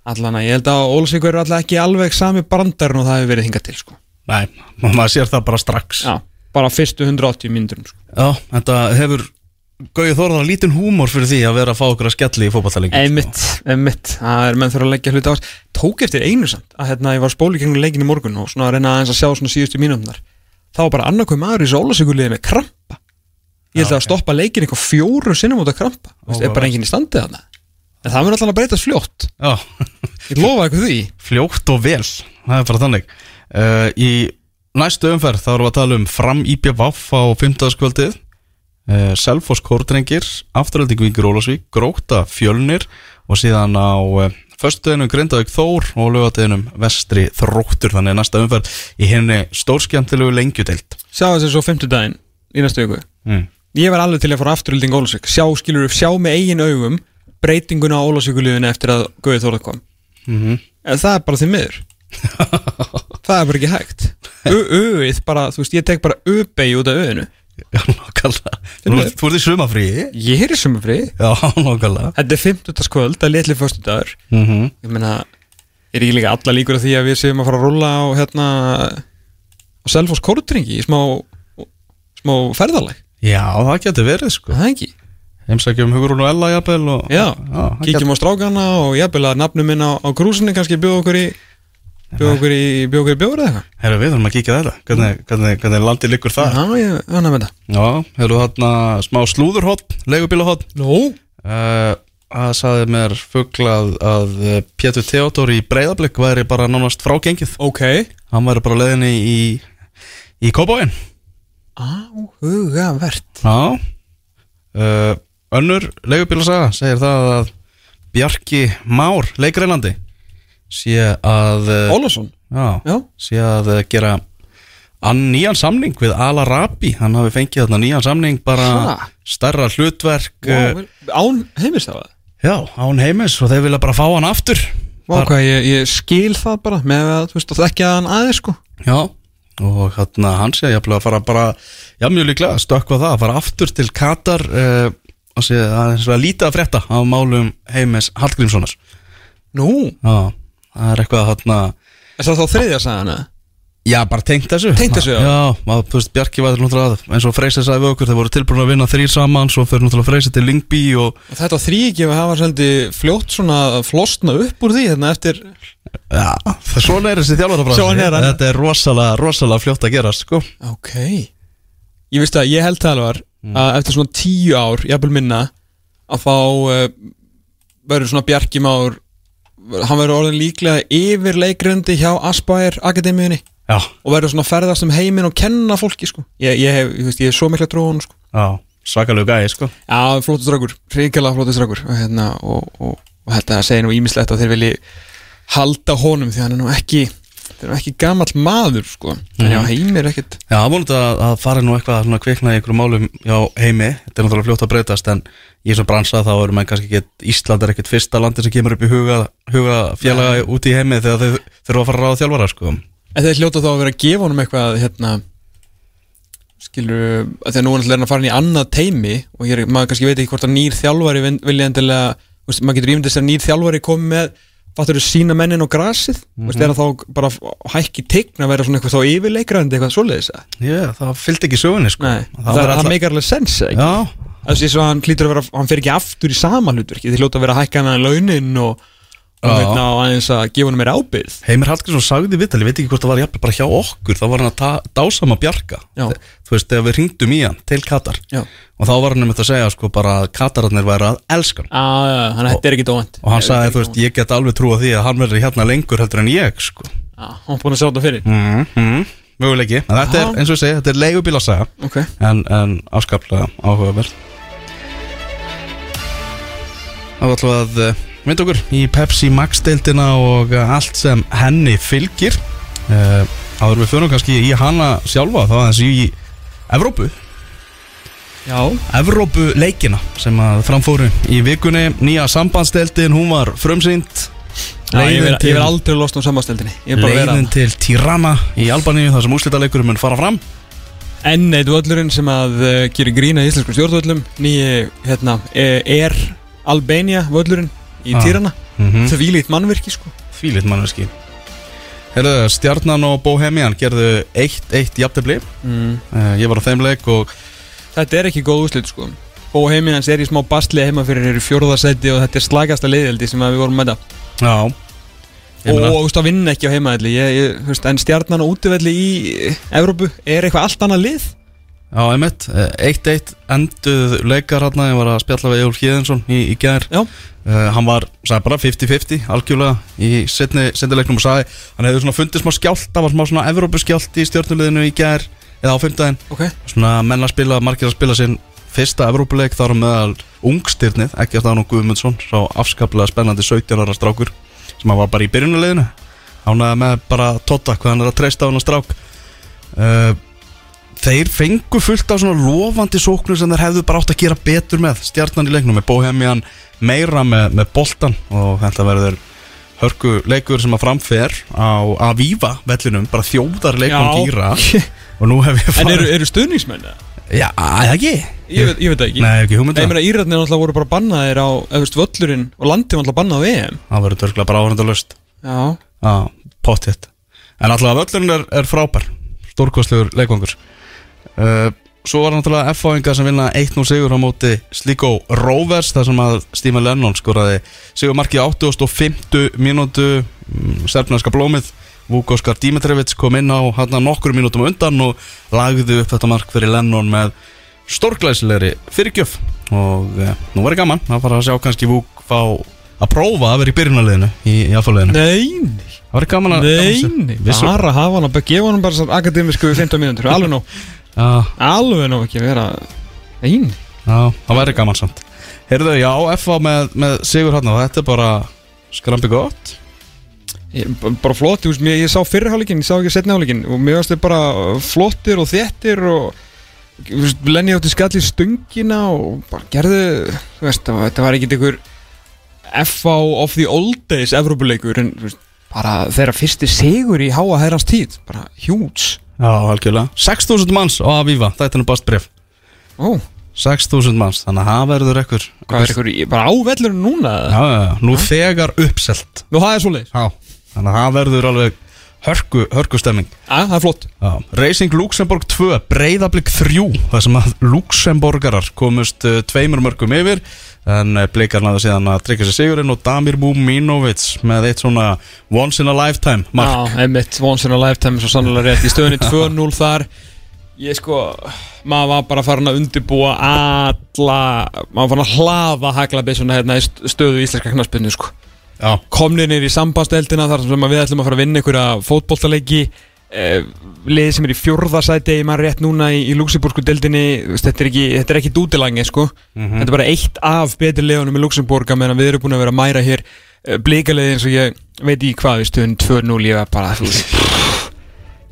Allan að ég held að Ólasvík verður alltaf ekki alveg sami brandarinn og það hefur verið hingað til sko. Nei, maður sér það bara strax. Já, bara fyrstu 180 myndurum sko. Já, þetta hefur Gauði Þórðar lítinn húmor fyrir því að vera að fá okkur að skelli í fótballtalengi Einmitt, einmitt, það er menn þurfa að leggja hluti á. Tók eftir einu samt að hérna, ég var spóli kringum leikin í morgun og svona að reyna aðeins að sjá svona síðustu mínúndar þá var bara annarkvæm maður í sólasíkuliði með krampa. Ég held að stoppa leikin eitthvað fjóru sinnum út af krampa. Vist, er bara enginn í standið þarna? En það mun alltaf að breytast fljótt. Ég lofa eitthvað því. Fljótt og vel. Það er bara þannig. Uh, Í næstu umferð þá erum við að tala um fram IPVF á 15. kvöldið uh, Selfoss Kórdrengir Afturölding Vingur Ólasvík, Gróta Fjölnir og síðan á uh, Föstudeginum Grindavík Þór og lögadeginum Vestri Þróttur. Þannig næsta umferð í henni stórskjöntilegu lengjudeild Sjá þessi svo 50 daginn í næstu viku. Mm. Ég var alveg til að fara afturölding Ólasvík Sjá, skilur sjá með eigin augum breytinguna á Ólasvíkuliðinu eftir að Guði Þórað kom. Mm En það er bara því miður Það er bara ekki hægt. Ö-öið bara, þú veist, ég tek bara ö-begi út af öðinu Já, nákvæmlega. Þú ert- í sumafríi Ég er í sumafri Já, nákvæmlega. Þetta er 50. kvöld, það er litli föstudagur. Mm -hmm. Ég meina, er ekki líka alla líkur að því að við séum að fara að rúlla á hérna á Selfoss Kórdringi í smá smá ferðalag, Já, það getur verið sko. Er það ekki? Heimsækjum Hugrún og Ella jafnvel og, Já, það kíkjum á strákana og jafnvel að nafnum minn á, á grúsinni kannski bjóð okkur í bjóð okkur í bjóður eða eitthvað? Herru, við þurfum að kíkja þetta. Hvernig, hvernig, hvernig landið liggur það Já, ég hann að mynda Já, hefur þarna smá slúðurhótt Leigubílahótt Nú, uh, Það sagði mér fuglað að eh, Pétur Theodor í breyðablик væri bara nánast frágengið. Ok. Hann væri bara leiðinni í í Kóbóin Áhugavert Já. Uh, Önnur leigubílasaga segir það að Bjarki Már, leikreinandi sé að uh, Ólafsson? Já, Já, sé að uh, gera nýjan samning við Ala Rabi hann hafi fengið þarna nýjan samning bara Ha? starra hlutverk uh, vel- án heimistafa já, án heimis og þeir vilja bara fá hann aftur. Vá, hvað, ég, ég skil það bara með að, þú veist, að þekkja hann aðeins, sko. Já, og hérna hann sé jafnlega að fara bara Já, mjög líklega, stökkva það, fara aftur til Katar uh, og sé að það er svona lítið að frétta á málum heimis Hallgrímssonar. Nú, Já, það er eitthvað þarna er það þá þriðja sagðan eða? Já, bara tengt þessu Tengt þessu, já. Já, maður, þú veist, Bjarki var náttúrulega eins og Freysi sagði við okkur, þeir voru tilbúin að vinna þrýr saman svo fyrir náttúrulega Freysi til Lingby og þetta þrýgjöf hafa svolítið fljótt svona flosna upp úr því hérna eftir Já, það svona er þessi þjálfarafræði Svona er hann. Þetta er rosalega, rosalega fljótt að gera, sko Ok Ég veist að ég held það alvar að eftir svona tíu ár, jafnvel minna að þá uh, verður svona Bjarki Már hann verður orðin líklega yfir leikrendi hjá Aspire Akademíunni Já, og verður svona að ferðast um heiminn og kenna fólki sko. ég, ég, hef, ég, veist, ég hef svo mikla tróðun sko. já, svakalegu gæði, sko Já, flóttu strákur, ríkjala flóttu strákur og, hérna, og, og, og þetta segir nú ímislegt að þeir vilji halda honum því hann er nú ekki þeir eru ekki gamall maður sko. en já, heimir er ekkit Já, það vonandi að, að fara nú eitthvað svona kvikna í einhverjum málum hjá heimi Þetta er náttúrulega fljótt að breytast en í þessum bransa þá erum menn kannski ekki Ísland er ekkit fyrsta landi sem kemur upp í huga, huga félaga út í heimi þegar þau þurfa að fara að ráða þjálfara sko. En þeir hljóta þá að vera að gefa honum eitthvað hérna skilur, að að nú er hann að fara inn í annað teimi og er, maður kannski veit ekki hvort að nýr þjálfari vilja endilega, maður getur ímyndið sér að nýr þjálfari komi með fattur sína mennin á grasið, mm veist, er það þá bara hækki tign að vera svona eitthvað þá yfirleikrandi eitthvað svoleiðis? Já, það fylgdi ekki sögunni sko. Nei, það, það, alla- það meikar alveg sens ekki? Já, Þessi svo hann hlýtur að vera, hann fer ekki aftur í sama hlutverki, þið hljóta að vera að hækka hann að launin og, og, Já. hérna, og aðeins að gefa hann meira ábyrð Heimir Hallgrímsson sagði viðtal, ég veit ekki hvort það var jafnvel bara hjá okkur, þá var hann að dásama Bjarka Já. Þú veist, þegar við hringdum í hann til Katar. Já, og þá var hann um þetta að segja sko bara að Katararnir væri að elska hann. Ah, já, hann þetta er ekki dóant og hann sagði, þú veist, ég get alveg trúa því að hann verður hérna lengur heldur en ég sko. Já, hann búin að sjá þetta fyrir. Mm -hmm. Möguleiki, en þetta er, Aha. eins og ég segi, þetta er leigubíl að segja. Ok, en, en afskaplega áhugaverð. Það var alltaf að uh, mynd okkur í Pepsi Max deildina og uh, allt sem henni fylgir. Uh, áður við fyrir kannski í hana sjálfa þá aðeins í Evrópu. Já. Evrópu leikina sem að framfóru í vikunni. Nýja sambandsdeildin, hún var frumsýnd. Já, ég vil aldrei um Ég vil bara vera leiðin til Tirana í Albaníu þar sem úrslitaleikurinn mun fara fram. Enn eitt völlurinn sem að uh, gerir grína í íslensku stjórnvöllum. Nýji, hérna, er Albania völlurinn í Ah. Tirana mm -hmm. Það vílít mannverki sko. Fílitt mannveski Herðu, Stjarnan og Bohemian gerðu 1-1 jafntefli. Mm. uh, Ég var á þeim leik og Þetta er ekki góð úslit sko. Bohemians er í smá bastli heima fyrir eru fjórðarsæti og þetta er slagasta leiðildi sem við vorum með það Já. Og þú veist að vinna ekki á veist, en stjarnan og útivelli í Evrópu er eitthvað allt annað lið Já, einmitt, eh, 1-1 enduð leikar hérna, ég var að spjalla við Jólf Híðinsson í, í Já. uh, Hann var, sagði bara 50-50 algjörlega í setni, setni leiknum og sagði hann hefði svona fundið smá skjált það var smá svona Evrópuskjált í stjórnuleginu í gær eða á fimmtudaginn, Ok. Svona menn að spila margir að spila sinn fyrsta Evrópuleik þar meðal ungstyrnið, ekki að það nú Guðmundsson sá afskaplega spennandi 17 ára strákur sem hann var bara í byrjunuleginu ánaði með bara Totta hvað hann er að treysta á hann að strák. Uh, þeir fengu fullt af svona lofandi sóknur sem þeir hefðu bara átt að gera betur með stjarnan í leiknum með Bohemian meira með, með boltan og þetta verður hörku leikur sem að framfer á Aviva vellinum, bara þjóðar leiknum Já. gýra og nú hef ég En eru, eru stuðningsmenn? eða? Já, það ekki? Ég, veit- ég veit það ekki. Nei, ekki hugmynda Nei, ég meina Írarnir náttúrulega voru bara bannaðir á veist, völlurinn og landið var náttúrulega bannað á EM Það verður törglega bara áhörndalust Já. Já, pottitt En alltaf völlurinn er, er frábær. Stórkostlegur leikvangur uh, Svo var náttúrulega F-fáingar sem vinna 1-0 sigur á móti Sligo Rovers þar sem að Stephen Lennon skoraði sigur markið 85 mínútu. Mm, Serfnarska blómið Vúkóskar Dimitrevits kom inn á hann nokkur mínútum undan og lagði upp þetta mark fyrir Lennon með stórglæsilegri fyrirgjöf. Og uh, nú var ég gaman að fara að sjá kannski Vúk fá að prófa að vera í byrjunarliðinu í, í F-fáliðinu Nei, Það var gaman að nei, nei. Vissu- Bara hafa hann að gefa hann bara akademísku 15 mínútur. Alveg nóg Alveg nóg ekki að vera Nei já, það væri gaman samt. Heyrðu, já, FA með, með Sigur hann og þetta er bara skrambi gott. Ég- bara flott, ég, ég sá fyrrháleikin, ég sá ekki setniháleikin og mér varst þau bara flottir og þéttir og Lenny átti skall í stöngina og bara gerðu, þú veist, þetta var ekkit einhver FA of the old days Evrópuleikur en veist, bara þeirra fyrsti sigur í háa herrans tíð, bara hjúts Já, algjörlega. 6.000 manns á Aviva, þetta er nú bast bref Ó, 6.000 manns, þannig að það verður ekkur hvað er ykkur, í- bara á vellurinn núna? Já, já, já, nú þegar uppselt. Nú, það er svoleiðis. Já, þannig að það verður alveg hörku, hörku stemming Já, það er flott. Já, Racing Luxemburg 2, Breiðablík 3 Það sem að Luxemborgarar komust uh, tveimur mörgum yfir En uh, blikar náðu síðan að tryggja sér sigurinn Og Damir Muminovic með eitt svona once in a lifetime mark. Já, einmitt, once in a lifetime Svo sannlega rétt. Í stöðunni 2-0 þar Ég sko, maður var bara farin að undirbúa alla Maður var farin að hlaða haglabissuna hérna í st- stöðu íslenska knaspinnu sko Komnir nýr í sambandsteldina þar sem við ætlum að fara að vinna einhverja fótboltaleiki. Eh, liðið sem er í fjórðasæti ég maður rétt núna í, í Luxemburgsku veist, þetta er ekki, þetta er ekki dútilangi sko. þetta er bara eitt af betri liðunum í Luxemburg að meðan við erum búin að vera að mæra hér uh, blíkaliði eins og ég veit í hvað við stöðun 2-0 ég var bara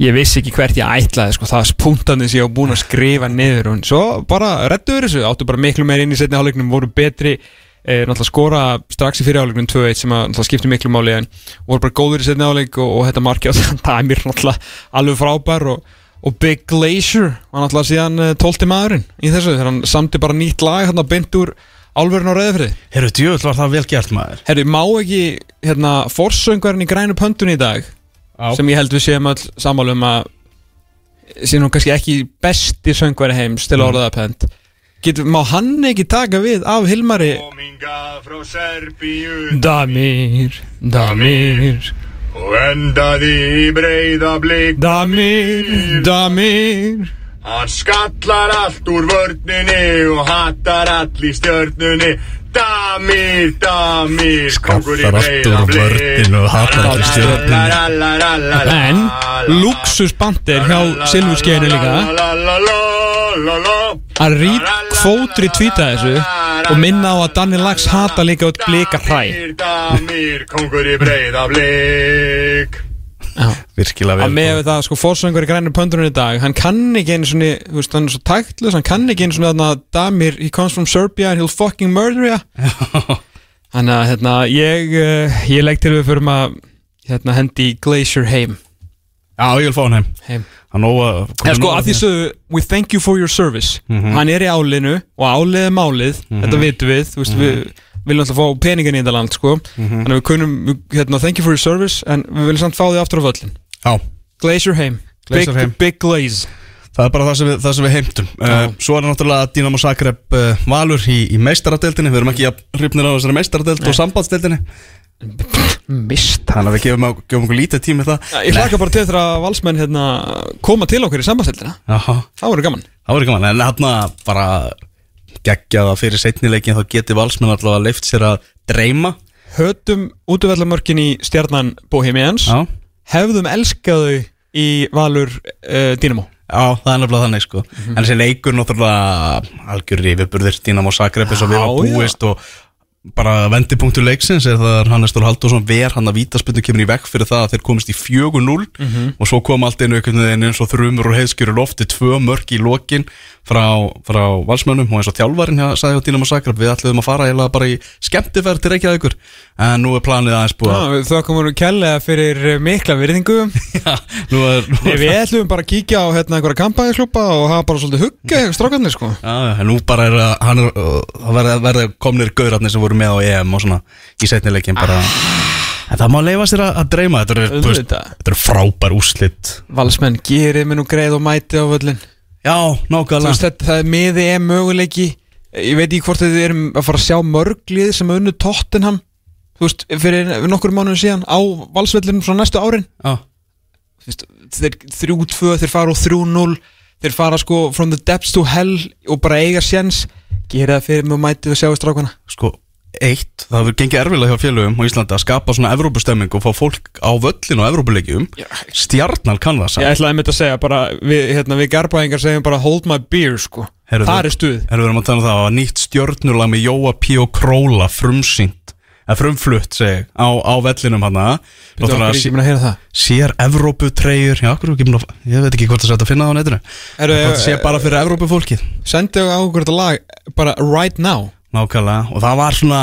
ég vissi ekki hvert ég ætlaði sko, það punktandi sem ég var búin að skrifa niður og svo bara rettuður þessu. Áttu bara miklu meir inn í setni hálfleiknum voru betri eh, náttúrulega skora strax í fyrir áleiknum 2-1 sem að skipti miklu máli en voru bara góður í setni áleik og, og þetta marki á þann dæmir náttúrulega alveg frábær og, og Big Glacier var náttúrulega síðan uh, 12. maðurinn í þessu þegar hann samti bara nýtt lag hérna beint úr álverðin á reyðafriði herru, djöfull var það vel gert maður Herri, má ekki hérna forsöngvarinn í grænu pöntun í dag Já. sem ég held við séum öll sammála um að sé nú kannski ekki besti söngvari heims til orðaða pönt Getur, má hann ekki taka við af Hilmari? Komingað frá Serbíu Damir, Damir. og endaði í breyða blik. Damir, Damir. Hann skallar allt úr vörninni og hattar all í stjörnunni. Damir, Damir, Skallar allt úr vörninni og hattar all í stjörnunni. En luxusbandir hjá Silfurskeiðinu líka að rít kvótri tvíta þessu og minna á að Danni Lax hata líka út blika hræ. Damir, Damir, kongur í breyða blik. Virkilega að vel með það sko fórsöngur í grænum pöndurinn í dag hann kann ekki einu veist, hann er svo tæktlus, hann kann ekki einu svona þarna Damir, he comes from Serbia and he'll fucking murder ya. Þannig að hérna ég uh, ég legg til við fyrir að hérna hendi Glacier heim Já, ég vil fá hann heim. Heim. Hann óa Eða sko að því sögðu We thank you for your service. Hann er í álinu og álið er málið Þetta vitum við, þú veist, við viljum alltaf fá peningin í þetta land, sko. Þannig að við kunum, hérna, thank you for your service En við viljum samt fá því aftur á völlin Já, Glacier heim. Glacier big, heim. big Glaze. Það er bara það sem við, það sem við heimtum. Uh, Svo er náttúrulega Dinamo Zagreb uh, Valur í, í meistaradeildinni. Við erum ekki að hrifnir á þessari meistaradeild og sambandsdeildinni Mist. Þannig að við gefum, gefum okkur lítið tími í það. Ég hlaka bara til þegar að valsmenn hérna, koma til okkur í sambandstildina Jaha, Það voru gaman. Það voru gaman En hérna bara geggjaða fyrir setnileikin Þá geti valsmenn allavega leift sér að dreyma. Hötum útvellamörkin í stjarnan Bohemians. Já, Hefðum elskaðu í Valur uh, Dynamo. Já, það er nefnilega þannig sko. En þessi leikur náttúrulega algjör yfirburðir Dinamo Zagreb eins og við Já, var búist og bara vendipunktur leiksins er það að Hannes Þór Halldórsson ver hann að vítaspöndu kemur í vekk fyrir það að þeir komist í 4-0 og svo kom allt einu einhvern veginn eins og þrumur og heiðskjöru lofti tvö mörk í lokin frá, frá valsmönnum og eins og þjálfarinn hjá, sagði á Dinamo Zagreb við ætluðum að fara eiginlega bara í skemmtiferð til Reykjavíkur en nú er planið aðeins búið að þau komum kærlega fyrir eh, mikla virðingu. Já, nú er, nú Við ætlum bara að kíkja á hérna einhverja kampæðisklúpa og hafa bara svolítið hugga strákarnir sko. Já, en nú bara er að hann er, verða, verða komnir gaurarnir sem voru með á EM og svona í setnileikin bara. En það má leifa sér að, að dreyma Þetta eru, frábær úrslit. Valsmenn gerir mér nú greið og mæti á völlin Já, Þú nákvæmlega veist, þetta, það er miði er möguleiki. Ég veit ekki hvort þið erum að fara að sjá mörglið sem unnu Tottenham Þú veist, fyrir nokkur mánuðin síðan á valsvellinum frá næstu árin. Já, Þú veist, Þeir 3-2, þeir fara á 3-0 Þeir fara sko from the depths to hell og bara eiga séns. Gera það fyrir mig og mæti og sjáu strákana. Sko, eitt Það hefur gengið erfilega hjá félögum á Íslandi að skapa svona Evrópustemming og fá fólk á völlin og Evrópuleikjum. Stjarnal kann það Ég samt ætlaði einmitt að segja bara Við, hérna, við garbaðingar segjum bara hold my beer sko. Heyrðu, Það er stuð. Erum við erum að tala um það að nýtt stjörnulag með Jóa P. og Króla frumsýnt eða frumflutt segi ég, á, á vellinum hann að heyra það? sér Evrópu treyjur já, okkur, ekki, búin að- ég veit ekki hvort það sé hægt að finna það á netinu. Það sé bara fyrir Evrópu fólkið Sendu á okkur þetta lag bara right now nákvæmlega. Og það var svona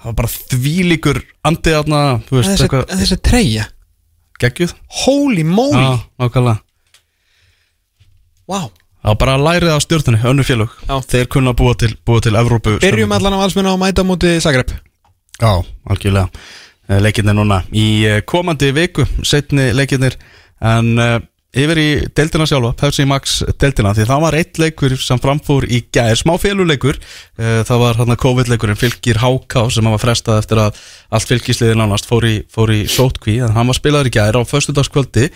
það var bara þvílíkur andið þarna þú veist Þessi, eitthvað þessi treyja. Geggjuð. Holy moly. Já, nákvæmlega. Vá. Það var bara að lærið á stjórnunni, önnu félög. Já. Þeir kunna búa til, búa til Evrópu Byrjum allan á valsmenn á mæta á móti Zagreb. Já, algjörlega. Eh, Leikirnir núna í eh, komandi viku Setni leikirnir. En uh, yfir í deildina sjálfa Pepsi Max deildina Því það var eitt leikur sem framfór í gær Smá féluleikur uh, Það var hann að COVID-leikurinn Fylgir Háká sem hann var frestað eftir að Allt fylgisliði nánast fór í, í sótkví En hann var spilaður í gær á föstudagskvöldi.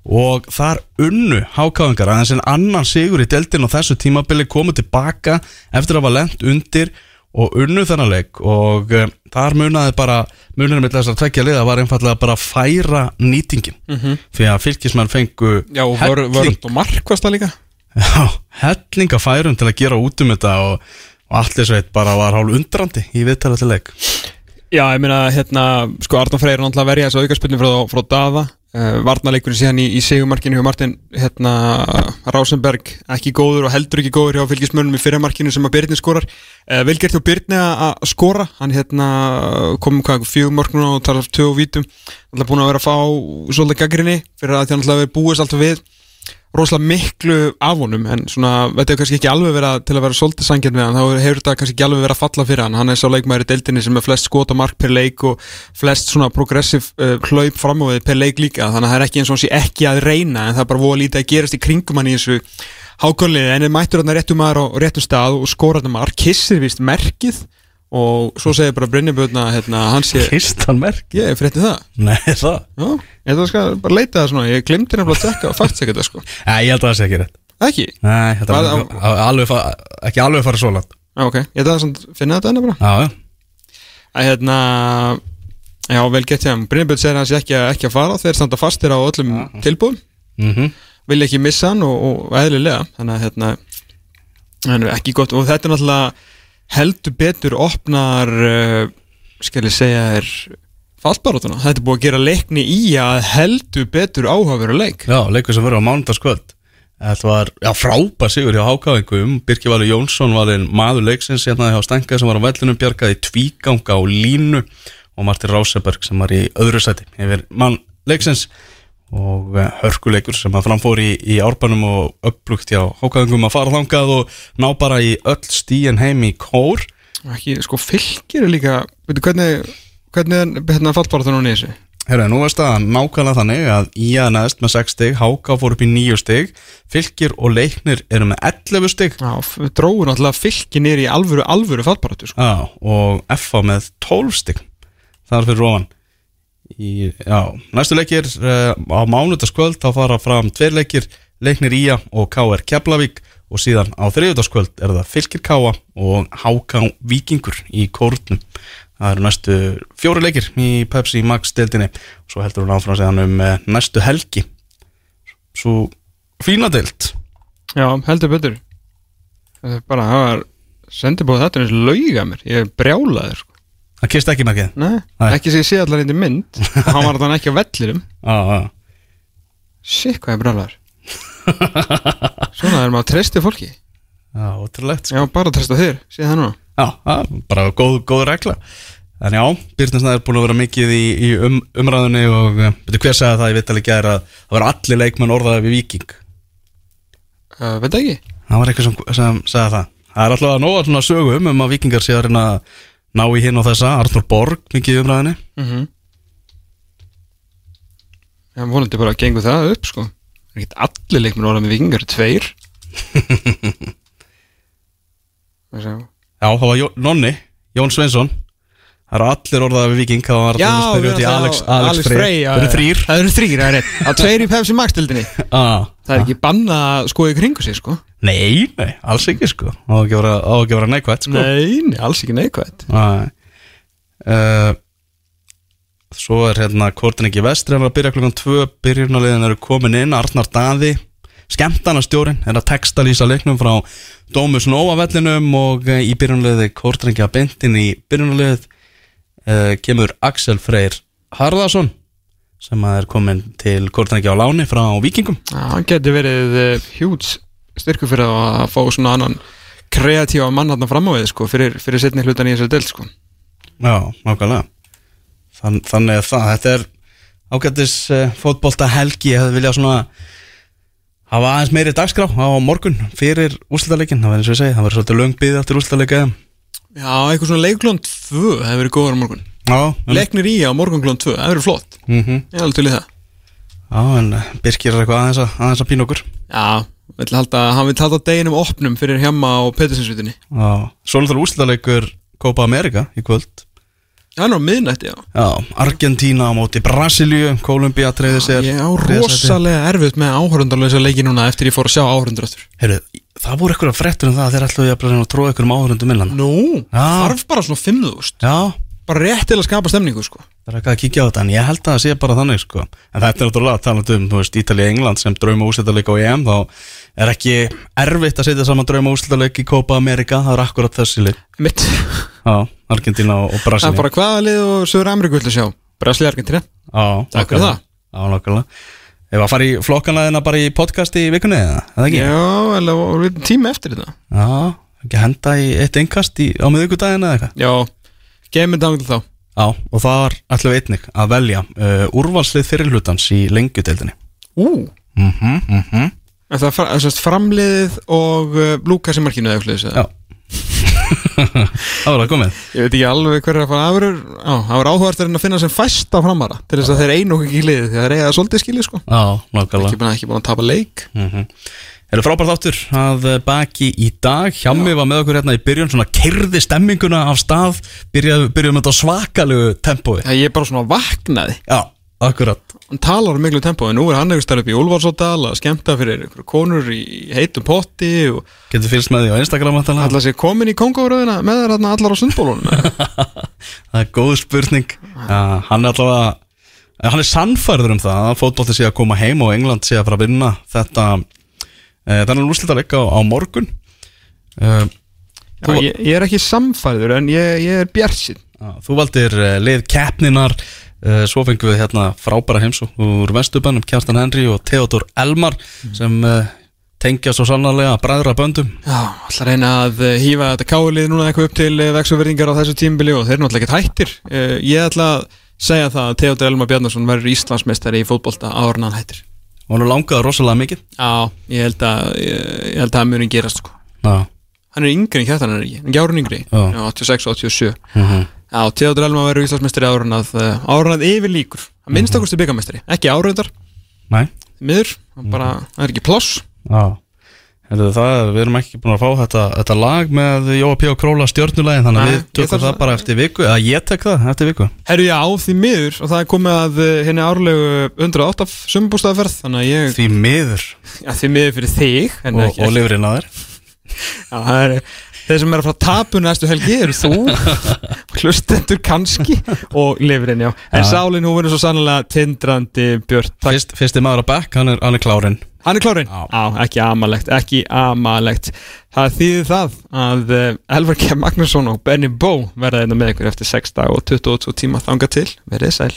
Og þar unnu hákáðingar aðeins en annan sigur í deildin og þessu tímabili komu tilbaka eftir að hafa lent undir og unnu þennan leik og uh, þar munaði bara munurinn með þess að tvekja liða var einfallega bara að færa nýtingin. Mhm. því að fylgismenn fengu Já, og vör, vörnd og markvast það líka. Já, hellinga færum til að gera út um þetta og, og allir sveit bara var hálf undrandi í viðtala til leik. Já, ég meina, hérna, sko, Arnón Freyr er náttúrulega að verja þessu aukarspilni frá, frá Daða. uh, Varnarleikurinn síðan í, í segumarkinu hjá Martin, hérna, Rásenberg ekki góður og heldur ekki góður hjá fylgismönnum í fyrramarkinu sem að Byrni skorar. Uh, Vilgert hjá Byrni að skora hann, hérna, komum hvað, fjögum mörknuna og talar tvö og vítum. Alltaf búin að vera að fá svolítið gaggrinni fyrir að hann alltaf verið búist alltaf við rosalega miklu af honum en svona, þetta er kannski ekki alveg vera til að vera svolítið sangjarn við hann, þá hefur þetta kannski ekki alveg vera að falla fyrir hann, hann er sá leikmaður í deildinni sem er flest skot og mark per leik og flest svona progressiv uh, hlaup fram á við per leik líka, þannig að það er ekki eins og hann sé ekki að reyna, en það er bara voða lítið að gerast í kringum hann í þessu hákvöldliði en er mættur hann réttum maður á réttum stað og skora hann mark, kissir vist merkið og svo segir bara Brynjaböðna hérna, hann sé, Kristan merk? ég frétti það. Nei, það? Já, ég ætla að skal bara leita það svona, ég glimti nefnilega að tjekka og fakt þetta sko. Nei, ég held að það sé ekki rétt. Ekki? Nei, þetta Hvað- var ekki alveg, fa- ekki alveg farið svo langt. Já, ok, ég ætla að svona finna þetta enna bara. Já, já. Að hérna já, vel gett hjá hann, Brynjaböld segir hans ekki, að- ekki að fara þeir standa fastir á öllum tilbúðum Mhm. vilja ekki missa hann og, og eðlilega. Þannig að hérna en ekki gott. Og þetta er náttúrulega heldur betur opnar uh, skal ég segja er fallbarótuna, þetta er búið að gera leikni í að heldur betur áhugaveru leik. Já, leikur sem verður á mánudagskvöld. Þetta var, já, frábær sigur hjá hákáðingum Birki Valur Jónsson var einn maður leiksins hérna hjá Stenka sem var á vellinum bjargaði tvíganga á línu. Og Martin Ráseberg sem var í öðru sæti yfir mann leiksins og eh, hörkuleikur sem að framfór í, í árbanum og upplugt hjá hákáðingum að fara þangað og ná bara í öll stíin heim í kór ekki, sko, fylgir er líka veitu, hvernig, hvernig er hérna fallbarótuna í þessu? Herra, nú er staðan nákvæmlega þannig að Ía neðst með 6 stig, Háká fór upp í 9 stig Fylkir og Leiknir eru með 11 stig Já, við dróðum náttúrulega fylgir niður í alvöru, alvöru fallbarótu sko. Já, og FA með 12 stig þar fyrir ofan í, Já, næstu leikir uh, á mánudaskvöld þá fara fram tveir leikir, Leiknir Ía og KR Keflavík og síðan á þriðudagskvöld er það Fylkir Káa og Háká Víkingur í kórnum. Það eru næstu fjóri leikir í Pepsi Max deildinni. Og svo heldur hún áfram segðan um uh, næstu helgi. Svo fína deild. Já, heldur betur. Er bara, það var sendið búið þetta eins og lauga mér, ég brjálaður sko. Það kist ekki markið? Nei, Nei. ekki sem ég sé allar hindi mynd. Og hann var þannig ekki á vellirum Já, já. Sitt hvað ég brjálaður. Svona er maður að treysti fólki. Já, ótrúlegt sko. Já, bara að treysta þér, sé það núna. Já, er bara góð, góð regla. En já, Byrninsnæð er búin að vera mikið í, í um, umræðunni og uh, betur hver sagði það, ég veit alveg gæra að það var allir leikmenn orðaði við Viking uh, Veit ekki. Það var eitthvað sem, sem sagði það. Það er alltaf að nóga svona sögum um að Vikingar sé að reyna að ná í hinn og þessa Arnur Borg mikið í umræðunni. Mm -hmm. Já, vonandi bara að gengur það upp sko. Það er ekkert allir leikmenn orða með vikingar, tveir. Já, það var Jó, Nonni, Jón Sveinsson Það eru allir orðaði við Viking Það var að spyrja út í Alex, Alex, Frey. Það eru þrýr Það eru þrýr, það er rétt. Það tveir í Pepsi Max tildinni ah, Það er ekki banna skoða í kringu sig sko. Nei, nei, alls ekki sko. Á að vera, á að vera neikvætt sko. Nei, nei, alls ekki neikvægt Nei. Uh, Svo er hérna Kortin ekki vestri hann er að byrja klukkan 2 Byrjunarliðin eru komin inn. Arnar Daði Skemmtanastjórin er að textalýsa leiknum frá Dómus Nova vellinum og uh, í byrjunarliði Kortin ekki að bendin í byrjunarlið uh, kemur Axel Freyr Harðarsson sem að er komin til Kortin ekki á láni frá Víkingum. Já, hann getur verið uh, hjúts styrku fyrir að fá svona annan kreatífa mann hann fram á við sko fyrir, fyrir setni hlutan í þessari deild sko. Já, nákvæmlega. Þann, Þannig að það, þetta er ágættis uh, fótbolta helgi, ég hefði viljað svona var aðeins meiri dagskrá á morgun fyrir úrslitaleikin Það var eins og ég segi, það var svolítið löng byggð eftir úrslitaleika Já, eitthvað svona leiklón 2 hefur verið góður á morgun. Já, Leiknir í á morgun klón 2, það verið flott. Mm Ég er alveg til í það. Já, en eh, Birkir er eitthvað aðeins að, aðeins að pína okkur. Já, vill halda, hann vil halda deginum opnum fyrir hjemma á Petersinsvitinni Já, svo náttúrulega úrslitaleikur Copa America í kvöld. Það er nú miðnætti, já. Já, Argentína á móti Brasilíu Kolumbía treyði sér Ég á þriðja sæti. rosalega erfitt með áhörundarlösa leiki núna eftir ég fór að sjá áhörundur eftir Heyrðu, það voru eitthvað fréttur um það að þeir ætluðu að að tróða ykkur um áhörundum innan Nú, Já. þarf bara svona 5.000 Já, Bara rétt til að skapa stemningu, sko. Það er eitthvað að kíkja á þetta en ég held að það sé bara þannig sko. En þetta er náttúrulega talað um, þú veist, Ítalía England sem drauma úrslitaðleik á EM þá er ekki erfitt að setja saman drauma úrslitaðleik í Copa America það er akkurat þessi leik Mitt. Já, Argentína og og Það er bara hvaða lið og Söður Ameríku viltu sjá? Brasli Ef að fara í flokkanaðina bara í podcast í vikunni eða, eða ekki? Já, eða og við tíma eftir þetta. Já, ekki henda í eitt innkast í, á miðvikudaginn eða eitthvað? Já, geymið dangil þá. Já, og þar ætlum við einnig að velja uh, úrvalslið fyrirhlutans í lengjudeildinni. Ú! Mhm, mhm. En það er fra- það er framliðið og uh, Lukas í markinu eða eitthvað Já Það var það komið. Ég veit ekki alveg hver er að fara Já, það var áhugast að finna sem fæsta framara Til þess að þeir einu ekki í liðið Því að þeir eiga það svolítið skilið sko. Já, Ekki búin að, ekki búin að tapa leik. Mm Er það frábært áttur að eh, baki í dag. Hjammi var með okkur hérna í byrjun Svona kerði stemminguna af stað. Byrjuðum þetta á svakalegu tempói. Já, ég bara svona vaknaði. Já, akkurat. Hann talar um miklu tempó En nú er hann eitthvað stærð upp í Úlfarsóttal Að skemmta fyrir einhverju konur í heitum potti Og Getur fylgst með því á Instagram alltaf allar sér komin í kongáröðina Með þarna allar á sundbólunum Það er góð spurning. Ja, Hann er allavega eh, Hann er sannfærður um það að fótbolti sé að koma heim og England sé að fara að vinna þetta e, Þannig að úrslita leika á, á morgun. E, Já, ég, ég er ekki samfæður En ég, ég er bjarsin Þú valdir lið keppninar Svo fengum við hérna frábæra heimsó úr Vestubanum, Kjartan Henry og Theodor Elmar sem e, tengja svo sannarlega bræðra böndum. Já, alltaf reyna að eh, hífa þetta kálið núna eitthvað upp til vexuverðingar á þessu tímbili og þeir eru náttúrulega ekkert hættir. Eh, Ég ætla að segja það að Theodor Elmar Bjarnason verður Íslandsmeistari í fótbolta en hann hættir. Og hann er langaði rosalega mikið. Já, ég held að ég, ég held að það muni gerast sko. Já, Hann er yngri en kjartan er ekki, hann er árun yngri? Já. Já, 86 og 87. Mhm. Já, Theodor Elmar verður Íslandsmeistari áður en að eh, áður en að yfir líkur Að minnst okkur stu byggamestari, ekki áraundar Nei. Miður, bara, það er ekki ploss Já. Það við erum ekki búin að fá þetta, þetta lag með Jóa P. og Króla stjórnulegin þannig að við tökum það að- bara eftir viku eða ég tek það eftir viku. Herru, já, því miður og það er komið að eh, henni árlegu 108 sumbústaðferð þannig að ég, því miður. Já, því miður fyrir þig en og, ekki, og lifurinn að þér já, það er þeir sem er að fara að tapu næstu helgi eru þú hlustendur kannski og lifurinn, já, en sálinn hún verður svo sannlega tindrandi Takk. Fyrst, Fyrsti maður að bekk, hann er, hann er klárinn. Hann er klárinn, Já. já, ekki amalegt ekki amalegt, það þýðir það að uh, Elvar K. Magnusson og Benny Bó verða þetta með ykkur eftir 6 dag og 22 tíma þanga til, verið sæl